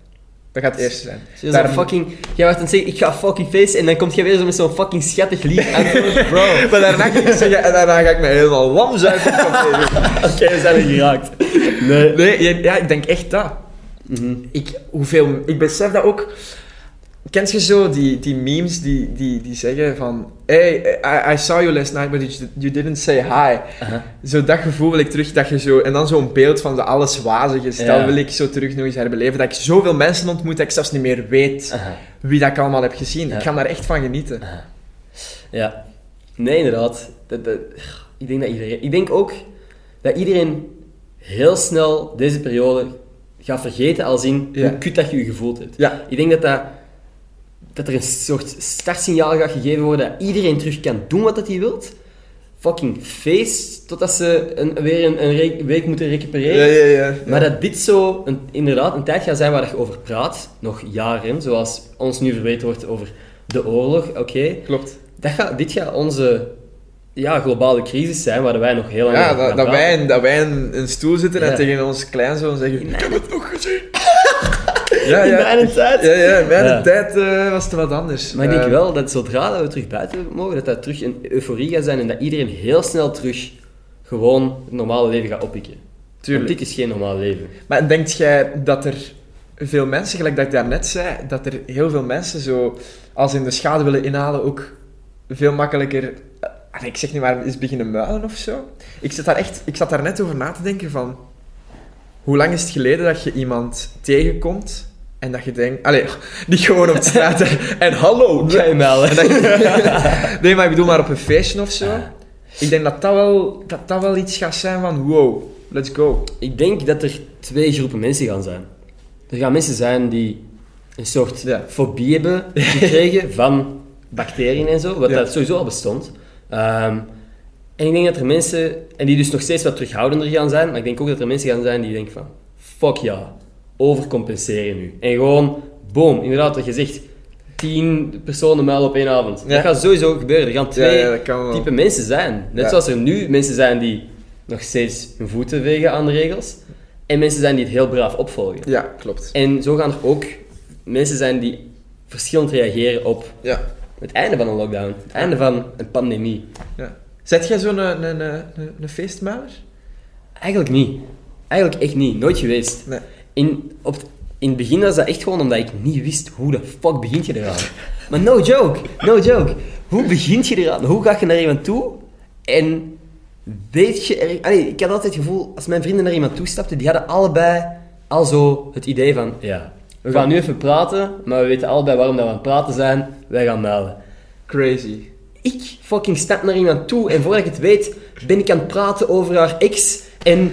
Dat gaat het eerste zijn. Dus je Daar- fucking, jij wordt aan het zeggen, ik ga fucking feesten en dan komt je weer zo met zo'n fucking schattig lief antwoord. Bro, oké, Maar daarna ga ik zeggen, en daarna ga ik me helemaal lam zuipen op café. we zijn er geraakt. Nee. Nee, ja, ja, ik denk echt dat. Mhm. Ik, hoeveel, ik besef dat ook. Kent je zo die, die memes die, die, die zeggen van... Hey, I, I saw you last night, but you, you didn't say hi. Zo dat gevoel wil ik terug, dat je zo... En dan zo'n beeld van de alles wazige stel Ja. wil ik zo terug nog eens herbeleven. Dat ik zoveel mensen ontmoet dat ik zelfs niet meer weet wie dat ik allemaal heb gezien. Ja. Ik ga daar echt van genieten. Ja. Nee, inderdaad. Dat, dat, ik denk dat iedereen... Ik denk ook dat iedereen heel snel deze periode gaat vergeten in Ja. hoe kut dat je je gevoeld hebt. Ja. Ik denk dat, dat, dat er een soort startsignaal gaat gegeven worden dat iedereen terug kan doen wat dat hij wilt. Fucking feest, totdat ze een, weer een, een week moeten recupereren. Ja, ja, ja. Maar dat dit zo een, inderdaad een tijd gaat zijn waar dat je over praat, nog jaren, zoals ons nu verweten wordt over de oorlog, oké. Klopt. Dat gaat, dit gaat onze ja, globale crisis zijn, waar wij nog heel lang Ja, over dat, dat, praten. wij, dat wij in een stoel zitten en tegen ons kleinzoon zeggen... Ik heb het nog gezien. Ja, In ja. mijn tijd. Ja, ja, in mijn Ja. tijd eh, was het wat anders. Maar ik denk Eh, wel dat zodra dat we terug buiten mogen, dat dat terug een euforie gaat zijn en dat iedereen heel snel terug gewoon het normale leven gaat oppikken. Tuurlijk. Want dit is geen normaal leven. Maar denkt jij dat er veel mensen, gelijk dat ik daarnet zei, dat er heel veel mensen zo, als in de schade willen inhalen, ook veel makkelijker, eh, ik zeg niet maar, eens beginnen muilen of zo? Ik zat daar echt, ik zat daar net over na te denken van, hoe lang is het geleden dat je iemand tegenkomt en dat je denkt, allee, niet gewoon op de straat en, en hallo, je melden? En dat je- nee, maar ik bedoel maar op een feestje of zo. Ik denk dat dat wel, dat dat wel iets gaat zijn van, wow, let's go. Ik denk dat er twee groepen mensen gaan zijn. Er gaan mensen zijn die een soort Ja. fobie hebben gekregen van bacteriën en zo, wat Ja. dat sowieso al bestond. Ehm, en ik denk dat er mensen, en die dus nog steeds wat terughoudender gaan zijn, maar ik denk ook dat er mensen gaan zijn die denken van, fuck ja, overcompenseren nu. En gewoon, boom, inderdaad wat je zegt, tien personen muilen op één avond. Ja. Dat gaat sowieso gebeuren. Er gaan twee Ja, type mensen zijn. Net zoals er nu mensen zijn die nog steeds hun voeten wegen aan de regels. En mensen zijn die het heel braaf opvolgen. Ja, klopt. En zo gaan er ook mensen zijn die verschillend reageren op Ja. het einde van een lockdown. Het einde van een pandemie. ja. Zet jij zo'n een, een, een, een feestmuiler? Eigenlijk niet. Eigenlijk echt niet. Nooit geweest. Nee. In, op, het- in het begin was dat echt gewoon omdat ik niet wist hoe de fuck begint je eraan. Maar no joke, no joke. Hoe begint je eraan? Hoe ga je naar iemand toe? En weet je... Er, allee, ik had altijd het gevoel, als mijn vrienden naar iemand toe stapten, die hadden allebei al zo het idee van... Ja, we gaan nu even praten, maar we weten allebei waarom dat we aan het praten zijn. Wij gaan melden. Crazy. Ik fucking stap naar iemand toe en voordat ik het weet, ben ik aan het praten over haar ex en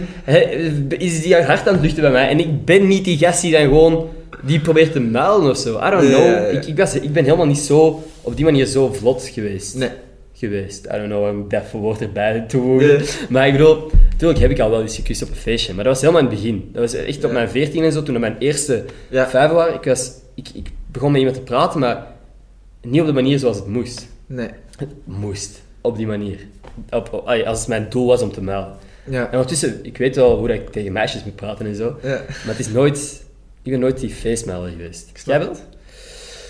is die hart aan het luchten bij mij. En ik ben niet die gast die dan gewoon die probeert te muilen of zo. I don't know. Ik, ik, was, ik ben helemaal niet zo, op die manier zo vlot geweest. Nee. Geweest. I don't know waarom ik dat voor woord erbij toevoegen. Ja. Maar ik bedoel, natuurlijk heb ik al wel eens gekust op een feestje, maar dat was helemaal in het begin. Dat was echt op Ja. mijn 14 en zo, toen ik mijn eerste Ja. vijf was. Ik, was ik, ik begon met iemand te praten, maar niet op de manier zoals het moest. Nee. Het moest. Op die manier. Op, als het mijn doel was om te muilen. Ja. En ondertussen, ik weet wel hoe dat ik tegen meisjes moet praten en zo. ja. Maar het is nooit... Ik ben nooit die feestmuiler geweest. Jij wel?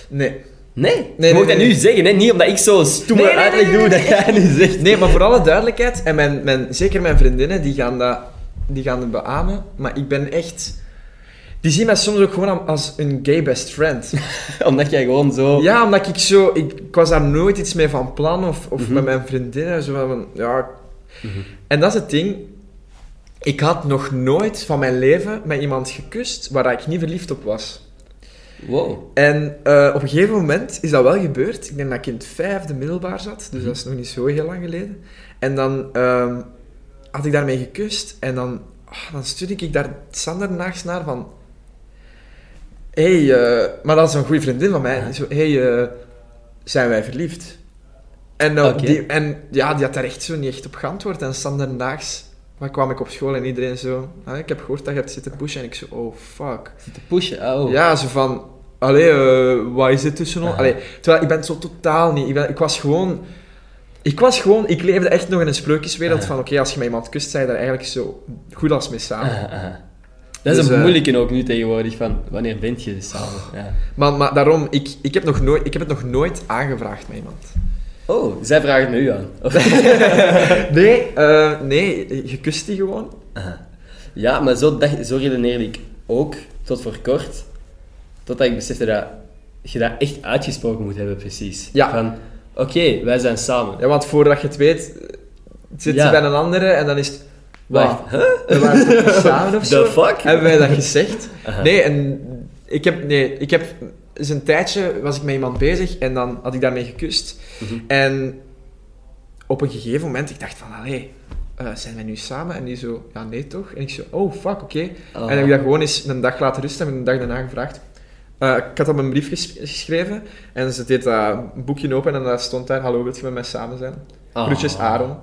Nee. Nee. Nee, je moet nee, dat nu zeggen, hè? Niet omdat ik zo nee, uitleg doe dat jij nu zegt. Nee, maar voor alle duidelijkheid, en mijn, mijn, zeker mijn vriendinnen, die gaan dat, die gaan het beamen, maar ik ben echt... Die zien mij soms ook gewoon als een gay best friend. Omdat jij gewoon zo... Ja, omdat ik zo... Ik, ik was daar nooit iets mee van plan, of, of Mhm. met mijn vriendinnen, zo van... Ja... Mhm. En dat is het ding. Ik had nog nooit van mijn leven met iemand gekust waar ik niet verliefd op was. Wow. En eh, op een gegeven moment is dat wel gebeurd. Ik denk dat ik in het vijfde middelbaar zat, dus Mhm. dat is nog niet zo heel lang geleden. En dan ehm, had ik daarmee gekust en dan, ah, dan stuurde ik daar Sander naags naar van... hey, eh, maar dat is een goede vriendin van mij. Ja. Zo, hey, eh, zijn wij verliefd? En, eh, die, en ja, die had daar echt zo niet echt op geantwoord. En Sander naags maar kwam ik op school en iedereen zo... Ah, ik heb gehoord dat je hebt zitten pushen. En ik zo, oh fuck. Zit te pushen. Oh. Ja, zo van... Allee, eh, wat is dit tussen ons? Allee, terwijl ik ben zo totaal niet... Ik, ben, ik was gewoon... Ik was gewoon... Ik leefde echt nog in een sprookjeswereld Aha. van... Oké, als je met iemand kust, sta je daar eigenlijk zo goed als mee samen. Dat is Dus, een eh, moeilijke ook nu tegenwoordig, van wanneer bent je samen? Ja. Maar, maar daarom, ik, ik, heb nog nooit, ik heb het nog nooit aangevraagd met iemand. Oh, zij vragen het nu aan. Nee, eh, nee, je kust die gewoon. Aha. Ja, maar zo, dacht, zo redeneerde ik ook tot voor kort. Totdat ik besefte dat je dat echt uitgesproken moet hebben, precies. Ja. Van, oké, wij zijn samen. Ja, want voordat je het weet, zit Ja. je bij een andere en dan is het... Wacht, huh? we waren toch samen of The zo? fuck? Hebben wij dat gezegd? Aha. Nee, en ik heb, nee, ik heb eens een tijdje was ik met iemand bezig en dan had ik daarmee gekust. Mhm. En op een gegeven moment, ik dacht van, allee, eh, zijn wij nu samen? En die zo, ja, nee toch? En ik zo, oh, fuck, oké. Oh. En dan heb ik dat gewoon eens een dag laten rusten en een dag daarna gevraagd. Eh, ik had op een brief ges- geschreven en ze deed dat boekje open en daar stond daar, hallo, wilt je met mij samen zijn? Oh. Groetjes, Aaron.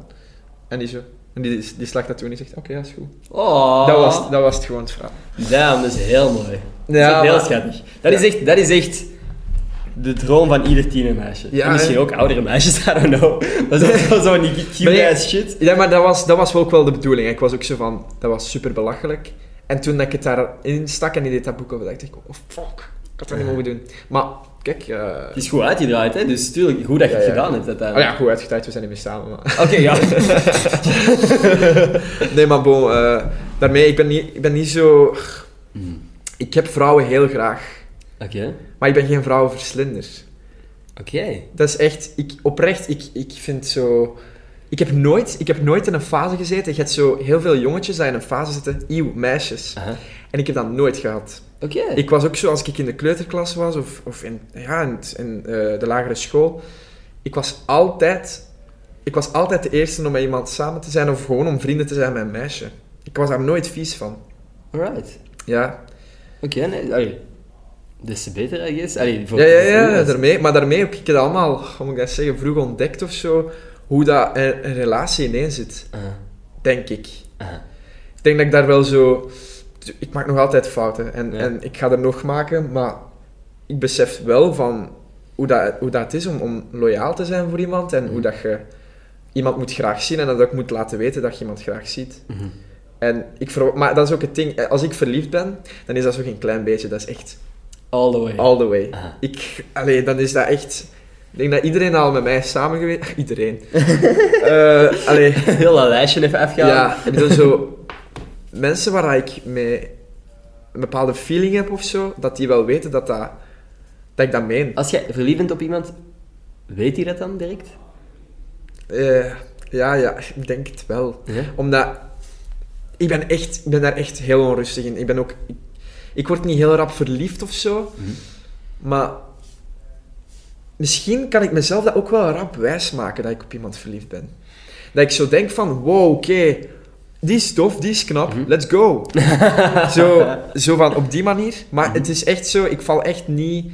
En die zo, en die, die slaagt dat toen en die zegt, oké, dat is goed. Oh. Dat, was, dat was het gewoon het verhaal. Damn, dat is heel mooi. Dat Ja, is heel maar- schattig. Dat, Ja. is echt, dat is echt de droom van ieder tienermeisje. Ja, en misschien hè? ook oudere meisjes, I don't know. Dat is zo- zo'n cute ass shit. Ja, maar dat was, dat was wel ook wel de bedoeling. Ik was ook zo van, dat was super belachelijk. En toen dat ik het daarin stak en die deed dat boek over, dacht ik, oh fuck, ik had dat niet mogen doen. Maar, kijk, eh Het is goed uitgedraaid, hè? dus tuurlijk goed dat je het ja. gedaan hebt oh uiteindelijk. ja, goed uitgetijd, we zijn niet meer samen. Maar. Oké, ja. nee, maar bon, eh, daarmee, ik ben, niet, ik ben niet zo... Hmm. Ik heb vrouwen heel graag, Oké. maar ik ben geen vrouwenverslinder. Oké. Dat is echt, ik, oprecht, ik, ik vind zo... Ik heb, nooit, ik heb nooit in een fase gezeten, je hebt zo heel veel jongetjes die in een fase zitten, eeuw, meisjes. En ik heb dat nooit gehad. Oké. Ik was ook zo, als ik in de kleuterklas was, of, of in, ja, in eh, de lagere school, ik was altijd... Ik was altijd de eerste om met iemand samen te zijn, of gewoon om vrienden te zijn met een meisje. Ik was daar nooit vies van. Alright. Ja, Oké, nee. Allee. Des te beter, I guess. Allee, voor, ja, ja, ja daarmee, maar daarmee heb ik het allemaal, hoe moet ik dat zeggen, vroeg ontdekt of zo, hoe dat een, een relatie ineen zit, denk ik. Ik denk dat ik daar wel zo... Ik maak nog altijd fouten en, Ja. en ik ga er nog maken, maar ik besef wel van hoe dat, hoe dat is om, om loyaal te zijn voor iemand en Mhm. hoe dat je iemand moet graag zien en dat ook moet laten weten dat je iemand graag ziet. Mhm. En ik maar dat is ook het ding, als ik verliefd ben, dan is dat zo geen klein beetje, dat is echt All the way. all the way. Aha. Ik, allee, dan is dat echt... Ik denk dat iedereen al met mij is samen geweest... Iedereen. Eh, allee, Heel dat lijstje even afgaan. ja, ik bedoel zo... Mensen waar ik mee een bepaalde feeling heb of zo, dat die wel weten dat, dat, dat ik dat meen. Als jij verliefd bent op iemand, weet hij dat dan direct? Eh, ja, ja, ik denk het wel. Ja. Omdat... Ik ben, echt, ik ben daar echt heel onrustig in. Ik ben ook... Ik, ik word niet heel rap verliefd of zo. Mhm. Maar... misschien kan ik mezelf dat ook wel rap wijsmaken dat ik op iemand verliefd ben. Dat ik zo denk van, wow, oké, die is tof, die is knap, Mhm. let's go. zo, zo van, op die manier. Maar Mhm. het is echt zo, ik val echt niet...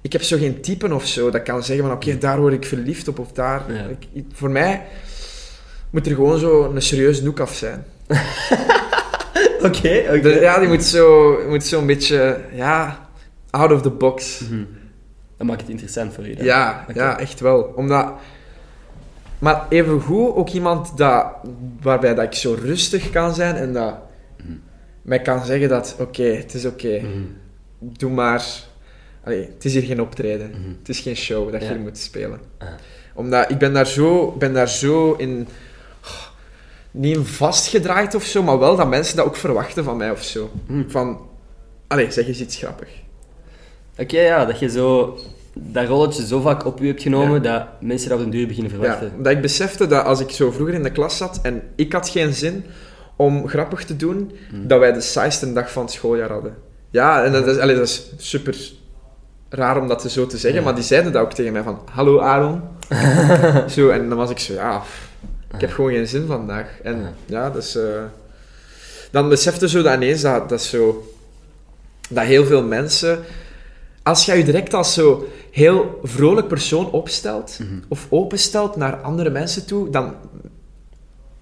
Ik heb zo geen type of zo dat kan zeggen van, oké, daar word ik verliefd op of daar. Ja. Ik- voor mij moet er gewoon zo een serieus noek af zijn. Oké, oké. Ja, die moet zo, moet zo een beetje, ja, out of the box. Mhm. Dat maakt het interessant voor je. dan. Ja, ja, echt wel. Omdat... Maar evengoed ook iemand dat, waarbij dat ik zo rustig kan zijn en dat Mhm. mij kan zeggen dat, oké, het is oké, Mhm. doe maar... Allee, het is hier geen optreden. Het is geen show dat je hier moet spelen. Ah. Omdat ik ben daar zo, ben daar zo in... Niet in vastgedraaid of zo, maar wel dat mensen dat ook verwachten van mij of zo. Mhm. Van... Allee, zeg eens iets grappig. Oké, ja, dat je zo dat rolletje zo vaak op je hebt genomen dat mensen dat op den duur beginnen Ja, verwachten. omdat ik besefte dat als ik zo vroeger in de klas zat en ik had geen zin om grappig te doen, Hmm. dat wij de saaiste dag van het schooljaar hadden. Ja, en dat is, allee, dat is super raar om dat zo te zeggen, Ja. maar die zeiden dat ook tegen mij van, hallo Aaron. zo, en dan was ik zo, ja, ik heb gewoon geen zin vandaag. En Ja. dus... eh, dan besefte zo dat ineens dat, dat zo... Dat heel veel mensen... Als jij je direct als zo heel vrolijk persoon opstelt, Mhm. of openstelt naar andere mensen toe, dan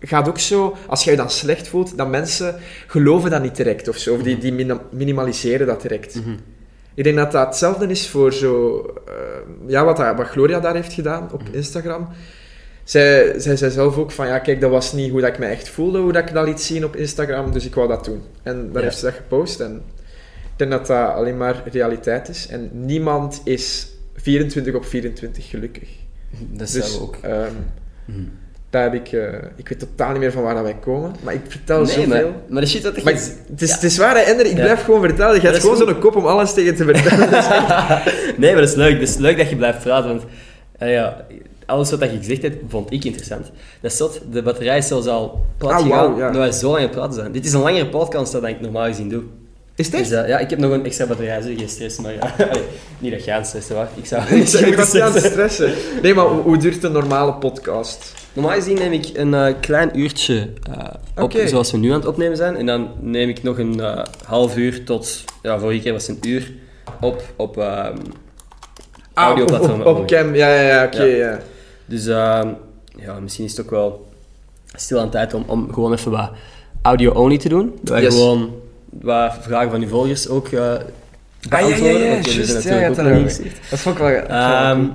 gaat ook zo, als jij je dan slecht voelt, dat mensen geloven dat niet direct of zo, of die, die mina- minimaliseren dat direct. Mhm. Ik denk dat dat hetzelfde is voor zo, eh, ja, wat, dat- wat Gloria daar heeft gedaan op Mhm. Instagram. Zij, zij zei zelf ook van, ja, kijk, dat was niet hoe dat ik me echt voelde, hoe dat ik dat liet zien op Instagram, dus ik wou dat doen. En daar Ja. heeft ze dat gepost en ik denk dat dat alleen maar realiteit is. En niemand is 24 op 24 gelukkig. Dat Dus zou ook. ehm, Mhm. daar heb ik... eh, ik weet totaal niet meer van waar dat wij komen, maar ik vertel Nee, zoveel. maar, maar de shit dat Maar ik- het, is, Ja. het is waar, hè, Ender, ik Ja. blijf gewoon vertellen. Je hebt is gewoon zo'n kop om alles tegen te vertellen. nee, maar dat is leuk. Het is leuk dat je blijft praten, want eh, ja, alles wat je gezegd hebt, vond ik interessant. Dat is zot, de batterij is zelfs al plat Ah, gegaan, ja. omdat wij zo lang aan het praten zijn. Dit is een langere podcast dan ik normaal gezien doe. Is het Dus, eh, ja, ik heb nog een extra batterij, dus geen stress, maar ja. Allee, niet dat je aan het stressen wacht. Ik zou Ik niet moeten dat je aan het stressen. Nee, maar hoe, hoe duurt een normale podcast? Normaal gezien neem ik een eh, klein uurtje eh, op, zoals we nu aan het opnemen zijn. En dan neem ik nog een half uur tot, ja, vorige keer was het een uur, op, op ehm Ah, op, audioplatformen. op, op cam. Ja, ja, ja, oké. Ja. ja. Dus ehm, ja, misschien is het ook wel stil aan tijd om, om gewoon even wat audio-only te doen. Dat wij Yes. gewoon wat vragen van uw volgers ook eh Ah, ja, ja, beantwoorden. ja, want natuurlijk ook nog niet. Dat vond ik wel... cool.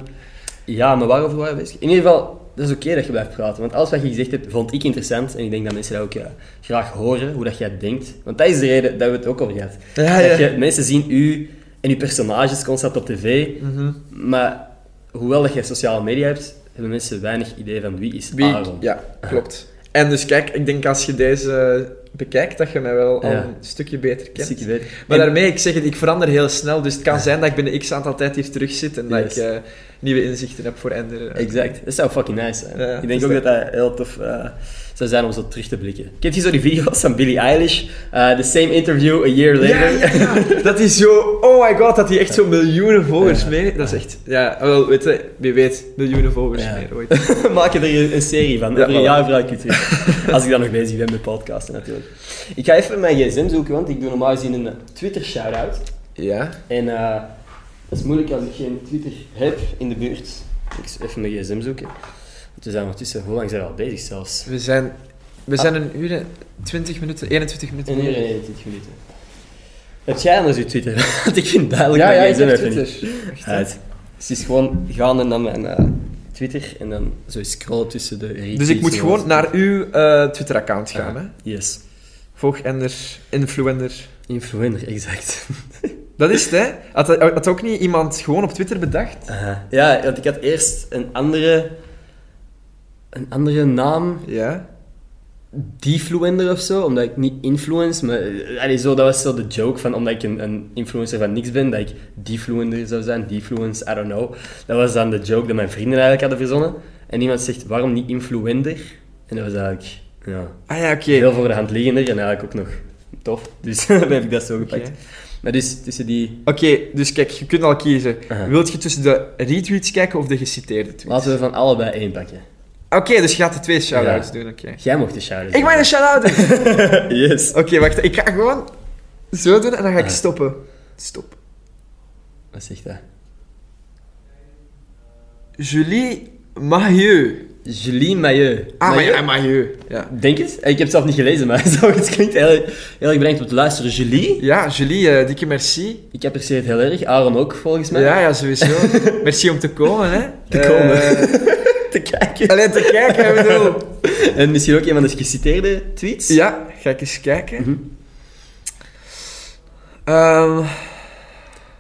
ja, maar waarover waren we bezig? In ieder geval, dat is oké dat je blijft praten. Want alles wat je gezegd hebt, vond ik interessant. En ik denk dat mensen dat ook eh, graag horen, hoe dat jij denkt. Want dat is de reden dat we het ook over gehad. Ja, ja. Dat je, mensen zien u en uw personages constant op tv. Mhm. Maar hoewel dat je sociale media hebt, hebben mensen weinig idee van wie is Wie, Aaron. ja, klopt. En dus kijk, ik denk als je deze bekijkt, dat je mij wel al Ja. een stukje beter kent. Maar En- daarmee, ik zeg het, ik verander heel snel, dus het kan zijn dat ik binnen x aantal tijd hier terug zit en dat ik eh, nieuwe inzichten heb voor Ender. eh. Exact. Dat zou fucking nice zijn. Ja, ik denk dus ook dat dat- heel tof eh, zou zijn om zo terug te blikken. Kent je zo die video's van Billie Eilish? Eh, the same interview a year later. Ja, ja, ja. Dat is zo... Oh my god, dat hij echt zo miljoenen volgers mee... Dat is echt... Ja, wel, weet je, wie weet, miljoenen volgers meer ooit. Maak je er een- serie van. Ja, Over een jaar vraag ik je terug. Als ik dan nog bezig ben met podcasten natuurlijk. Ik ga even mijn gsm zoeken, want ik doe normaal gezien een Twitter shout-out. Ja. En eh dat is moeilijk als ik geen Twitter heb in de buurt. Ik even mijn gsm zoeken. We zijn ondertussen, hoe lang zijn we al bezig zelfs? We zijn... We zijn een uur en 20 minuten, 21 minuten. Een uur en 21 minuten. Heb jij anders je Twitter? Want ik vind duidelijk Ja, ja, jij ik heb Twitter. Echt. Dus het is gewoon gaan naar mijn eh, Twitter en dan zo scrollen tussen de retweets. Dus ik moet gewoon naar uw eh, Twitter-account gaan, Ah, hè. Yes. Volg Ender, influencer. Influencer, exact. Dat is het, hè. Had, had ook niet iemand gewoon op Twitter bedacht? Ja, want ik had eerst een andere, een andere naam, Ja. Defluender of zo, omdat ik niet influence, maar allee, zo, dat was zo de joke van, omdat ik een, een influencer van niks ben, dat ik Defluender zou zijn, Defluence, I don't know. Dat was dan de joke dat mijn vrienden eigenlijk hadden verzonnen. En iemand zegt, waarom niet influender? En dat was eigenlijk, ja, Ah ja, oké. heel voor de hand liggender en eigenlijk ook nog tof. Dus dan heb ik dat zo gepakt. Maar dus tussen die... Oké, dus kijk, je kunt al kiezen. Aha. Wilt je tussen de retweets kijken of de geciteerde tweets? Laten we van allebei één pakken. Oké, dus je gaat de twee shout-outs Ja. doen, oké. Jij mocht de shout Ik mag een shout-out doen! Yes. Oké, wacht. Ik ga gewoon zo doen en dan ga ik Ah. stoppen. Stop. Wat zegt dat? Julie Mahieu. Julie Mailleux. Ah, ja, Mahieu. Ja. Denk het. Ik heb het zelf niet gelezen, maar het klinkt heel, heel erg bedankt om te luisteren. Julie, ja, Julie, eh, dikke merci. ik apprecieer het heel erg. Aaron ook, volgens mij. Ja, ja, sowieso. merci om te komen, hè. Te komen. Eh, Te kijken. Alleen te kijken, ik bedoel. En misschien ook een van de geciteerde tweets. Ja, ga ik eens kijken. Mhm. Ehm,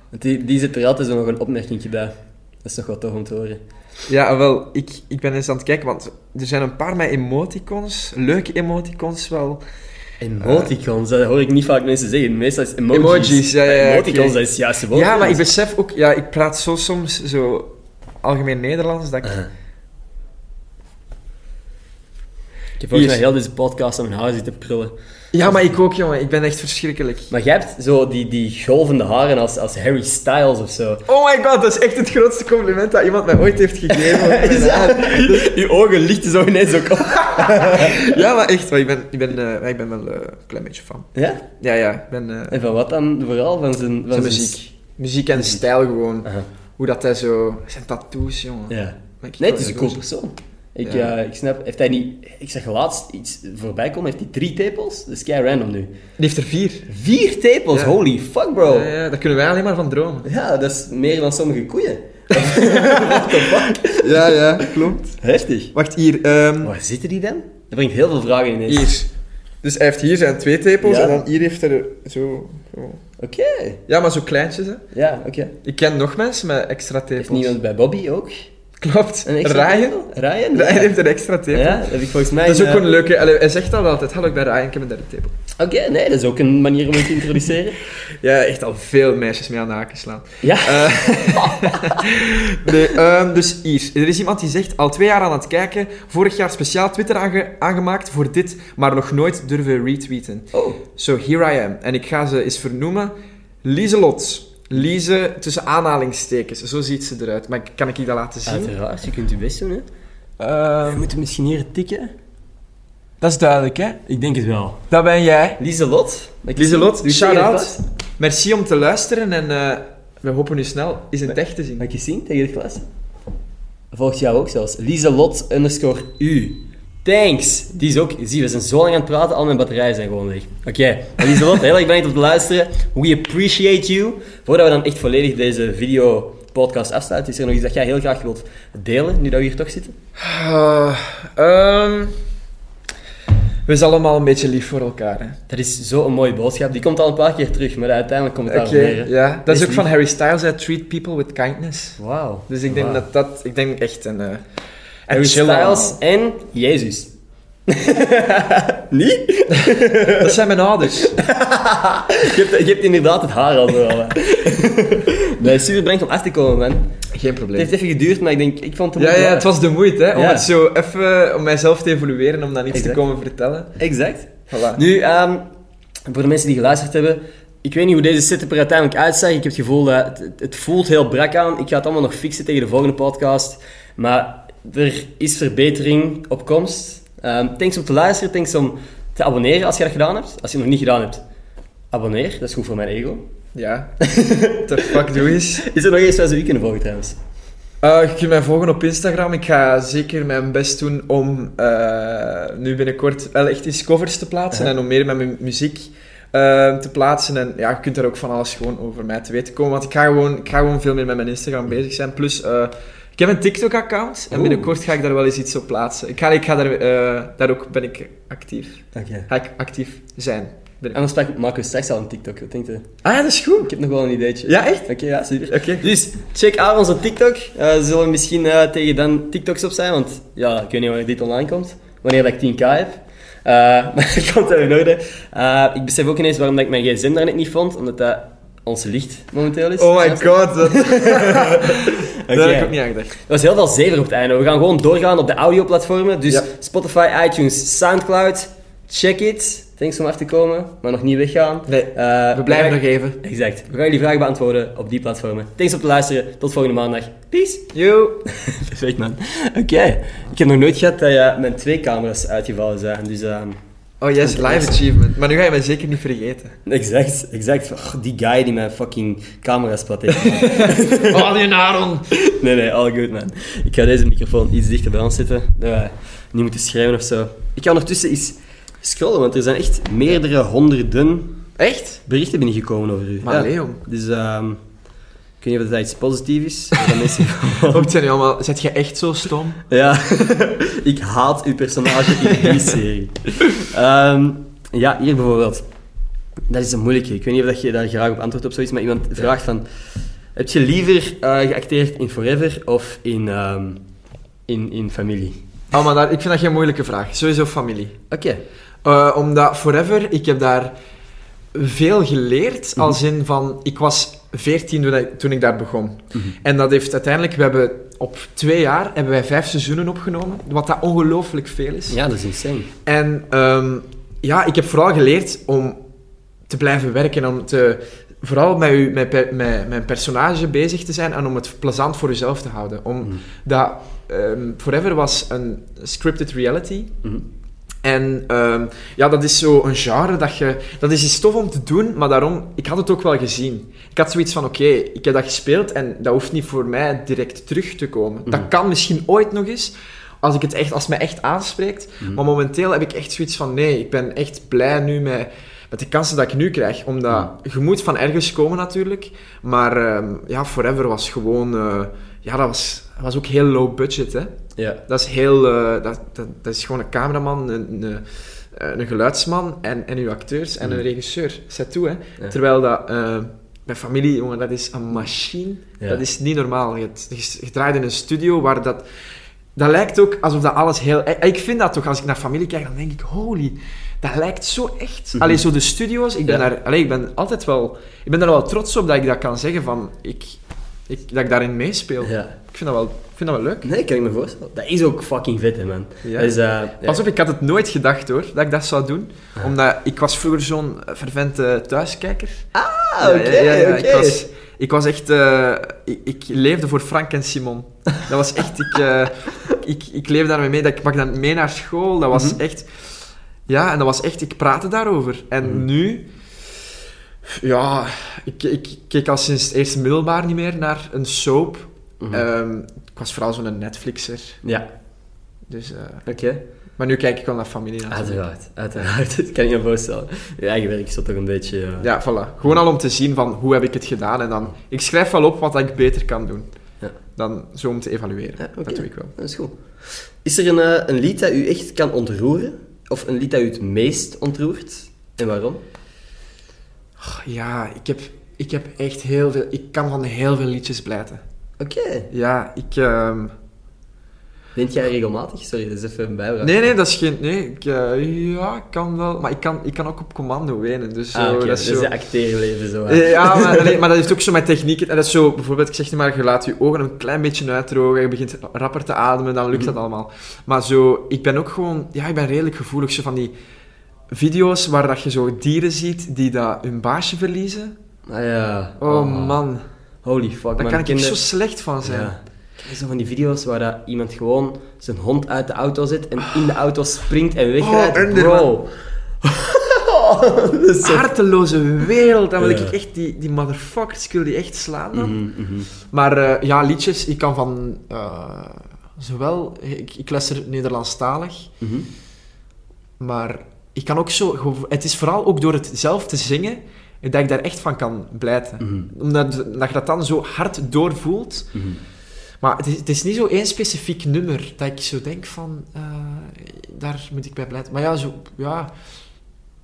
Die, die zit er altijd zo nog een opmerking bij. Dat is nog wel tof om te horen. ja, wel, ik, ik ben eens aan het kijken, want er zijn een paar met emoticons. Leuke emoticons wel. Emoticons, dat hoor ik niet vaak mensen zeggen. Meestal is emojis. Emojis, ja, ja, ja, Emoticons, dat is het juiste woord. Ja, maar ik besef ook... Ja, ik praat zo soms zo algemeen Nederlands dat. Ik heb volgens mij heel deze podcast aan mijn haar zitten prullen. Ja, maar ik ook, jongen. Ik ben echt verschrikkelijk. Maar jij hebt zo die, die golvende haren als, als Harry Styles of zo. Oh my god, dat is echt het grootste compliment dat iemand mij ooit heeft gegeven. Is dat? Je ogen lichten zo ineens ook op. ja, maar echt, maar ik ben, ik ben, eh, ik ben wel eh, een klein beetje fan. Ja? Ja, ja, ik ben... eh, En van wat dan vooral? Van zijn, van zijn muziek. Muziek en stijl gewoon. Hoe dat hij zo... Zijn tattoos, jongen. Ja. Nee, het is een cool persoon. Ik, Ja. eh, ik snap, heeft hij niet... Ik zag laatst iets voorbij komen, heeft hij drie tepels? Dat is kei random nu. Die heeft er vier. Vier tepels? Ja. Holy fuck, bro. Ja, ja, daar kunnen wij alleen maar van dromen. Ja, dat is meer dan sommige koeien. What the fuck? Ja, ja, klopt. Heftig. Wacht, hier. ehm, Waar zitten die dan? Dat brengt heel veel vragen ineens. hier. Dus hij heeft hier zijn twee tepels en dan hier heeft hij er zo... zo. Oké. Ja, maar zo kleintjes, hè. Ja, oké. Ik ken nog mensen met extra Heeft tepels. niemand bij Bobby ook? Klopt. Extra Ryan? Ryan? Heeft een extra tepel. Ja, dat heb ik volgens mij... Dat is ook eh, een leuke... Allee, hij zegt dat altijd. Hallo, ik ben Ryan, ik heb een derde tepel. Oké, nee, dat is ook een manier om het te introduceren. Ja, echt al veel meisjes mee aan de haken slaan. Ja. Eh, nee, ehm, dus hier. Er is iemand die zegt, al twee jaar aan het kijken, vorig jaar speciaal Twitter aange- aangemaakt voor dit, maar nog nooit durven retweeten. Oh. So, here I am. En ik ga ze eens vernoemen. Lieselot. Lize tussen aanhalingstekens. Zo ziet ze eruit. Maar kan ik je dat laten zien? Uiteraard, je kunt je best doen, hè. Ehm, We moeten misschien hier tikken. dat is duidelijk, hè? Ik denk het wel. Dat ben jij. Lieselot. Lieselot, shout-out. Merci om te luisteren en eh, we hopen u snel eens in het echt te zien. Mag ik je zien tegen het glas? Volgt jou ook zelfs. Lieselot underscore U. Thanks. Die is ook... Zie, we zijn zo lang aan het praten, al mijn batterijen zijn gewoon leeg. Oké. Maar Lieselot, heel erg bedankt om te luisteren. We appreciate you. Voordat we dan echt volledig deze video podcast afsluiten, is er nog iets dat jij heel graag wilt delen, nu dat we hier toch zitten? Ah, ehm, we zijn allemaal een beetje lief voor elkaar. Hè? Dat is zo'n mooie boodschap. Die komt al een paar keer terug, maar uiteindelijk komt het neer. hè. ja. Dat is ook van. Harry Styles, hè. Treat people with kindness. Wauw. Dus ik denk dat dat... Ik denk echt een... eh en Harry Styles en Jezus. Niet? Dat zijn mijn ouders. Je hebt, je hebt inderdaad het haar al zo. Nee, super bedankt om af te komen, man. Geen Het probleem. heeft even geduurd, maar ik denk, ik vond het Ja, ja, het was de moeite, hè. Om Ja. het zo even... Om mijzelf te evolueren, om dan iets Exact. te komen vertellen. Exact. Voilà. Nu, ehm, voor de mensen die geluisterd hebben, ik weet niet hoe deze setup er uiteindelijk uitzag. Ik heb het gevoel dat het, het- het voelt heel brak aan. Ik ga het allemaal nog fixen tegen de volgende podcast. Maar er is verbetering op komst. Ehm thanks om te luisteren, thanks om te abonneren als je dat gedaan hebt. Als je het nog niet gedaan hebt, abonneer. Dat is goed voor mijn ego. Ja. The fuck doe eens. Is er nog eens waar ze u kunnen volgen trouwens? Eh, je kunt mij volgen op Instagram. Ik ga zeker mijn best doen om eh, nu binnenkort wel echt eens covers te plaatsen Ja. en om meer met mijn muziek eh, te plaatsen. En ja, je kunt daar ook van alles gewoon over mij te weten komen. Want ik ga gewoon, ik ga gewoon veel meer met mijn Instagram bezig zijn. Plus, heb een TikTok-account en binnenkort ga ik daar wel eens iets op plaatsen. Ik ga, ik ga daar, eh, daar ook ben ik actief. Ga ik actief zijn. Anders pak- maken we straks al een TikTok, wat denk je? Ah, ja, dat is goed. Ik heb nog wel een ideetje. Ja, echt? Oké, ja, super. Oké. Dus check Aaron op TikTok. Er zullen misschien eh, tegen dan TikToks op zijn, want ja, ik weet niet wanneer dit online komt. Wanneer dat ik 10k heb. Maar dat komt wel in orde. Ik besef ook ineens waarom dat ik mijn gsm daar net niet vond, omdat dat ons licht momenteel is. Oh my god. Dat, Oké. Daar heb ik ook niet aan gedacht. Er was heel veel zever op het einde. We gaan gewoon doorgaan op de audioplatformen. Dus Ja. Spotify, iTunes, Soundcloud. Check it. Thanks om af te komen, maar nog niet weggaan. Nee, Eh, we blijven nog even. Exact. We gaan jullie vragen beantwoorden op die platformen. Thanks om te luisteren. Tot volgende maandag. Peace. Yo. Perfect, man. Oké. Ik heb nog nooit gehad dat je mijn twee camera's uitgevallen zijn. Dus, ehm, Oh yes, live achievement. Maar nu ga je mij zeker niet vergeten. exact, exact. Oh, die guy die mijn fucking camera's plat heeft. Oh, die Aaron. nee, nee, all good, man. Ik ga deze microfoon iets dichter bij ons zetten. Dat wij niet moeten schrijven of zo. Ik ga ondertussen eens scrollen, want er zijn echt meerdere honderden Echt? berichten binnengekomen over u. Maar Ja. Leon. Dus, ehm ik weet niet of dat iets positiefs is. Dat mensen Ook zijn allemaal... Zet je echt zo stom? Ja, ik haat uw personage in die serie. Ehm, ja, hier bijvoorbeeld. Dat is een moeilijke. Ik weet niet of dat je daar graag op antwoordt op zoiets, maar iemand vraagt van... Heb je liever eh, geacteerd in Forever of in, ehm, in, in Familie? Oh, maar daar, ik vind dat geen moeilijke vraag. Sowieso familie. Oké. Eh, omdat Forever, ik heb daar veel geleerd. Mhm. Als in van, ik was 14 toen ik, toen ik daar begon. Mhm. En dat heeft uiteindelijk, we hebben op twee jaar hebben wij vijf seizoenen opgenomen. Wat dat ongelooflijk veel is. Ja, dat is insane. En ehm, ja, ik heb vooral geleerd om te blijven werken. Om te, vooral met, u, met, met, met een personage bezig te zijn en om het plezant voor jezelf te houden. Om Mhm. dat, ehm, Forever was een scripted reality. Mhm. En ehm, ja, dat is zo een genre dat je... Dat is iets tof om te doen, maar daarom... Ik had het ook wel gezien. Ik had zoiets van, oké, ik heb dat gespeeld en dat hoeft niet voor mij direct terug te komen. Dat Mhm. kan misschien ooit nog eens, als, ik het echt, als het mij echt aanspreekt. Mhm. Maar momenteel heb ik echt zoiets van, nee, ik ben echt blij nu met, met de kansen dat ik nu krijg. Omdat, je moet van ergens komen natuurlijk, maar ehm, ja, Forever was gewoon... eh, ja, dat was, dat was ook heel low budget, hè. Ja. Dat is heel... eh, dat, dat, dat is gewoon een cameraman, een, een, een geluidsman en, en uw acteurs en een Mhm. regisseur. Zet toe, hè. Ja. Terwijl dat... eh bij familie, jongen, dat is een machine. Ja. Dat is niet normaal. Je, je, je draait in een studio waar dat... Dat lijkt ook alsof dat alles heel... eh, Ik vind dat toch, als ik naar familie kijk, dan denk ik, holy... Dat lijkt zo echt. Allee, zo de studio's, ik ben, Ja. daar, allee, ik ben altijd wel... Ik ben er wel trots op dat ik dat kan zeggen van... Ik, ik, dat ik daarin meespeel. ja. Ik vind dat wel, ik vind dat wel leuk. Nee, kan ik me voorstellen. Dat is ook fucking vet, hè, man. Ja. Is, eh, ja. Pas op, ik had het nooit gedacht hoor, dat ik dat zou doen. Ah. Omdat ik was vroeger zo'n vervente thuiskijker. Ah, oké, ja. Ik, was, ik was echt... eh, ik, ik leefde voor Frank en Simon. Dat was echt... Ik, eh, ik, ik leefde daarmee mee. Dat, ik pak dat mee naar school. Dat was Mhm. echt... Ja, en dat was echt... Ik praatte daarover. En Mhm. nu... Ja, ik, ik keek al sinds het eerste middelbaar niet meer naar een soap. Mhm. Ehm, ik was vooral zo'n Netflixer. ja, Dus, eh, oké. maar nu kijk ik wel naar familie. natuurlijk. Uiteraard, uiteraard. Dat kan ik me voorstellen. Je eigen werk is dat toch een beetje... eh, Ja, voilà. Gewoon al om te zien van hoe heb ik het gedaan. En dan... Ik schrijf wel op wat ik beter kan doen. Ja. Dan zo om te evalueren. Ja. Dat doe ik wel. Dat is goed. Is er een, eh, een lied dat u echt kan ontroeren? Of een lied dat u het meest ontroert? En waarom? Ja, ik heb, ik heb echt heel veel... Ik kan van heel veel liedjes blijten. Oké. Ja, ik... Wint jij regelmatig? Sorry, dat is even een bijvraag. Nee, nee, dat is geen... Nee, ik, eh, ja, ik kan wel... Maar ik kan, ik kan ook op commando wenen. Dus Ah, dat is Dat is zo... acteerleven zo. hè. Ja, maar, nee, maar dat heeft ook zo met technieken. En dat is zo, bijvoorbeeld, ik zeg maar, je laat je ogen een klein beetje uitdrogen, je begint rapper te ademen, dan lukt Mhm. dat allemaal. Maar zo, ik ben ook gewoon, ja, ik ben redelijk gevoelig. Zo van die video's waar dat je zo dieren ziet die dat hun baasje verliezen. Ah ja. Oh, man, Holy fuck, daar kan ik Kende- zo slecht van zijn. Ja. Zo van die video's waar dat iemand gewoon zijn hond uit de auto zet en in de auto springt en wegrijdt? Oh, Bro. dat is zo... Harteloze wereld, dan wil Ja. ik echt die, die motherfuckers, ik wil die echt slaan dan. Mhm, mhm. Maar eh, ja, liedjes, ik kan van, eh, zowel, ik, ik luister Nederlandstalig, Mhm. Maar ik kan ook zo... Het is vooral ook door het zelf te zingen dat ik daar echt van kan blijten. Mhm. Omdat dat je dat dan zo hard doorvoelt. Mhm. Maar het is, het is niet zo één specifiek nummer dat ik zo denk van... eh, daar moet ik bij blijten. Maar ja, zo... Ja,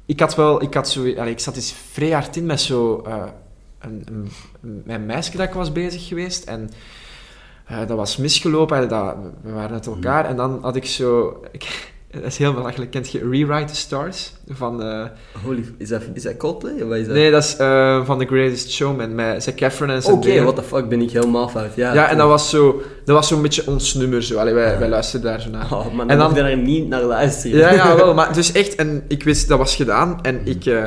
ik had wel... Ik, had zo, allee, ik zat eens vrij hard in met zo... eh, een, een, mijn meisje dat ik was bezig geweest. En eh, dat was misgelopen. en Dat, we waren uit elkaar. En dan had ik zo... Ik, dat is heel belachelijk. Kent je Rewrite the Stars? Van, eh, Holy, is dat, is dat Coldplay? Of is dat? nee, dat is eh, van The Greatest Showman met Zac Efron en Oké, Zendaya. what the fuck, ben ik helemaal fout. Ja, Ja, en dat was zo... Dat was zo'n beetje ons nummer, zo. Allee, wij, wij luisterden daar zo naar. Oh, En dan dan- mocht je daar niet naar luisteren. Ja, ja, wel. Maar dus echt, en ik wist, dat was gedaan. En ik eh,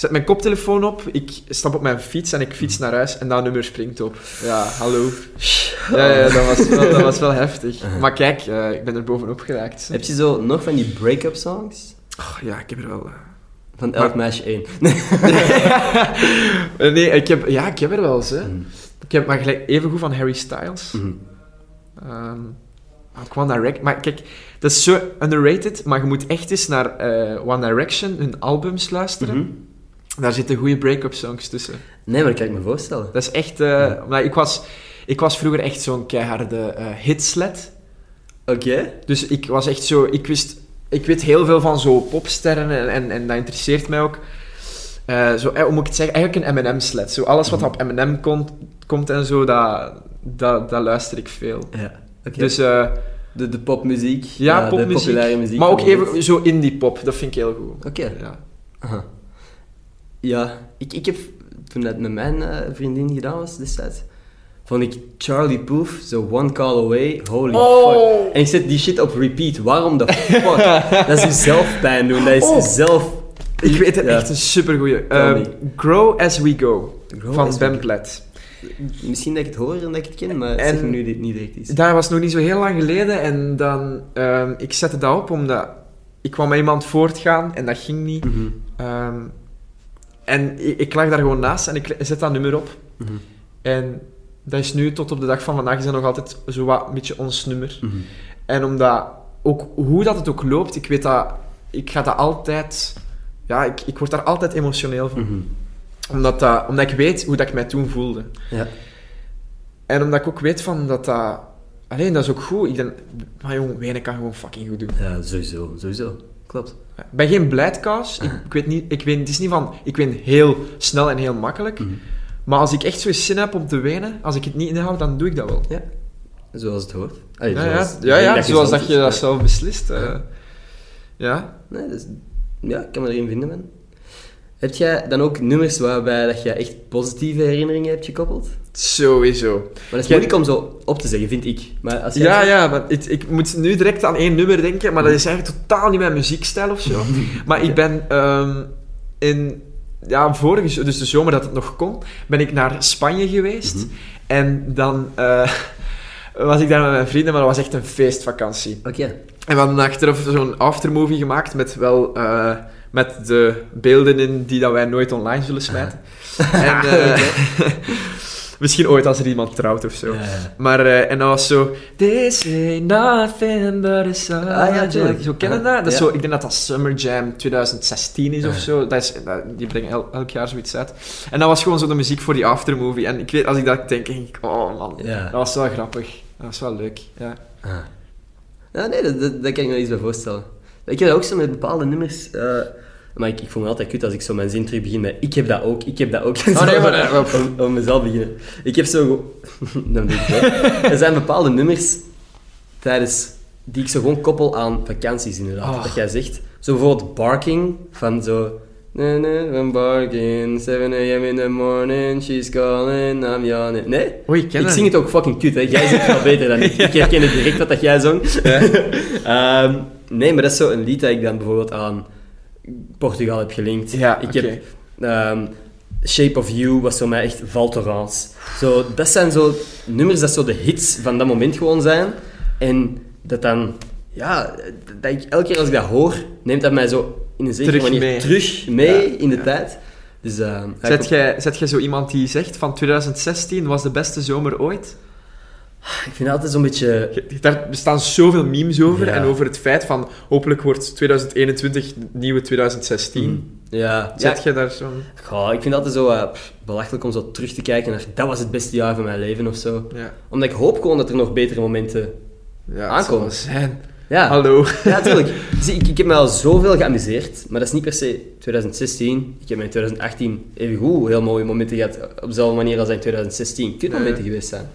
zet mijn koptelefoon op, ik stap op mijn fiets en ik fiets Mhm. naar huis en dat nummer springt op. Ja, hallo. Ja, ja dat, was wel, dat was wel heftig. Maar kijk, eh, ik ben er bovenop geraakt. Heb je zo nog van die break-up songs? Oh, ja, ik heb er wel... eh. Van elk Maar- meisje één. Eh, nee, ik heb, ja, ik heb er wel eens, hè. Mhm. Ik heb maar gelijk even goed van Harry Styles. Mhm. Ehm, One Direction. Maar kijk, dat is zo underrated, maar je moet echt eens naar One Direction, hun albums luisteren. Mhm. Daar zitten goede break-up songs tussen. Nee, maar dat kan ik me voorstellen. Dat is echt... omdat ik, was, ik was vroeger echt zo'n keiharde eh hitsled. Oké. Dus ik was echt zo... Ik wist... Ik weet heel veel van zo popsterren en, en, en dat interesseert mij ook. Eh, zo, eh, hoe moet ik het zeggen? Eigenlijk een M&M-sled. Zo alles wat op M&M komt, komt en zo, dat, dat, dat luister ik veel. Ja. Oké. Dus... de, de popmuziek. Ja, popmuziek. populaire muziek. maar ook even zo indie pop, dat vind ik heel goed. Oké. Ja. Aha. Ja, ik, ik heb toen dat met mijn eh, vriendin gedaan was destijds, vond ik Charlie Puth, zo One Call Away, holy Oh. fuck. En ik zet die shit op repeat. Waarom de fuck? dat is jezelf pijn doen. Dat is Oh. zelf... Ik weet het Ja. echt een supergoeie. Uh. Grow As We Go, Grow van Ben. Platt. Misschien dat ik het hoor en dat ik het ken, maar En- zeg me nu dit niet direct iets. Dat was nog niet zo heel lang geleden en dan... ehm, ik zette dat op omdat ik kwam met iemand voortgaan en dat ging niet. Mhm. Ehm, en ik, ik lag daar gewoon naast en ik zet dat nummer op. Mhm. En dat is nu, tot op de dag van vandaag, is dat nog altijd zo wat een beetje ons nummer. Mhm. En omdat, ook hoe dat het ook loopt, ik weet dat, ik ga dat altijd, ja, ik, ik word daar altijd emotioneel van. Mhm. Omdat, dat, omdat ik weet hoe dat ik mij toen voelde. Ja. En omdat ik ook weet van dat dat, alleen dat is ook goed. Ik denk, maar jong, wenen kan gewoon fucking goed doen. ja, sowieso. Sowieso. Klopt. Ik ben geen blijdkaas. Ik, ik weet niet, ik weet, het is niet van, ik win heel snel en heel makkelijk. Mhm. Maar als ik echt zo zin heb om te wenen, als ik het niet inhoud, dan doe ik dat wel. Ja. Zoals het hoort. Allee, Ja, zoals- ja, ja, ja zoals zelf dat je dat zelf beslist. eh. ja. Nee, dus, ja, ik kan me erin vinden, man. Heb jij dan ook nummers waarbij dat je echt positieve herinneringen hebt gekoppeld? Sowieso. Maar dat is Jij- moeilijk om zo op te zeggen, vind ik. Maar als jij Ja, zegt- ja, maar het- ik moet nu direct aan één nummer denken, maar dat is eigenlijk totaal niet mijn muziekstijl of zo. Maar ik ben ehm, in, ja, vorige, dus de zomer dat het nog kon, ben ik naar Spanje geweest. Mhm. En dan eh, was ik daar met mijn vrienden, maar dat was echt een feestvakantie. Oké. En we hadden achteraf zo'n aftermovie gemaakt met wel... eh, met de beelden in die dat wij nooit online zullen smijten. En, eh, misschien ooit als er iemand trouwt of zo. Ja, ja. Maar, eh, en dat was zo... This ain't nothing but a summer Ah, ja, jam. Zo kennen dat? dat is zo, ik denk dat dat Summer Jam 2016 is of zo. Dat is, dat- die brengen el- elk jaar zoiets uit. En dat was gewoon zo de muziek voor die aftermovie. En ik weet, als ik dat denk, denk ik... Oh man, dat was wel grappig. Dat was wel leuk, ja. Ah. Ja, nee, dat, dat, dat kan ik me iets bij voorstellen. Ik heb dat ook zo met bepaalde nummers. eh, maar ik, ik voel me altijd kut als ik zo mijn zin terug begin met ik heb dat ook, ik heb dat ook. Oh, nee, maar, eh, om, om mezelf beginnen. Ik heb zo... Dan ik. Er zijn bepaalde nummers tijdens, die ik zo gewoon koppel aan vakanties inderdaad. Oh. Dat jij zegt. Zo bijvoorbeeld Barking van zo... Nee, nee, van Barking, 7 a.m. in the morning, she's calling, I'm yawning. Nee? Oei, ik zing het ook fucking kut, hè. Jij zingt wel beter dan ik. Ik herken het direct wat dat jij zong. Ehm, nee, maar dat is zo een lied dat ik dan bijvoorbeeld aan Portugal heb gelinkt. Ja, ik heb ehm, Shape of You was voor mij echt Val Thorens. Zo, dat zijn zo nummers dat zo de hits van dat moment gewoon zijn. En dat dan, ja, dat ik elke keer als ik dat hoor, neemt dat mij zo in een zekere Terug manier mee. terug mee Ja, in de ja. tijd. Dus, ja, Zet jij, zet jij zo iemand die zegt van 2016 was de beste zomer ooit? Ik vind altijd zo'n beetje... Je- Daar bestaan zoveel memes over. Ja. En over het feit van hopelijk wordt 2021 het nieuwe 2016. Ja, ja, Zet jij daar zo'n... Goh, ik vind het altijd zo eh, belachelijk om zo terug te kijken naar dat was het beste jaar van mijn leven of zo. Ja, Omdat ik hoop gewoon dat er nog betere momenten... Aankomen. zijn. Ja, Hallo. ja natuurlijk. Zie, ik, ik heb me al zoveel geamuseerd, maar dat is niet per se 2016. Ik heb me in 2018 even goed heel mooie momenten gehad, op dezelfde manier als in 2016. Kutmomenten Ja. geweest zijn.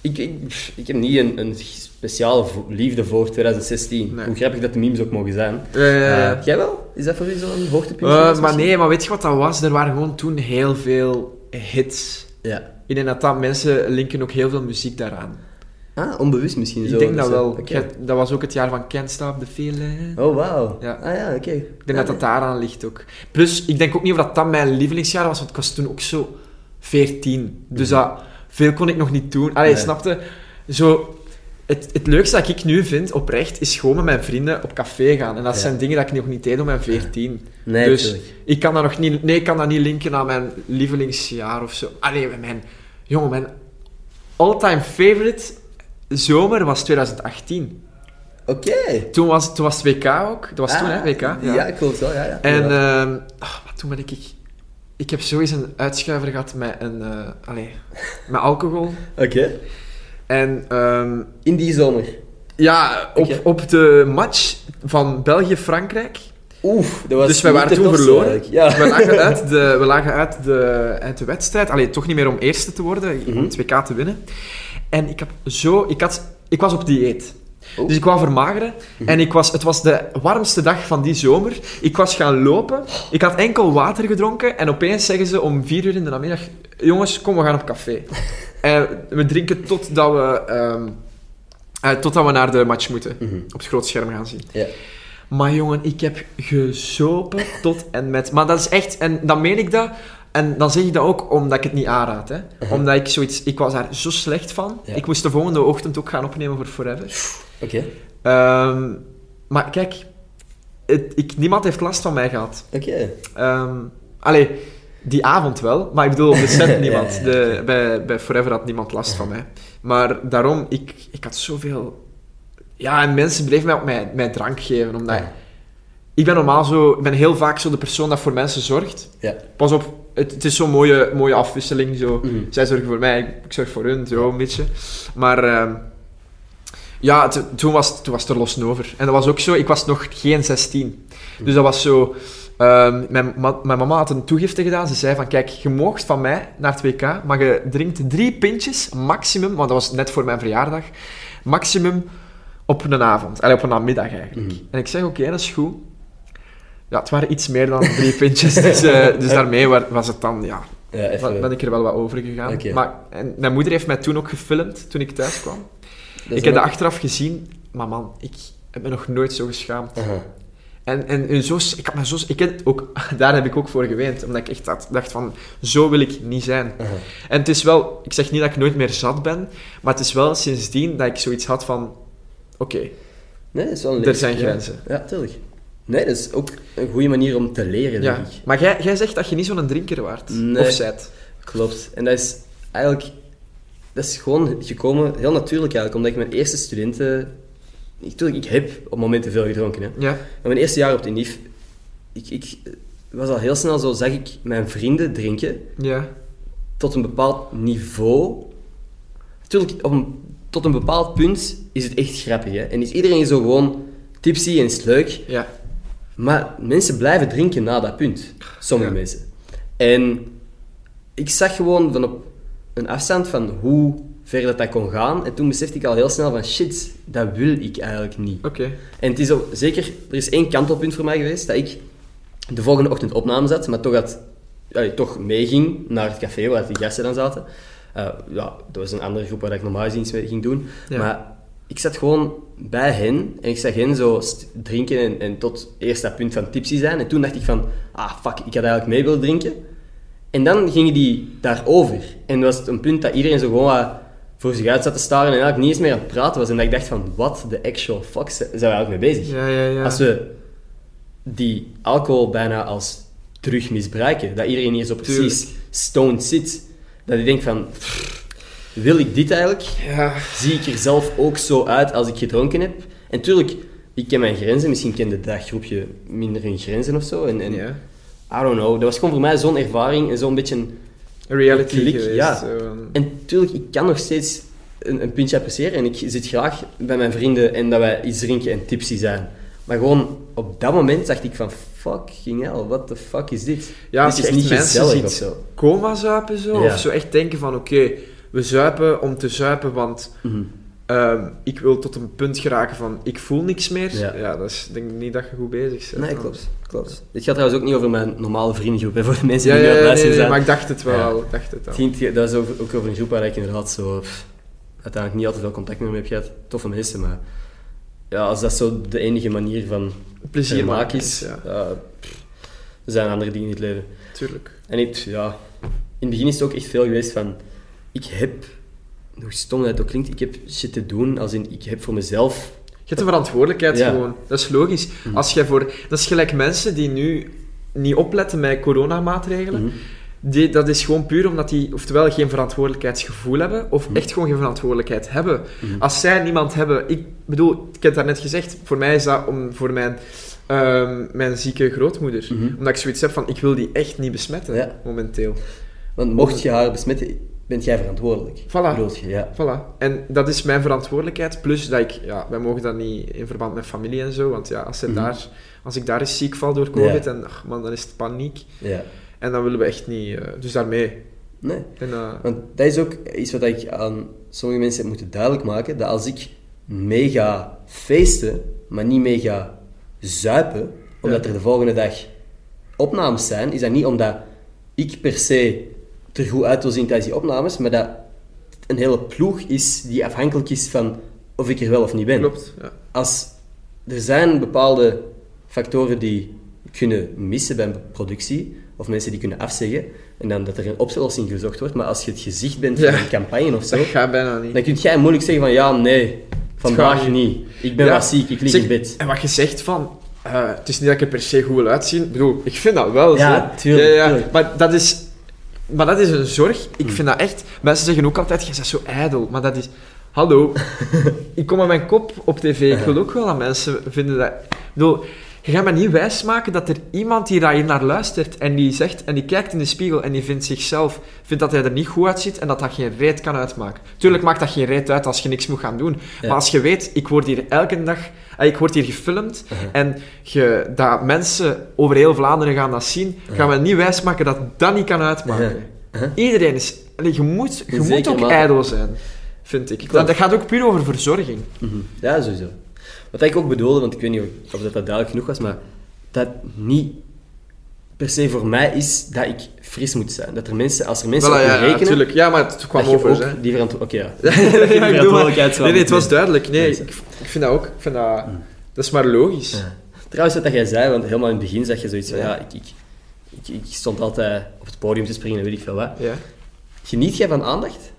Ik, ik, ik heb niet een, een speciale liefde voor 2016. Nee. Hoe grappig dat de memes ook mogen zijn. Eh, jij wel? Is dat voor u zo'n hoogtepunt? eh, maar nee, maar weet je wat dat was? Er waren gewoon toen heel veel hits. Ja. Ik denk dat, dat mensen linken ook heel veel muziek daaraan. Ah, onbewust misschien Ik zo. denk dat wel. Dat was ook het jaar van Can't Stop the Feeling. Oh, wauw. Ja. Ah ja, oké. Ik denk dat dat daaraan ligt ook. Plus, ik denk ook niet of dat, dat mijn lievelingsjaar was, want ik was toen ook zo 14. Dus dat, veel kon ik nog niet doen. Allee, Nee. snapte? Zo, het, het leukste dat ik nu vind, oprecht, is gewoon met mijn vrienden op café gaan. En dat Ja. zijn dingen dat ik nog niet deed op mijn 14. Nee, dus ik kan dat nog niet, nee, ik kan dat niet linken aan mijn lievelingsjaar of zo. Allee, mijn, jongen, mijn all-time favorite zomer was 2018. Oké. Toen was, toen was het WK ook. Dat was toen, Ah, hè, WK. Ja, ik geloof het wel, ja. ja. En Ja. ehm, ah, toen ben ik... Ik heb sowieso een uitschuiver gehad met, een, eh, allee, met alcohol. Oké. En ehm, In die zomer. ja, op, op de match van België-Frankrijk. Oef, dat was Dus wij waren toen verloren. Ja. We lagen uit de, we lagen uit de, uit de wedstrijd. Allee, toch niet meer om eerste te worden, om het WK te winnen. En ik, heb zo, ik, had, ik was op dieet. Oh. Dus ik wou vermageren. En ik was, het was de warmste dag van die zomer. Ik was gaan lopen. Ik had enkel water gedronken. En opeens zeggen ze om vier uur in de namiddag... Jongens, kom, we gaan op café. en we drinken totdat we, eh, totdat we naar de match moeten. Mhm. Op het groot scherm gaan zien. Maar jongen, ik heb gezopen tot en met. Maar dat is echt, en dan meen ik dat. En dan zeg ik dat ook omdat ik het niet aanraad. Hè. Omdat ik zoiets, ik was daar zo slecht van. Ja. Ik moest de volgende ochtend ook gaan opnemen voor Forever. Oké. Ehm, maar kijk, het, ik, niemand heeft last van mij gehad. Oké. Ehm allee, die avond wel, maar ik bedoel, op de set niemand. ja, De, bij, bij Forever had niemand last van mij. Maar daarom, ik, ik had zoveel... Ja, en mensen bleven mij ook mij, mij drank geven, omdat... Ik ben normaal zo... Ik ben heel vaak zo de persoon dat voor mensen zorgt. Ja. Pas op, het, het is zo'n mooie, mooie afwisseling, zo. Mhm. Zij zorgen voor mij, ik, ik zorg voor hun, zo een beetje. Maar... ehm, ja, toen, was, toen was het er los over. En dat was ook zo, ik was nog geen 16. Dus dat was zo... ehm, mijn, ma- mijn mama had een toegifte gedaan. Ze zei van, kijk, je moogt van mij naar het WK, maar je drinkt drie pintjes, maximum, want dat was net voor mijn verjaardag, maximum op een avond. Allee, op een namiddag eigenlijk. Mhm. En ik zeg, oké, dat is goed. Ja, het waren iets meer dan drie pintjes, dus, eh, dus daarmee wa- was het dan, ja, Ja, ben ik er wel wat over gegaan. Maar en mijn moeder heeft mij toen ook gefilmd, toen ik thuis kwam. Ik heb dat achteraf gezien, maar man, ik heb me nog nooit zo geschaamd. En, en, en zo, ik had me zo, ik heb ook, daar heb ik ook voor geweend, omdat ik echt had- dacht van, zo wil ik niet zijn. En het is wel, ik zeg niet dat ik nooit meer zat ben, maar het is wel sindsdien dat ik zoiets had van, oké, Nee, dat is wel een er zijn grenzen. Ja, tuurlijk. Nee, dat is ook een goede manier om te leren, Ja. denk ik. Maar jij, jij zegt dat je niet zo'n drinker waart, Nee. of zijt. Klopt. En dat is eigenlijk... Dat is gewoon gekomen, heel natuurlijk eigenlijk, omdat ik mijn eerste studenten... Ik, tuurlijk, ik heb op momenten veel gedronken, hè. Ja, Maar mijn eerste jaar op de NIF, ik, ik was al heel snel zo, zag ik mijn vrienden drinken ja, tot een bepaald niveau. Natuurlijk, op een- tot een bepaald punt is het echt grappig, hè. En is iedereen zo gewoon tipsy en is leuk. ja. Maar mensen blijven drinken na dat punt. Sommige Ja. mensen. En ik zag gewoon van op een afstand van hoe ver dat, dat kon gaan. En toen besefte ik al heel snel van shit, dat wil ik eigenlijk niet. Oké. En het is ook, zeker, er is één kantelpunt voor mij geweest dat ik de volgende ochtend opname zat, maar toch, had, ja, toch meeging naar het café waar die gasten dan zaten. Eh, ja, dat was een andere groep waar ik normaal iets mee ging doen. Ja. Maar ik zat gewoon bij hen en ik zag hen zo drinken en, en tot eerst dat punt van tipsy zijn. En toen dacht ik van, ah fuck, ik had eigenlijk mee willen drinken. En dan gingen die daarover. En was het een punt dat iedereen zo gewoon wat voor zich uit zat te staren en eigenlijk niet eens meer aan het praten was. En dat ik dacht van, what the actual fuck zijn we eigenlijk mee bezig? Ja, ja, ja. Als we die alcohol bijna als terug misbruiken, dat iedereen hier zo precies stoned zit, dat ik denk van, pff, wil ik dit eigenlijk? Ja. Zie ik er zelf ook zo uit als ik gedronken heb? En tuurlijk, ik ken mijn grenzen, misschien kende dat groepje minder hun grenzen of zo. En, en ja. I don't know, dat was gewoon voor mij zo'n ervaring en zo'n beetje... een- reality Klik, geweest. ja. zo. En tuurlijk, ik kan nog steeds een, een pintje appreciëren en ik zit graag bij mijn vrienden en dat wij iets drinken en tipsy zijn. Maar gewoon op dat moment dacht ik van, fucking hell, what the fuck is dit? Ja, als dit je is niet mensen gezellig ziet of zo. coma zuipen zo, Ja. of zo echt denken van, oké, we zuipen om te zuipen, want Mhm. Ehm, ik wil tot een punt geraken van ik voel niks meer. Ja. Ja, dat is denk ik niet dat je goed bezig bent. Nee, klopt. klopt. Dit gaat trouwens ook niet over mijn normale vriendengroep, hè, voor de mensen die ja, nu aan het nee, maar ik dacht het wel ik Dacht het al. Dat is over, ook over een groep waar ik inderdaad zo pff, uiteindelijk niet altijd veel contact mee heb gehad. Toffe mensen, maar ja, als dat zo de enige manier van Plezier maken is, pff, er zijn andere dingen in het leven. tuurlijk. En ik, ja, in het begin is het ook echt veel geweest van, ik heb, hoe stom dat ook klinkt, ik heb shit te doen, als in, ik heb voor mezelf... Je hebt de verantwoordelijkheid Ja. gewoon. Dat is logisch. Mhm. Als jij voor... Dat is gelijk mensen die nu niet opletten met coronamaatregelen. Mhm. Die, dat is gewoon puur omdat die oftewel geen verantwoordelijkheidsgevoel hebben, of Mhm. echt gewoon geen verantwoordelijkheid hebben. Mhm. Als zij niemand hebben... Ik bedoel, ik heb het net gezegd, voor mij is dat om, voor mijn, ehm, mijn zieke grootmoeder. Omdat ik zoiets heb van, ik wil die echt niet besmetten, Ja. momenteel. Want mocht je haar besmetten, bent jij verantwoordelijk. Voilà. Je, ja. Voilà. En dat is mijn verantwoordelijkheid. Plus dat ik, ja, wij mogen dat niet in verband met familie en zo. Want ja, als, Mhm. daar, als ik daar eens ziek val door COVID, Ja. en, ach, man, dan is het paniek. ja. En dan willen we echt niet. eh, dus daarmee. Nee. En, eh, Want dat is ook iets wat ik aan sommige mensen heb moeten duidelijk maken, dat als ik mee ga feesten, maar niet mee ga zuipen, omdat Ja. er de volgende dag opnames zijn, is dat niet omdat ik per se er goed uit wil zien tijdens die opnames, maar dat een hele ploeg is die afhankelijk is van of ik er wel of niet ben. klopt. Ja. Als, er zijn bepaalde factoren die kunnen missen bij een productie, of mensen die kunnen afzeggen, en dan dat er een oplossing gezocht wordt, maar als je het gezicht bent van Ja. een campagne of zo, Dat gaat bijna niet. dan kun jij moeilijk zeggen van ja, nee, vandaag gaat niet. Ik ben Ja. ziek, ik lig Zeg, in bed. En wat je zegt van. eh, het is niet dat ik er per se goed wil uitzien. Ik bedoel, ik vind dat wel. Ja, zo. tuurlijk, Ja, ja. tuurlijk. Maar dat is. Maar dat is een zorg. Ik Mm. vind dat echt. Mensen zeggen ook altijd: je bent zo ijdel. Maar dat is. Hallo, ik kom met mijn kop op tv. Ik wil ook wel dat mensen vinden dat. Ik bedoel, je gaat me niet wijsmaken dat er iemand die daar hier naar luistert en die zegt en die kijkt in de spiegel en die vindt zichzelf, vindt dat hij er niet goed uitziet en dat dat geen reet kan uitmaken. Tuurlijk maakt dat geen reet uit als je niks moet gaan doen. Ja. Maar als je weet, ik word hier elke dag, eh, ik word hier gefilmd Uh-huh. en je, dat mensen over heel Vlaanderen gaan dat zien, gaan we niet wijsmaken dat dat niet kan uitmaken. Uh-huh. Iedereen is, je moet, je moet ook ijdel zijn, vind ik. Dat, dat gaat ook puur over verzorging. Mhm. Ja, sowieso. Wat ik ook bedoelde, want ik weet niet of- of dat, dat duidelijk genoeg was, maar dat niet per se voor mij is dat ik fris moet zijn. Dat er mensen, als er mensen Voilà, op ja, rekenen, natuurlijk. Ja, maar het kwam over. ook hè. die verantwoordelijkheid... Oké, ja. Ja, verantwoordelijkheid nee, nee, het was duidelijk. Nee, Nee, ik, ik vind dat ook. Ik vind dat, dat is maar logisch. Ja. Trouwens, wat dat jij zei, want helemaal in het begin zeg je zoiets van, Ja. ja, ik, ik, ik, ik stond altijd op het podium te springen en weet ik veel wat. Ja, Geniet jij van aandacht?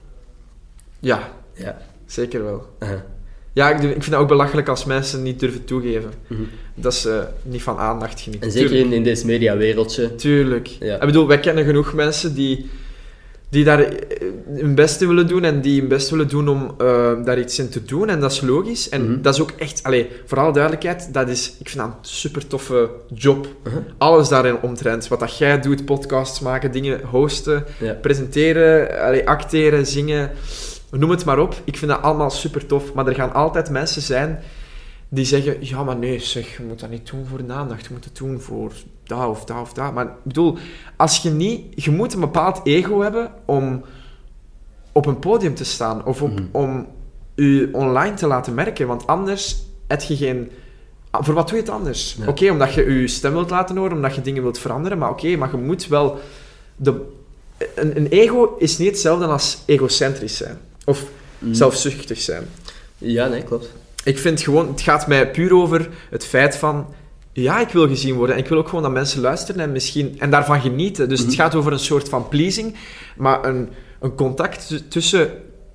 ja Ja. zeker wel. Aha. Ja, ik, vind het ook belachelijk als mensen niet durven toegeven. Mhm. Dat ze niet van aandacht genieten. En zeker in, in deze mediawereldje. Tuurlijk. Ja. Ik bedoel, wij kennen genoeg mensen die, die daar eh, hun best in willen doen en die hun best willen doen om eh, daar iets in te doen. En dat is logisch. En Mhm. dat is ook echt, allee, voor alle duidelijkheid, dat is, ik vind dat een super toffe job. Uh-huh. Alles daarin omtrent. Wat dat jij doet, podcasts maken, dingen hosten, Ja. presenteren, allee, acteren, zingen, noem het maar op. Ik vind dat allemaal super tof. Maar er gaan altijd mensen zijn die zeggen: Ja, maar nee, zeg, je moet dat niet doen voor de aandacht, je moet het doen voor dat of dat of dat. Maar ik bedoel, als je niet, je moet een bepaald ego hebben om op een podium te staan of op, Mhm. om je online te laten merken, want anders heb je geen. Voor wat doe je het anders? Ja. Oké, omdat je je stem wilt laten horen, omdat je dingen wilt veranderen, maar oké, maar je moet wel. De, een, een ego is niet hetzelfde als egocentrisch zijn of Mhm. zelfzuchtig zijn. Ja, nee, klopt. Ik vind gewoon, het gaat mij puur over het feit van, ja, ik wil gezien worden en ik wil ook gewoon dat mensen luisteren en misschien, en daarvan genieten. Dus het Mhm. gaat over een soort van pleasing, maar een, een contact tussen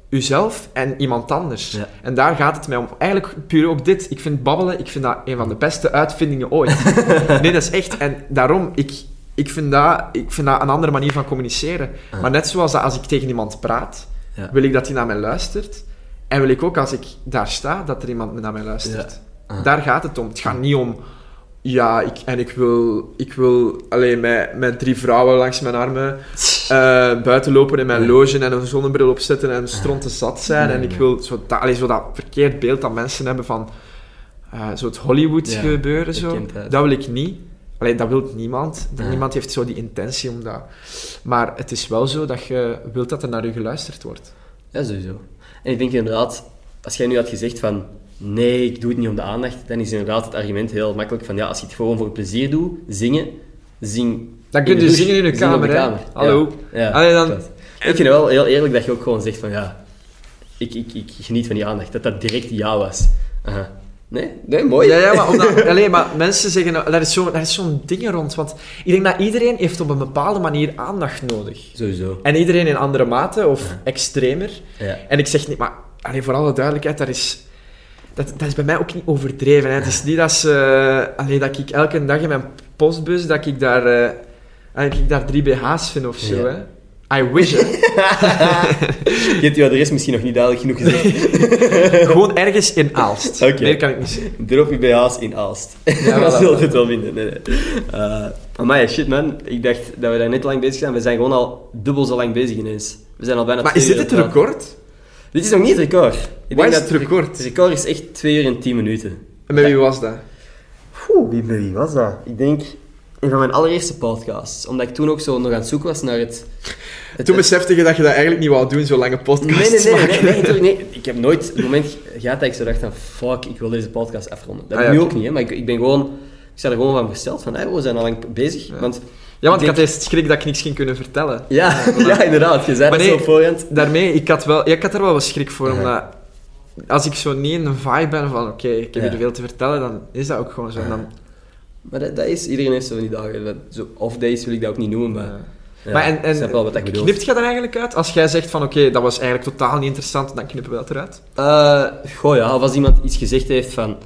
uzelf en iemand anders. Ja. En daar gaat het mij om. Eigenlijk puur ook dit. Ik vind babbelen, ik vind dat een van de beste uitvindingen ooit. nee, dat is echt. En daarom, ik, ik, vind dat, ik vind dat een andere manier van communiceren. Ah. Maar net zoals dat als ik tegen iemand praat, Ja. wil ik dat hij naar mij luistert. En wil ik ook als ik daar sta, dat er iemand naar mij luistert. Ja. Ah. Daar gaat het om. Het gaat niet om... Ja, ik, en ik wil, ik wil alleen met, met drie vrouwen langs mijn armen eh, buiten lopen in mijn Nee. loge en een zonnebril opzetten en stronten zat zijn. Nee, en ik nee. wil zo dat, allee, zo dat verkeerd beeld dat mensen hebben van eh, zo het Hollywood Ja, gebeuren. Zo. Dat wil ik niet. Dat wil niemand. Ja. Niemand heeft zo die intentie om dat. Maar het is wel zo dat je wilt dat er naar je geluisterd wordt. Ja, sowieso. En ik denk inderdaad, als jij nu had gezegd van nee, ik doe het niet om de aandacht, dan is inderdaad het argument heel makkelijk van ja, als je het gewoon voor plezier doet, zingen, zing. Dan kun je douche, zingen in de kamer. Ja. Hallo. Ja, Allee, dan-. Ik vind het wel heel eerlijk dat je ook gewoon zegt van ja, ik, ik, ik geniet van die aandacht, dat dat direct ja was. Aha. Nee? Nee, mooi. Ja, ja, maar, omdat, allee, maar mensen zeggen... nou, Daar is zo- daar is zo'n ding rond. Want ik denk dat iedereen heeft op een bepaalde manier aandacht nodig. Sowieso. En iedereen in andere mate, of extremer. Ja. En ik zeg niet... Maar allee, voor alle duidelijkheid, dat is... Dat, dat is bij mij ook niet overdreven. Hè. Het is niet dat, ze, allee, dat ik elke dag in mijn postbus... Dat ik daar, eh, dat ik daar drie BH's vind of zo. Hè. I wish, hè. Je hebt je adres misschien nog niet duidelijk genoeg gezegd. Gewoon ergens in Aalst. Oké. Meer kan ik niet zeggen. Drop je BH's in Aalst. Ja, dat voilà. zult het wel vinden. Nee, nee. Uh, amai, shit man. Ik dacht dat we daar net lang bezig zijn. We zijn gewoon al dubbel zo lang bezig ineens. We zijn al bijna Maar is dit het record? Dit is nog niet het record. Ik Wat is dat het record? Het record is echt 2 uur en 10 minuten. En met wie was dat? Oeh, wie, bij wie was dat? Ik denk een van mijn allereerste podcasts. Omdat ik toen ook zo nog aan het zoeken was naar het... het Toen besefte je dat je dat eigenlijk niet wou doen, zo lange Nee, podcasts nee, nee, nee, nee, nee. Ik heb nooit het moment gehad dat ik zo dacht van fuck, ik wil deze podcast afronden. Dat Ah, heb ik ja, nu ook niet, hè, maar ik, ik ben gewoon... Ik sta er gewoon van gesteld van, hey, we zijn al lang bezig. Want, Ja, want ik denk- had eerst schrik dat ik niks ging kunnen vertellen. ja, ja, inderdaad, je zei Maar nee, zo voorhand. Daarmee, ik had, wel, ja, ik had er wel wat schrik voor, Ja. omdat als ik zo niet in een vibe ben van oké, ik heb Ja. hier veel te vertellen, dan is dat ook gewoon zo. En Dan, Maar dat, dat is, iedereen heeft zo van die dagen. Dat, zo off-days wil ik dat ook niet noemen, maar... Ja. Ja, maar en, ik snap wel wat ik en knipt je dan eigenlijk uit? Als jij zegt van oké, dat was eigenlijk totaal niet interessant, dan knippen we dat eruit. Eh, goh ja, of als iemand iets gezegd heeft van...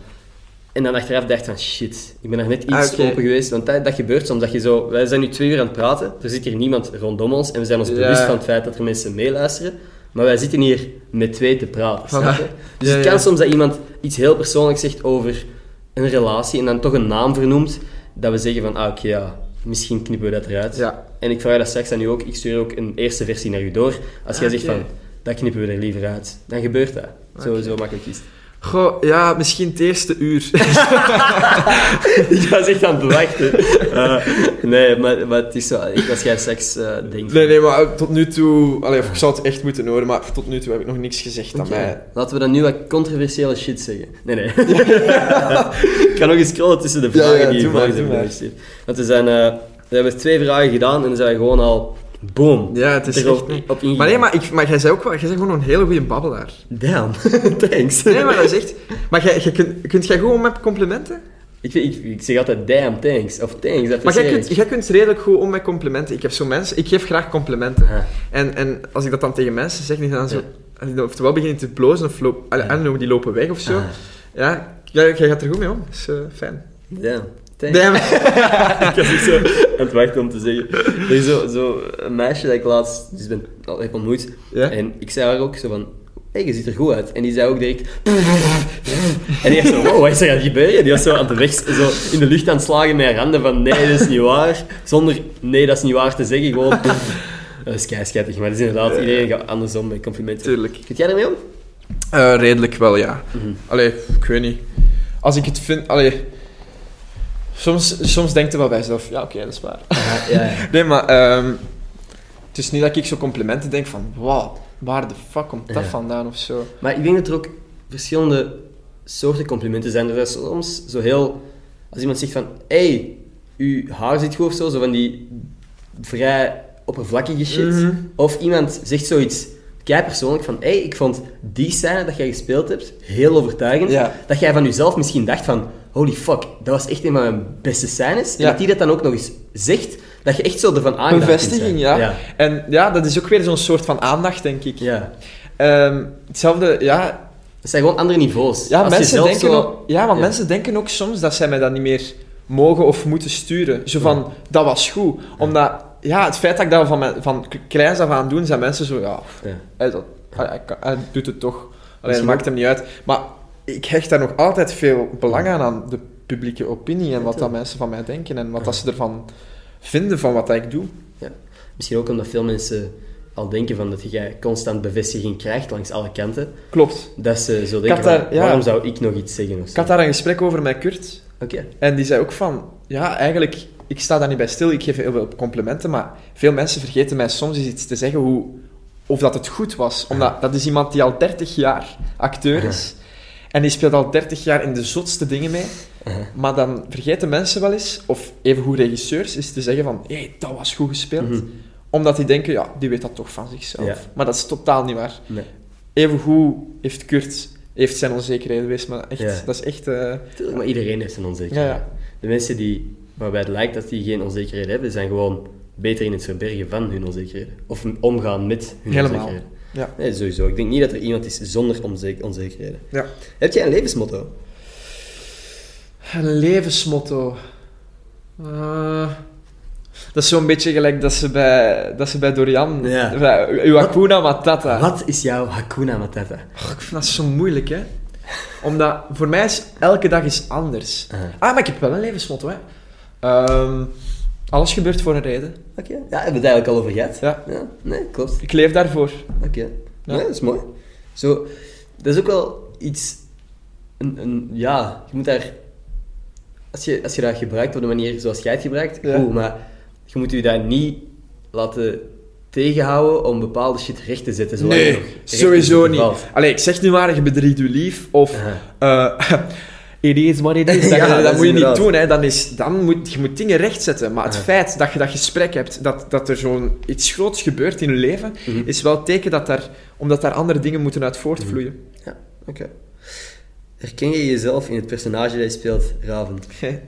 En dan achteraf dacht van, shit, ik ben er net iets Ah, open geweest. Want dat, dat gebeurt soms, dat je zo... Wij zijn nu twee uur aan het praten, er zit hier niemand rondom ons, en we zijn ons Ja. bewust van het feit dat er mensen meeluisteren. Maar wij zitten hier met twee te praten? Dus Ja, het kan soms dat iemand iets heel persoonlijks zegt over een relatie, en dan toch een naam vernoemt, dat we zeggen van, ah oké, ja, misschien knippen we dat eruit. Ja. En ik vraag dat straks aan u ook. Ik stuur ook een eerste versie naar u door. Als jij Ah, zegt van, dat knippen we er liever uit, dan gebeurt dat. Zo, zo makkelijk is het. Goh, ja, misschien het eerste uur. ik was echt aan het wachten. Eh, nee, maar, maar het is zo. Ik, als jij seks eh denkt... nee, nee, maar tot nu toe... Allee, ik zou het echt moeten horen, maar tot nu toe heb ik nog niks gezegd aan mij. Laten we dan nu wat controversiële shit zeggen. Nee, nee. ik kan nog eens scrollen tussen de vragen Ja, ja, die je volgens hebben gestuurd. Want we, zijn, eh, we hebben twee vragen gedaan en dan zijn gewoon al... Boom. Ja, het is echt... op. Maar nee, maar, ik, maar jij zei ook wel... Jij bent gewoon een hele goede babbelaar. Damn. Thanks. Nee, maar dat is echt... Maar jij, jij kunt, kunt jij gewoon met complimenten? Ik, ik, ik zeg altijd damn, thanks. Of thanks, dat Maar jij kunt, jij kunt redelijk goed om met complimenten. Ik heb zo mensen... Ik geef graag complimenten. Aha. En, en als ik dat dan tegen mensen zeg, die dan zo... Oftewel beginnen te blozen of loop, allee, Ja. en die lopen weg of zo. Ah. Ja, jij, jij gaat er goed mee om. Dat is eh, fijn. Damn. Ik was echt zo aan het wachten om te zeggen. Er is zo, zo een meisje dat ik laatst dus ben, al heb ontmoet. Ja? En ik zei haar ook zo van... Hé, je ziet er goed uit. En die zei ook direct... En die was zo... Wow, wat is er aan het gebeuren? Die was zo aan de weg... Zo in de lucht aan het slagen met haar handen van... Nee, dat is niet waar. Zonder... Nee, dat is niet waar te zeggen. Gewoon... Dat is kei schattig. Maar dat is inderdaad... Iedereen gaat andersom met complimenten. Tuurlijk. Kunt jij ermee om? Eh, redelijk wel, ja. Mhm. Allee, ik weet niet. Als ik het vind... Allee... Soms, soms denkt er wel bij jezelf, ja, oké, dat is waar. ja, ja. Nee, maar... ehm, het is niet dat ik zo complimenten denk van... Wauw, waar de fuck komt dat Ja. vandaan of zo? Maar ik denk dat er ook verschillende soorten complimenten zijn. Er is soms zo heel... Als iemand zegt van... hey, uw haar zit goed of zo. Zo van die vrij oppervlakkige shit. Mhm. Of iemand zegt zoiets kei persoonlijk van... hey, ik vond die scène dat jij gespeeld hebt heel overtuigend. Ja. Dat jij van jezelf misschien dacht van... Holy fuck, dat was echt een van mijn beste scènes. En dat die dat dan ook nog eens zegt. Dat je echt zo ervan kunt Bevestiging, ja. Ja. En ja, dat is ook weer zo'n soort van aandacht, denk ik. ja. Ehm, hetzelfde, ja, Dat zijn gewoon andere niveaus. Ja, Als mensen denken, zo- ook, ja, Ja. mensen denken ook soms dat zij mij dat niet meer mogen of moeten sturen. Zo van, dat was goed. Omdat, ja, het feit dat ik dat van, mijn, van kleins af aan doen, zijn mensen zo, ja, Ja. hij, dat, hij, hij hij doet het toch. Alleen, het maakt hem niet uit. Maar ik hecht daar nog altijd veel belang aan, aan de publieke opinie en wat dat mensen van mij denken en wat dat ze ervan vinden van wat dat ik doe. Misschien ook omdat veel mensen al denken van dat jij constant bevestiging krijgt langs alle kanten. Klopt. Dat ze zo denken daar- van, ja. waarom zou ik nog iets zeggen of zo? Ik had daar een gesprek over met Kurt. Oké. En die zei ook van, ja, eigenlijk, ik sta daar niet bij stil, ik geef heel veel complimenten, maar veel mensen vergeten mij soms eens iets te zeggen hoe of dat het goed was. Omdat dat is iemand die al 30 jaar acteur is. En die speelt al 30 jaar in de zotste dingen mee. Uh-huh. Maar dan vergeten mensen wel eens, of even regisseurs, is te zeggen van, hé, hey, dat was goed gespeeld. Mhm. Omdat die denken, ja, die weet dat toch van zichzelf. Ja. Maar dat is totaal niet waar. Nee. Even goed heeft Kurt heeft zijn onzekerheden geweest, maar echt, Ja. dat is echt... eh, Tuurlijk, maar iedereen heeft onzekerheid. Ja, ja. De mensen die, waarbij het lijkt dat die geen onzekerheden hebben, zijn gewoon beter in het verbergen van hun onzekerheden. Of omgaan met hun Helemaal. onzekerheden. Ja. Nee, sowieso. Ik denk niet dat er iemand is zonder onze- onzekerheden. ja. Heb jij een levensmotto? Een levensmotto. Eh, dat is zo'n beetje gelijk dat ze bij, dat ze bij Dorian... Ja. bij Uw Hakuna Matata. Wat is jouw Hakuna Matata? Ik vind dat zo moeilijk, hè. Omdat, voor mij is elke dag is anders. Ah. Ah, maar ik heb wel een levensmotto, hè. Ehm, alles gebeurt voor een reden. Oké. Ja, hebben we het eigenlijk al over gehad? Ja. Nee, klopt. Ik leef daarvoor. Oké. Ja. Ja, dat is mooi. Zo, dat is ook wel iets... Een, een, ja, je moet daar... Als je, als je dat gebruikt op de manier zoals jij het gebruikt, Ja. goed, maar je moet je daar niet laten tegenhouden om bepaalde shit recht te zetten. in sowieso niet. Allee, ik zeg nu maar, je bedriegt je lief, of... it is what it is. Dat, Ja, dat dat is moet je niet doen, hè. Dan is, dan moet, je moet dingen rechtzetten. Maar het Ja. feit dat je dat gesprek hebt, dat, dat er zo'n iets groots gebeurt in je leven, Mhm. is wel teken dat daar... Omdat daar andere dingen moeten uit voortvloeien. Ja, oké. Herken je jezelf in het personage dat je speelt, Raven?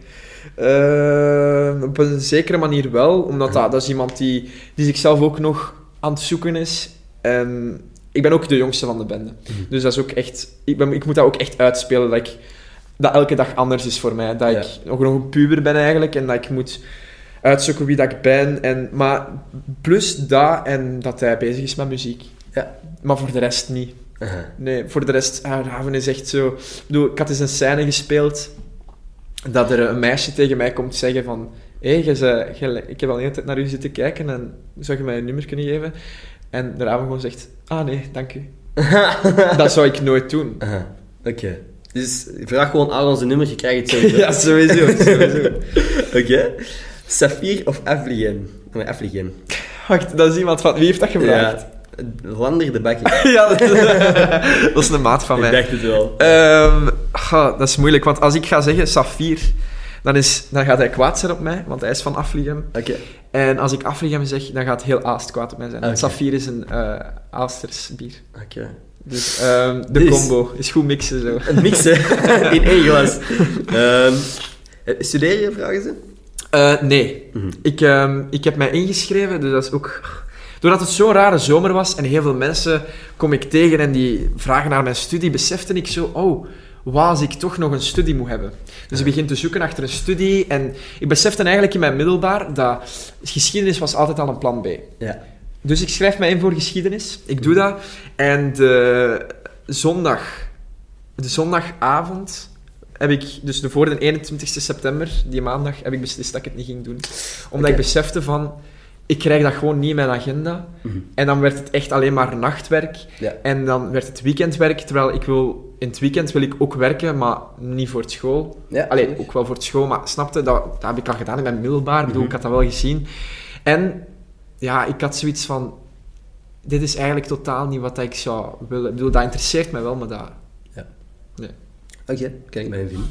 Eh, op een zekere manier wel, omdat dat, dat is iemand die, die zichzelf ook nog aan het zoeken is. En ik ben ook de jongste van de bende. Dus dat is ook echt... Ik, ben, ik moet dat ook echt uitspelen, dat, ik, dat elke dag anders is voor mij. Dat Ja. ik nog, nog een puber ben eigenlijk, en dat ik moet uitzoeken wie dat ik ben. En, maar plus dat, en dat hij bezig is met muziek. Ja. Maar voor de rest niet. Nee, voor de rest, ah, Raven is echt zo... Ik bedoel, ik had eens een scène gespeeld dat er een meisje tegen mij komt zeggen van... Hé, hey, ik heb al de hele tijd naar u zitten kijken en zou je mij een nummer kunnen geven? En de Raven gewoon zegt, ah nee, dank u. dat zou ik nooit doen. Oké. Dus vraag gewoon aan onze nummer, je krijgt het sowieso. ja, sowieso, sowieso. Oké. Safir of Afligen? Nee, Afligen. Wacht, dat is iemand van... Wie heeft dat gevraagd? Ja. Lander de Bakkie. Ja, dat, dat is een maat van mij. Ik dacht het wel. Ehm, ga, dat is moeilijk, want als ik ga zeggen Safir, dan, is, dan gaat hij kwaad zijn op mij, want hij is van Afligem. Oké. En als ik Afligem zeg, dan gaat heel Aast kwaad op mij zijn. Oké. Safir is een eh Aasters bier. Oké. Dus ehm, de Dus- combo is goed mixen zo. Een mix, hè? In één glas. Eh, studeer je, vragen ze? Eh, nee, Mhm. ik, ehm, ik heb mij ingeschreven, dus dat is ook... Doordat het zo'n rare zomer was en heel veel mensen kom ik tegen en die vragen naar mijn studie, besefte ik zo, oh, wat als ik toch nog een studie moet hebben? Dus ik begin te zoeken achter een studie en ik besefte eigenlijk in mijn middelbaar dat geschiedenis was altijd al een plan B. Ja. Dus ik schrijf mij in voor geschiedenis. Ik doe dat. En de zondag, de zondagavond heb ik, dus de voor de 21 september, die maandag, heb ik beslist dat ik het niet ging doen. Omdat ik besefte van, ik krijg dat gewoon niet in mijn agenda. Mhm. En dan werd het echt alleen maar nachtwerk. Ja. En dan werd het weekendwerk, terwijl ik wil... In het weekend wil ik ook werken, maar niet voor het school. Ja, Allee, tuurlijk. ook wel voor het school, maar snapte, dat, dat heb ik al gedaan in mijn middelbaar. Bedoel, Mhm. ik had dat wel gezien. En ja, ik had zoiets van... Dit is eigenlijk totaal niet wat ik zou willen. Ik bedoel, dat interesseert mij wel, maar dat... Oké, kan ik mij in vinden.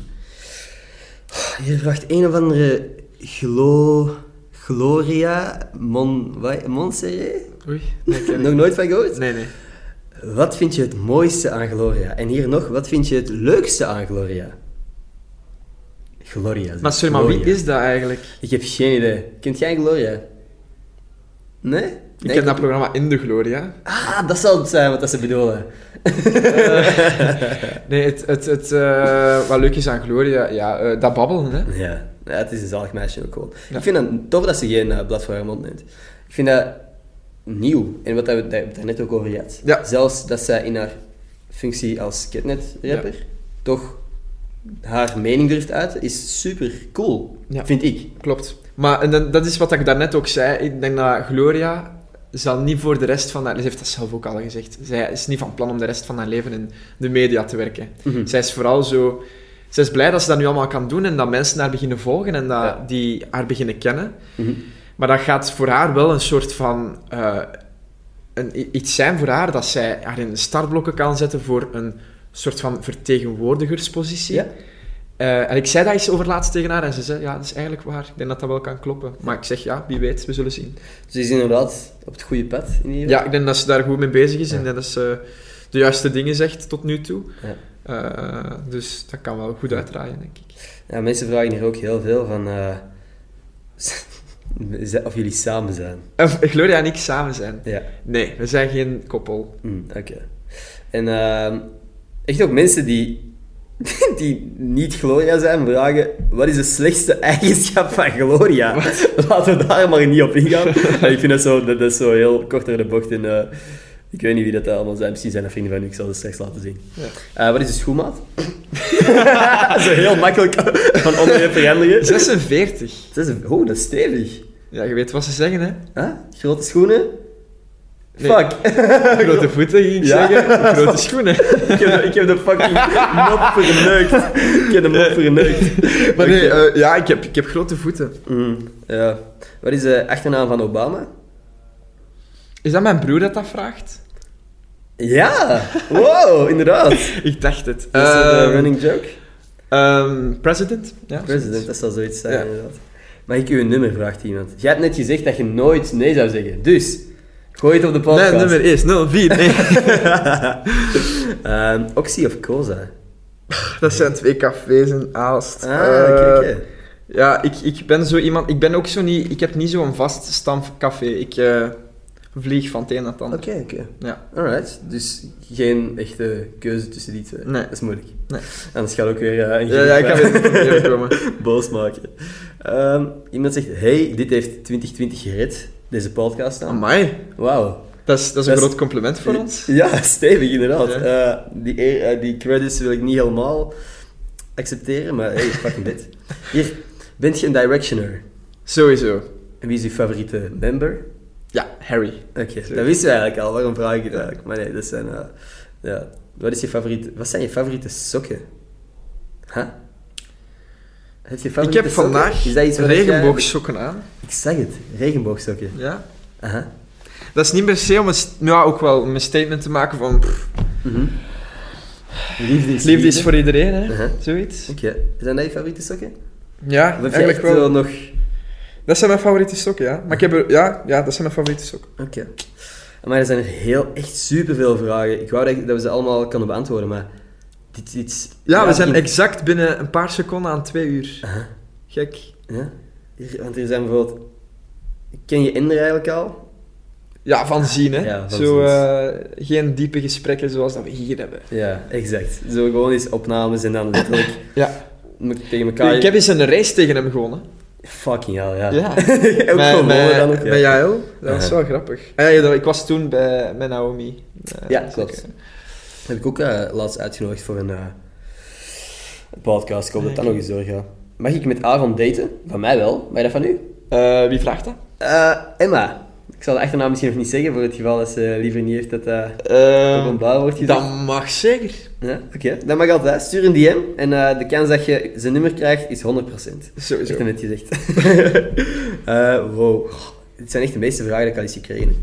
Hier vraagt een of andere Glo... Gloria Mon... Wat? Monserrat? Oei. Nee, Nog nooit van gehoord? nee, nee. Wat vind je het mooiste aan Gloria? En hier nog, wat vind je het leukste aan Gloria? Gloria. Maar sorry, maar wie is dat eigenlijk? Ik heb geen idee. Kent jij Gloria? Nee? Ik ken dat programma In de Gloria. Ah, dat zal het zijn wat dat ze bedoelen. Nee, het, het, het, eh, wat leuk is aan Gloria, ja, eh, dat babbelen, hè. Ja. ja, het is een zalig meisje ook gewoon. Ja. Ik vind het tof dat ze geen eh, blad voor haar mond neemt. Ik vind dat nieuw. En wat we daar net ook over had. Ja. Zelfs dat zij in haar functie als Ketnet-rapper toch haar mening durft uiten, is super cool. Vind ik. Klopt. Maar en dan- dat is wat ik daarnet ook zei. Ik denk dat Gloria zal niet voor de rest van haar... Ze heeft dat zelf ook al gezegd. Zij is niet van plan om de rest van haar leven in de media te werken. Mhm. Zij is vooral zo... Zij is blij dat ze dat nu allemaal kan doen en dat mensen haar beginnen volgen en dat Ja. die haar beginnen kennen. Mhm. Maar dat gaat voor haar wel een soort van... eh, een, iets zijn voor haar dat zij haar in de startblokken kan zetten voor een soort van vertegenwoordigerspositie. Ja. Eh, en ik zei dat eens over laatst tegen haar en ze zei, ja, dat is eigenlijk waar. Ik denk dat dat wel kan kloppen. Maar ik zeg, ja, wie weet, we zullen zien. Ze is inderdaad op het goede pad in ieder Ja, geval. ik denk dat ze daar goed mee bezig is Ja. en dat ze de juiste dingen zegt tot nu toe. Ja. Eh, dus dat kan wel goed uitdraaien, denk ik. Ja, mensen vragen hier ook heel veel van... eh, of jullie samen zijn. Gloria en ik samen zijn. Ja. Nee, we zijn geen koppel. Mm, Oké. En ehm, echt ook mensen die, die niet Gloria zijn, vragen: wat is de slechtste eigenschap van Gloria? Laten we daar maar niet op ingaan. Ik vind dat zo, dat, dat is zo heel kort door de bocht. En, eh, ik weet niet wie dat allemaal zijn. Misschien zijn dat vrienden van u, ik zal het straks laten zien. Ja. Eh, wat is de schoenmaat? zo heel makkelijk van onderwerp veranderen. 46. Dat is, oh, dat is stevig. Ja, je weet wat ze zeggen, hè? Huh? Grote schoenen? Nee. Fuck. Grote voeten, ging ik Ja. zeggen. Grote schoenen. Ik heb, de, ik heb de fucking mop verneukt. Ik heb de mop verneukt. Maar nee, eh, ja, ik heb, ik heb grote voeten. Mm, ja. Wat is de achternaam van Obama? Is dat mijn broer dat dat vraagt? Ja! Wow, inderdaad. Ik dacht het. Dat is een Ehm, eh, running joke. ehm, president? Ja, President, dat zal zoiets zijn, Ja. inderdaad. Mag ik u een nummer, vraagt iemand. Jij hebt net gezegd dat je nooit nee zou zeggen. Dus, gooi het op de podcast. Nee, nummer is 04. Nee. Ehm, Oxy of Cosa? dat zijn twee cafés in Aalst. Ah, Eh. Ja, ik, ik ben zo iemand... Ik ben ook zo niet... Ik heb niet zo'n vast stamcafé. Ik eh, vlieg van het een naar het ander. Oké, oké. Ja. Alright, dus geen echte keuze tussen die twee. Nee. Dat is moeilijk. Nee. Anders gaat ook weer eh, een Ja, ja, ik ga weer weer komen. boos maken. Ehm, iemand zegt, hey, dit heeft 2020 gered, deze podcast aan. Amai. Wauw. Dat is, dat is een Dat groot compliment voor ons. Ja, stevig inderdaad. Ja. Eh, die, eer- eh, die credits wil ik niet helemaal accepteren, maar hey, fucking bit. Hier, bent je een directioner? Sowieso. En wie is je favoriete member? Ja, Harry. Oké, dat wisten we eigenlijk al. Waarom vraag ik het eigenlijk? Maar nee, dat zijn... eh, ja. Wat, is je favoriete, wat zijn je favoriete sokken? Huh? Heb je Ik heb sokken? vandaag Is dat iets wat jij- regenboogsokken aan. Ik zeg het, regenboogsokken. Ja. Aha. Dat is niet per se om een, ja, ook wel een statement te maken van... Mhm. Liefde is liefde is voor iedereen, hè. Zoiets. Oké, zijn dat je favoriete sokken? Ja, Of eigenlijk echt wel. wel nog... Dat zijn mijn favoriete sokken, ja. Maar ik heb er... Ja, ja, dat zijn mijn favoriete sokken. Oké. Maar er zijn er heel, echt superveel vragen. Ik wou dat, dat we ze allemaal kunnen beantwoorden, maar... Dit, dit, Ja, we zijn in- exact binnen een paar seconden aan twee uur. Gek. Ja? Hier- Want er zijn bijvoorbeeld... Ken je Ender eigenlijk al? Ja, van zien, hè. Ja, van Zo, eh, geen diepe gesprekken zoals dat we hier hebben. Ja, exact. Zo gewoon eens opnames en dan letterlijk Ja. tegen elkaar... Ik heb eens een race tegen hem gewonnen. Fucking hell, ja. Ja. ook gewoon dan ook. Met. Dat was wel grappig. Ah, ja, ik was toen bij, met Naomi. Eh, Ja, klopt. Ik, Heb ik ook eh, laatst uitgenodigd voor een, eh, een podcast. Ik hoop dat dat nog eens doorgaat. Mag ik met Aaron daten? Van mij wel. Je dat van u? eh, wie vraagt dat? Emma. Ik zal de achternaam misschien nog niet zeggen, voor het geval dat ze liever niet heeft dat dat openbaar wordt gezegd. dat mag zeker. Ja, oké. Dat mag altijd. Stuur een DM en de kans dat je zijn nummer krijgt is 100%. Sowieso. Echt net gezegd. Wow. Dit zijn echt de meeste vragen die ik al eens gekregen.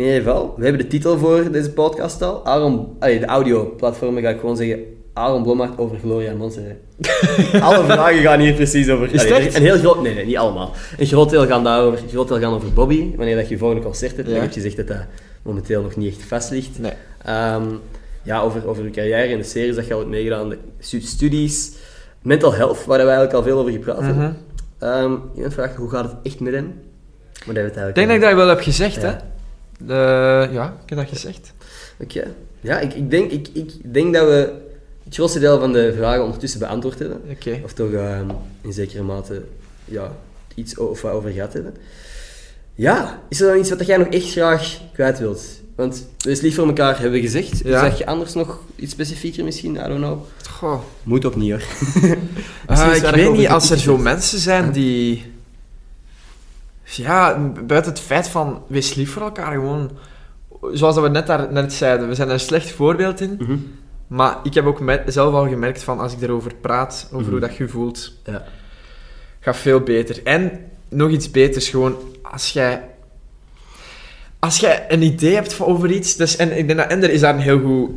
In ieder geval, we hebben de titel voor deze podcast al. Aaron, allee, de audio-platformen ga ik gewoon zeggen. Aaron Blommaert over Gloria en Montserrat. Alle vragen gaan hier precies over. Is Allee, echt? Een heel groot... Nee, nee, niet allemaal. Een groot deel gaan daarover. Een groot deel gaan over Bobby. Wanneer dat je je volgende concert hebt. Ja. Dan heb je gezegd dat dat momenteel nog niet echt vast ligt. Nee. Ehm, ja, over, over je carrière en de series dat je al hebt meegedaan, de stu- studies, mental health, waar we eigenlijk al veel over gepraat hebben. Mhm. Ehm, iemand vraagt, hoe gaat het echt met? Maar dat het Ik denk dat ik dat wel heb gezegd, Ja. hè. De, ja, ik heb dat gezegd. Oké. Ja, ik, ik, denk, ik, ik denk dat we het grootste deel van de vragen ondertussen beantwoord hebben. Oké. Of toch ehm, in zekere mate ja, iets o- of wat over gehad hebben. Ja, is er dan iets wat jij nog echt graag kwijt wilt? Want we is lief voor elkaar, hebben we gezegd. Ja. Zeg je anders nog iets specifieker misschien? I don't know. Goh. Moet opnieuw hoor. Eh, is ik weet niet, als er zo mensen zijn die... Ja, buiten het feit van, wees lief voor elkaar, gewoon... Zoals dat we net, daar, net zeiden, we zijn er een slecht voorbeeld in. Mhm. Maar ik heb ook me- zelf al gemerkt van, als ik erover praat, over Mhm. hoe dat je voelt, Ja. gaat veel beter. En nog iets beters, gewoon als jij... als jij een idee hebt over iets, dus, en ik denk dat Ender is daar een heel goed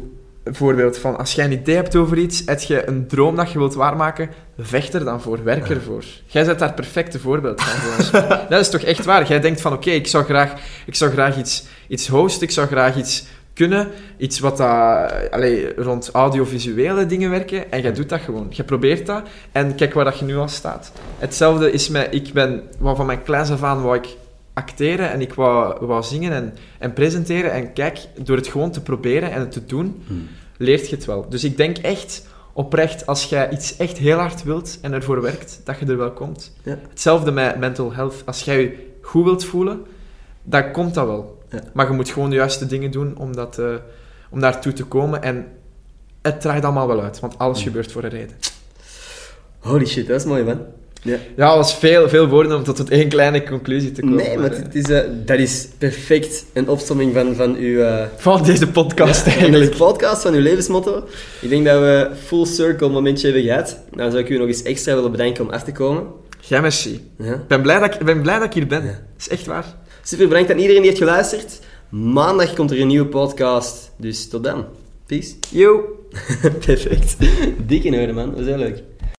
voorbeeld van. Als jij een idee hebt over iets, heb je een droom dat je wilt waarmaken, vecht er dan voor, werk ervoor. Jij bent daar perfecte voorbeeld van. dat is toch echt waar. Jij denkt van, oké, ik zou graag, ik zou graag iets, iets hosten, ik zou graag iets kunnen, iets wat dat, allee, rond audiovisuele dingen werken, en jij doet dat gewoon. Je probeert dat, en kijk waar dat je nu al staat. Hetzelfde is met, ik ben, van mijn kleins af aan wou ik acteren en ik wou, wou zingen en, en presenteren. En kijk, door het gewoon te proberen en het te doen, leert je het wel. Dus ik denk echt oprecht, als jij iets echt heel hard wilt en ervoor werkt, dat je er wel komt. Ja. Hetzelfde met mental health. Als jij je goed wilt voelen, dan komt dat wel. Ja. Maar je moet gewoon de juiste dingen doen om, dat, eh, om daartoe te komen. En het draait allemaal wel uit, want alles Mm. gebeurt voor een reden. Holy shit, dat is mooi, man. Ja. Ja, dat was veel, veel woorden om tot, tot één kleine conclusie te komen. Nee, maar het is, eh, dat is perfect een opsomming van, van uw... eh, Van deze podcast van eigenlijk. deze podcast, van uw levensmotto. Ik denk dat we full circle momentje hebben gehad. Nou zou ik u nog eens extra willen bedanken om af te komen. Ja, merci. Ja. Ik ben blij dat ik, ben blij dat ik hier ben. Dat is echt waar. Super bedankt aan iedereen die heeft geluisterd. Maandag komt er een nieuwe podcast. Dus tot dan. Peace. Yo. Perfect. Dik in orde, man. Dat was heel leuk.